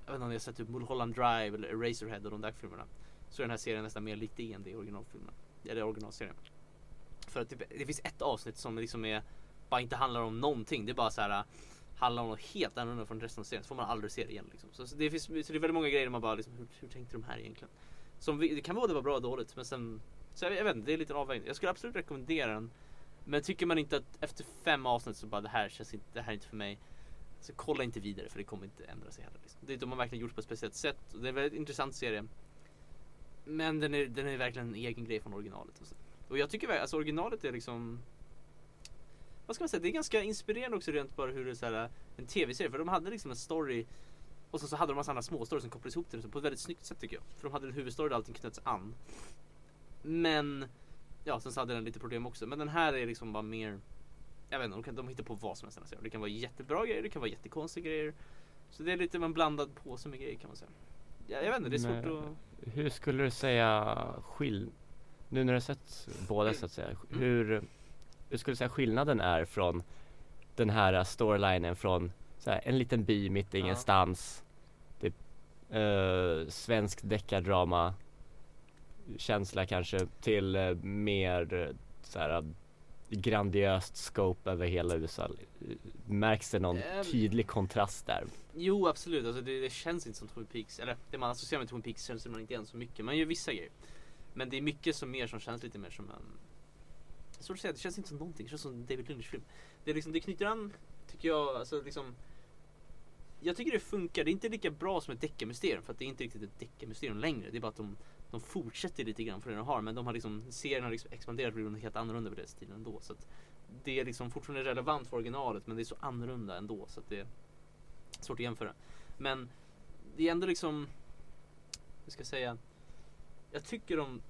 Jag vet inte om ni har sett typ Mulholland Drive eller Eraserhead och de där filmerna. Så är den här serien nästan mer lik det än det i originalfilmen. Eller originalserien. För att typ, det finns ett avsnitt som liksom är bara inte handlar om någonting. Det är bara så här handlar om något helt annorlunda från resten av serien. Så får man aldrig se det igen. Liksom. Så, så, det finns, så det är väldigt många grejer man bara liksom, hur, hur tänkte de här egentligen? Som vi, det kan vara det var bra och dåligt men sen Så jag, jag vet inte, det är lite en avvägning. Jag skulle absolut rekommendera den. Men tycker man inte att efter fem avsnitt så bara det här känns inte, det här är inte för mig. Så kolla inte vidare för det kommer inte ändra sig heller. Liksom. Det är de har verkligen gjort på ett speciellt sätt. Och det är en väldigt intressant serie. Men den är, den är verkligen en egen grej från originalet. Och, så. och jag tycker alltså originalet är liksom vad ska man säga, det är ganska inspirerande också rent bara hur det är så här, en tv-serie. För de hade liksom en story och så, så hade de massa andra småstories som kopplades ihop till det på ett väldigt snyggt sätt tycker jag. För de hade en huvudstory där allting knöts an. Men, ja sen så hade den lite problem också. Men den här är liksom bara mer, jag vet inte, de, kan, de hittar på vad som helst. Alltså. Det kan vara jättebra grejer, det kan vara jättekonstiga grejer. Så det är lite en blandad påse med grejer kan man säga. Ja, jag vet inte, det är svårt Men- att... Hur skulle du säga skill... Nu när du har sett båda så att säga, Mm. hur, hur skulle du säga skillnaden är från den här storylinen från här, en liten by mitt i Ja. ingenstans, typ uh, svensk deckardrama känsla kanske till eh, mer eh, så här grandiöst scope över hela USA. Märks det någon Ehm. tydlig kontrast där? Jo absolut, alltså det, det känns inte som Twin Peaks. Eller det man associerar med Twin Peaks känns det man inte igen så mycket. Man gör vissa grejer. Men det är mycket som mer som känns lite mer som en... Svårt att säga, det känns inte som någonting. Det känns som en David Lynch-film. Det, liksom, det knyter an, tycker jag, alltså liksom... Jag tycker det funkar. Det är inte lika bra som ett deckarmysterium. För att det är inte riktigt ett deckarmysterium längre. Det är bara att de de fortsätter lite grann från det de har men de har liksom, serien har liksom expanderat och blivit helt annorlunda på deras tiden ändå. Så att det är liksom fortfarande relevant för originalet men det är så annorlunda ändå så att det är svårt att jämföra. Men det är ändå liksom, hur ska jag säga, jag tycker de,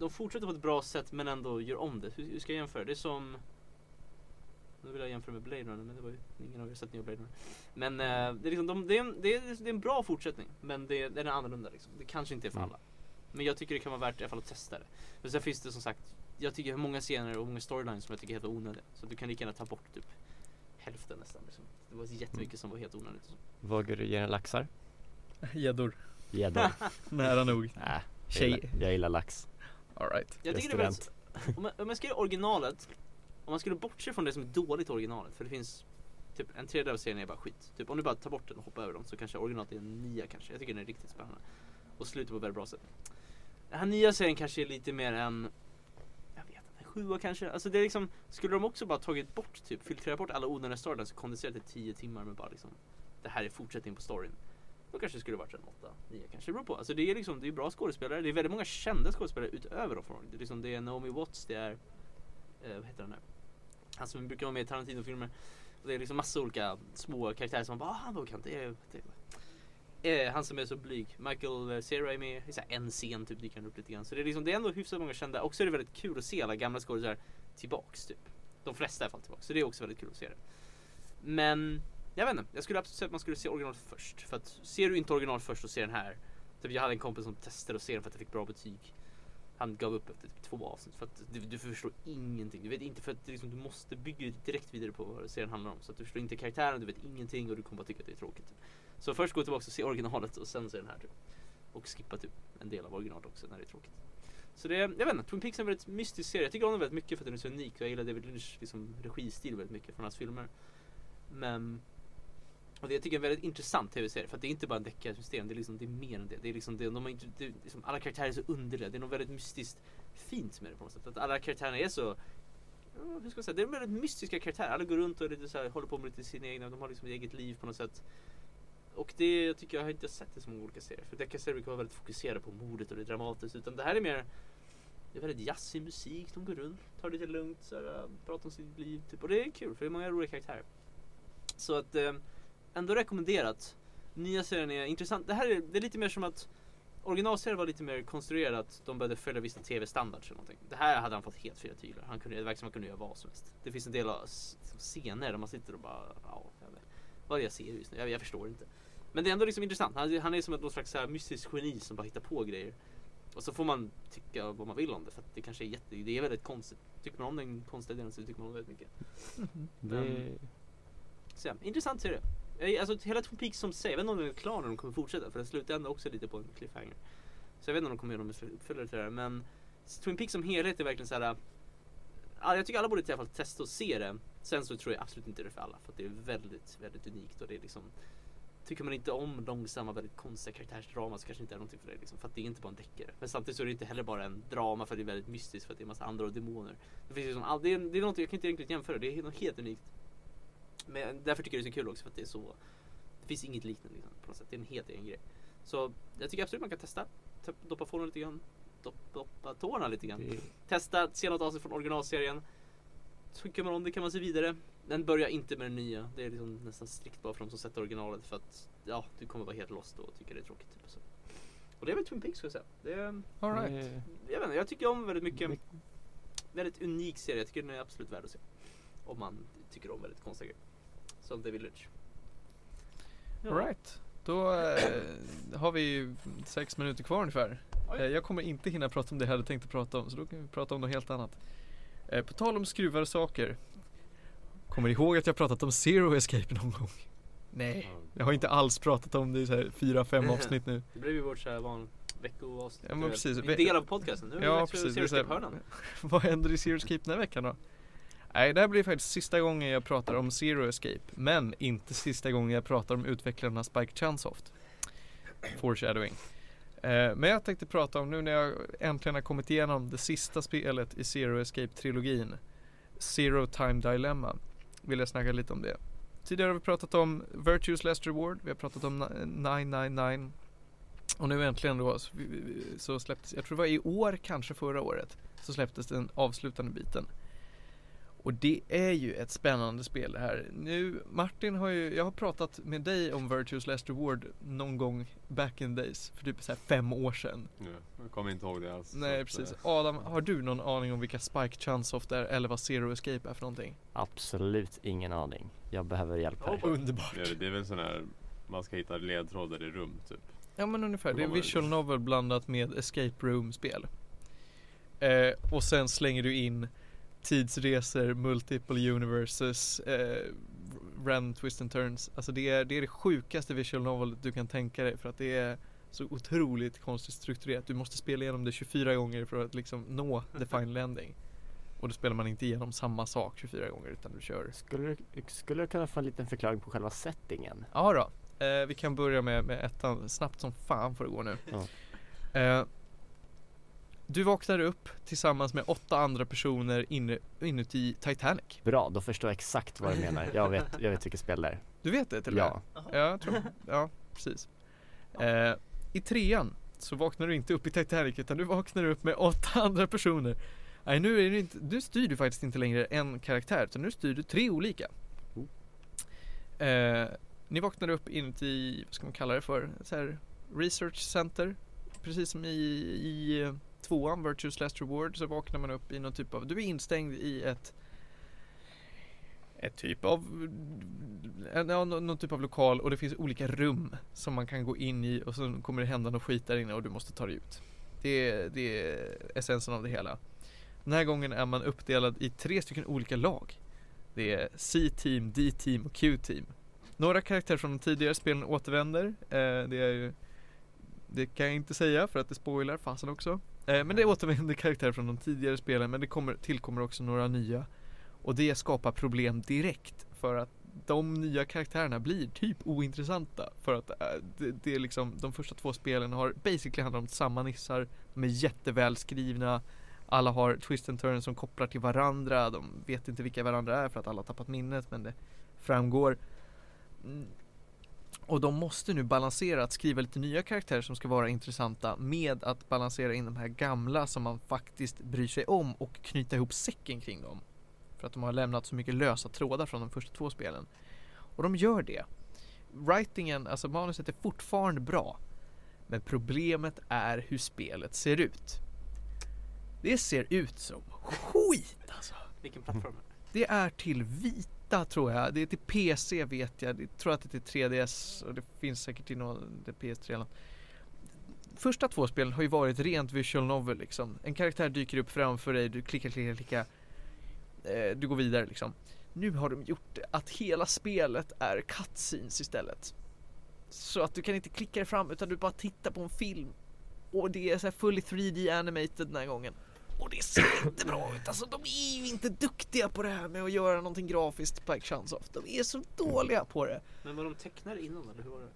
de fortsätter på ett bra sätt men ändå gör om det. Hur, hur ska jag jämföra? Det är som nu vill jag jämföra med Blade Runner men det var ju ingen av er sett nya Blade Runner. Men eh, det, är liksom, de, det, är en, det, är, det är en bra fortsättning men det, den är annorlunda liksom. Det kanske inte är för Mm. alla. Men jag tycker det kan vara värt i alla fall att testa det. Men sen finns det som sagt, jag tycker många scener och många storylines som jag tycker är helt onödiga. Så du kan lika gärna ta bort typ hälften nästan. Liksom. Det var jättemycket som var helt onödigt. Vågar du ge den laxar? Gäddor. Gäddor? Nära nog. Nej, jag gillar, jag gillar lax. Alright. Jag tycker det är väldigt, om, man, om man ska göra originalet, om man skulle bortse från det som är dåligt i originalet, för det finns typ en tredjedel av serien är bara skit. Typ om du bara tar bort den och hoppar över dem så kanske originalet är en nia kanske. Jag tycker den är riktigt spännande. Och slutar på ett väldigt bra sätt. Den här nya serien kanske är lite mer en, jag vet inte, en sjua kanske. Alltså det är liksom, skulle de också bara tagit bort typ, filtrerat bort alla onödiga storylines och kondenserat till 10 timmar med bara liksom, det här är fortsättning på storyn. Då kanske det skulle varit en 8, 9 kanske. Det beror på. Alltså det är liksom, det är bra skådespelare. Det är väldigt många kända skådespelare utöver dem. Det är, liksom, det är Naomi Watts, det är, eh, vad heter han nu? Han som brukar vara med i Tarantino-filmer. Och det är liksom massa olika små karaktärer som man bara, ah, han kan inte”. Det är, det är, eh, han som är så blyg. Michael eh, Cera är med i så en scen typ dyker han upp lite grann. Så det är liksom, det är ändå hyfsat många kända. Och så är det väldigt kul att se alla gamla skådespelare tillbaks typ. De flesta i alla fall tillbaks. Så det är också väldigt kul att se det. Men jag vet inte, jag skulle absolut säga att man skulle se originalet först. För att ser du inte originalet först och ser den här. Typ jag hade en kompis som testade att se den för att jag fick bra betyg. Han gav upp efter typ två avsnitt för att du, du förstår ingenting. Du vet inte för att liksom, du måste bygga direkt vidare på vad serien handlar om. Så att du förstår inte karaktären, du vet ingenting och du kommer bara tycka att det är tråkigt. Typ. Så först gå tillbaka och se originalet och sen se den här typ. Och skippa typ en del av originalet också när det är tråkigt. Så det, jag vet inte, Twin Peaks är en väldigt mystisk serie. Jag tycker om den väldigt mycket för att den är så unik och jag gillar David Lynchs liksom, registil väldigt mycket från hans filmer. Men och det jag tycker är en väldigt intressant tv-serie för att det är inte bara en deckarsystem, det är liksom, det är mer än det. Det är liksom, det, de har inte, det, är liksom, alla karaktärer är så underliga, det är något väldigt mystiskt fint med det på något sätt. Att alla karaktärerna är så hur ska jag säga, det är väldigt mystiska karaktärer. Alla går runt och lite så här, håller på med lite sina egna, de har liksom ett eget liv på något sätt. Och det jag tycker jag har inte sett det så många olika serier. För deckarserier brukar vara väldigt fokuserade på mordet och det är dramatiskt. Utan det här är mer det är väldigt jazzig musik, de går runt, tar det lite lugnt, så här, pratar om sitt liv typ. Och det är kul för det är många roliga karaktärer. Så att eh, ändå rekommenderat. Nya serien är intressant. Det här är, det är lite mer som att originalserien var lite mer konstruerat. De började följa vissa tv-standards eller någonting. Det här hade han fått helt fria tyglar. Han kunde, det verkar som han kunde göra vad som helst. Det finns en del av s- scener där man sitter och bara, ja, jag vet, vad är det jag ser just nu? Jag, jag förstår inte. Men det är ändå liksom intressant. Han, han är som ett någon slags här mystisk geni som bara hittar på grejer. Och så får man tycka vad man vill om det för att det kanske är jätte, det är väldigt konstigt. Tycker man om den konstiga delen så tycker man om det väldigt mycket. Det, Så ja, intressant serie. Eh, alltså hela Twin Peaks som säger, jag vet inte om den är klar när de kommer fortsätta för den slutar ändå också lite på en cliffhanger. Så jag vet inte om de kommer göra någon uppföljare till det här men Twin Peaks som helhet är verkligen så här. Eh, jag tycker alla borde i alla fall testa och se det. Sen så tror jag absolut inte det är för alla för att det är väldigt, väldigt unikt och det är liksom Tycker man inte om långsamma, väldigt konstiga karaktärsdrama så kanske inte är någonting för dig liksom, för att det är inte bara en deckare. Men samtidigt så är det inte heller bara en drama för att det är väldigt mystiskt för att det är en massa andra och demoner. Det finns liksom, all, det, är, det är någonting jag kan inte egentligen jämföra, det är något helt unikt. Men därför tycker jag det är så kul också för att det är så Det finns inget liknande liksom, på något sätt. Det är en helt egen grej. Så jag tycker absolut man kan testa. Ta- Doppa fåren lite grann. Dopp, doppa tårna lite grann. det, Testa, se något avsnitt från originalserien. Tycker man om det kan man se vidare. Men börja inte med den nya. Det är liksom nästan strikt bara för de som sätter originalet för att ja, du kommer vara helt lost och tycka det är tråkigt. Typ, så. Och det är väl Twin Peaks skulle jag säga. Det är, Alright. det, jag vet inte, jag tycker om väldigt mycket. Väldigt unik serie. Jag tycker den är absolut värd att se. Om man tycker om väldigt konstiga grejer. Som David Lynch. Ja. Alright. Då eh, har vi ju sex minuter kvar ungefär. Eh, jag kommer inte hinna prata om det jag hade tänkt att prata om så då kan vi prata om något helt annat. Eh, på tal om skruvade saker. Kommer ni ihåg att jag pratat om Zero Escape någon gång? Nej, jag har inte alls pratat om det i så här fyra, fem avsnitt nu. Det blev ju vårt så här van veckoavsnitt. Ja, men precis. En del av podcasten. Nu är Ja precis. Det är så här, hörnan. vad händer i Zero Escape den här veckan då? Nej, det här blir faktiskt sista gången jag pratar om Zero Escape. Men inte sista gången jag pratar om utvecklarna Spike Chunsoft. Foreshadowing. Eh, men jag tänkte prata om nu när jag äntligen har kommit igenom det sista spelet i Zero Escape-trilogin. Zero Time Dilemma. Vill jag snacka lite om det. Tidigare har vi pratat om Virtues Last Reward. Vi har pratat om 999. Och nu äntligen då så släpptes, jag tror det var i år, kanske förra året, så släpptes den avslutande biten. Och det är ju ett spännande spel det här. Nu, Martin har ju, jag har pratat med dig om Virtuous Last Reward någon gång back in days, för typ så här fem år sedan. Ja, jag kommer inte ihåg det alls. Nej precis. eh, Adam, har du någon aning om vilka Spike Chunsoft är eller vad Zero Escape är för någonting? Absolut ingen aning. Jag behöver hjälp här. Underbart! Det är, det är väl sån här, man ska hitta ledtrådar i rum typ. Ja men ungefär, det är visual novel blandat med escape room spel. Eh, och sen slänger du in tidsresor, multiple universes, eh, random twist and turns. Alltså det är, det är det sjukaste visual novel du kan tänka dig för att det är så otroligt konstigt strukturerat. Du måste spela igenom det 24 gånger för att liksom nå the final ending. Och då spelar man inte igenom samma sak 24 gånger utan du kör Skulle du, skulle du kunna få en liten förklaring på själva settingen? Ja då. Eh, vi kan börja med, med ettan. Snabbt som fan får det gå nu. Ja. Eh, du vaknar upp tillsammans med åtta andra personer inuti Titanic. Bra, då förstår jag exakt vad du menar. Jag vet, jag vet vilket spel det är. Du vet det till och med? Ja, Ja, jag tror, ja precis. Eh, I trean så vaknar du inte upp i Titanic utan du vaknar upp med åtta andra personer. Nej nu är det inte, nu styr du faktiskt inte längre en karaktär utan nu styr du tre olika. Eh, ni vaknar upp inuti, vad ska man kalla det för, så här research center. Precis som i, i eh, tvåan, Virtuous Last Reward, så vaknar man upp i någon typ av, du är instängd i ett ett typ av, en, ja, någon, typ av lokal och det finns olika rum som man kan gå in i och så kommer det hända något skit där inne och du måste ta dig ut. Det, är- det är essensen av det hela. Den här gången är man uppdelad i tre stycken olika lag. Det är C-team, D-team och Q-team. Några karaktärer från de tidigare spelen återvänder. Eh, det är ju Det kan jag inte säga för att det spoilar fasen också. Eh, men det återvänder karaktärer från de tidigare spelen men det kommer, tillkommer också några nya. Och det skapar problem direkt för att de nya karaktärerna blir typ ointressanta för att eh, det, det är liksom de första två spelen har basically handlat om samma nissar. De är jättevälskrivna. Alla har twist and turns som kopplar till varandra. De vet inte vilka varandra är för att alla har tappat minnet men det framgår. Mm, och de måste nu balansera att skriva lite nya karaktärer som ska vara intressanta med att balansera in de här gamla som man faktiskt bryr sig om och knyta ihop säcken kring dem. För att de har lämnat så mycket lösa trådar från de första två spelen. Och de gör det. Writingen, alltså manuset är fortfarande bra. Men problemet är hur spelet ser ut. Det ser ut som skit alltså. Vilken plattform? Det är till vita tror jag. Det är till PC vet jag. Jag tror att det är till 3DS och det finns säkert till någon PS3 eller något. Första två spelen har ju varit rent visual novel liksom. En karaktär dyker upp framför dig, du klickar, klickar, klickar. Eh, du går vidare liksom. Nu har de gjort det att hela spelet är cutscenes istället. Så att du kan inte klicka dig fram utan du bara tittar på en film. Och det är så här fully 3D animated den här gången. Och det ser inte bra ut. Alltså de är ju inte duktiga på det här med att göra någonting grafiskt Spike Chunsoft. De är så dåliga på det. Men var de tecknade innan eller hur var det?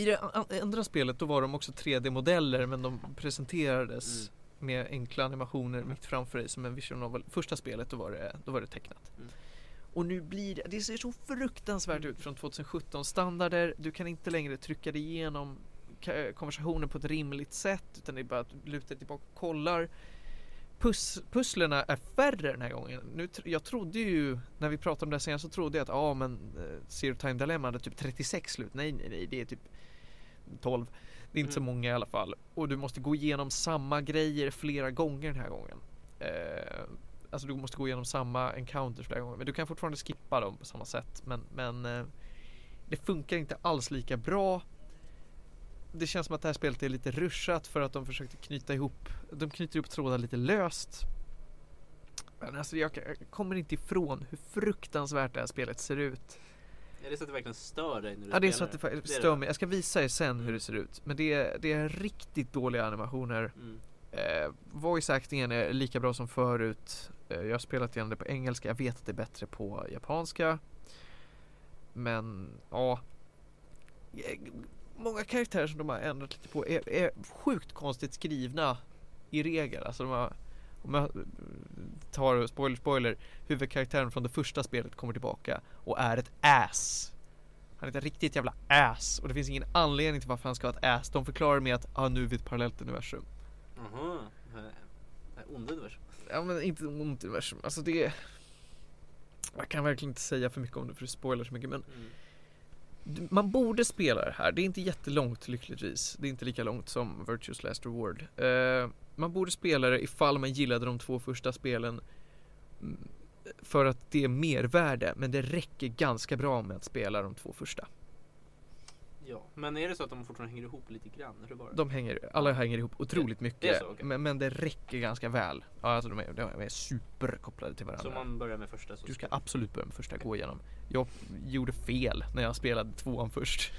I det andra spelet då var de också 3D-modeller men de presenterades Mm. med enkla animationer mitt framför dig som en visual novel. Första spelet då var det, då var det tecknat. Mm. Och nu blir det, det ser så fruktansvärt ut från 2017 standarder. Du kan inte längre trycka dig igenom konversationen på ett rimligt sätt utan det är bara att du lutar dig tillbaka och kollar. Pus, pusslerna är färre den här gången. Nu, jag trodde ju, när vi pratade om det senast så trodde jag att ja ah, men eh, Zero Time Dilemma hade typ 36 slut. Nej nej nej, det är typ 12. Det är inte så Mm. många i alla fall. Och du måste gå igenom samma grejer flera gånger den här gången. Eh, alltså du måste gå igenom samma encounters flera gånger. Men du kan fortfarande skippa dem på samma sätt. Men, men eh, det funkar inte alls lika bra. Det känns som att det här spelet är lite ruschat för att de försökte knyta ihop, de knyter ihop trådar lite löst. Men alltså jag, jag kommer inte ifrån hur fruktansvärt det här spelet ser ut. Är det så att det verkligen stör dig när du Ja det är så att det Det stör mig. Jag ska visa er sen hur det ser ut. Men det är, det är riktigt dåliga animationer. Mm. Eh, voice actingen är lika bra som förut. Eh, jag har spelat igenom det på engelska. Jag vet att det är bättre på japanska. Men ja. Eh, Många karaktärer som de har ändrat lite på är, är sjukt konstigt skrivna i regel. Alltså de har, om jag tar spoiler spoiler. Huvudkaraktären från det första spelet kommer tillbaka och är ett ass. Han är ett riktigt jävla ass och det finns ingen anledning till varför han ska ha ett ass. De förklarar med att, ah, nu är vi ett parallellt universum. Jaha. Här onda universum. Ja men inte ont universum, alltså det Jag kan verkligen inte säga för mycket om det för det spoilar så mycket men Mm. Man borde spela det här, det är inte jättelångt lyckligtvis. Det är inte lika långt som Virtuous Last Reward. Eh, Man borde spela det ifall man gillade de två första spelen mm, För att det är mervärde, men det räcker ganska bra med att spela de två första. Ja, men är det så att de fortfarande hänger ihop lite grann? Var det? De hänger, alla hänger ihop otroligt det mycket är så, okej. men, men det räcker ganska väl Ja alltså de är, de är superkopplade till varandra Så man börjar med första så Du ska absolut börja med första gå igenom. Jag gjorde fel när jag spelade tvåan först.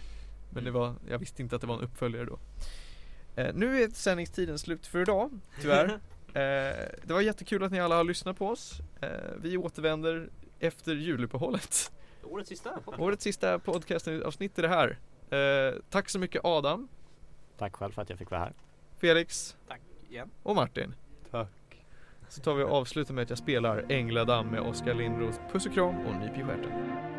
Men det var, jag visste inte att det var en uppföljare då. Eh, nu är sändningstiden slut för idag, tyvärr. eh, det var jättekul att ni alla har lyssnat på oss. Eh, vi återvänder efter juluppehållet. Årets sista podcast. Årets sista podcastavsnitt är det här. Eh, tack så mycket Adam, Tack själv för att jag fick vara här. Felix Tack igen. och Martin. Tack. Så tar vi och avslutar med att jag spelar Ängladam med Oskar Lindros Puss och kram och nyp i stjärten.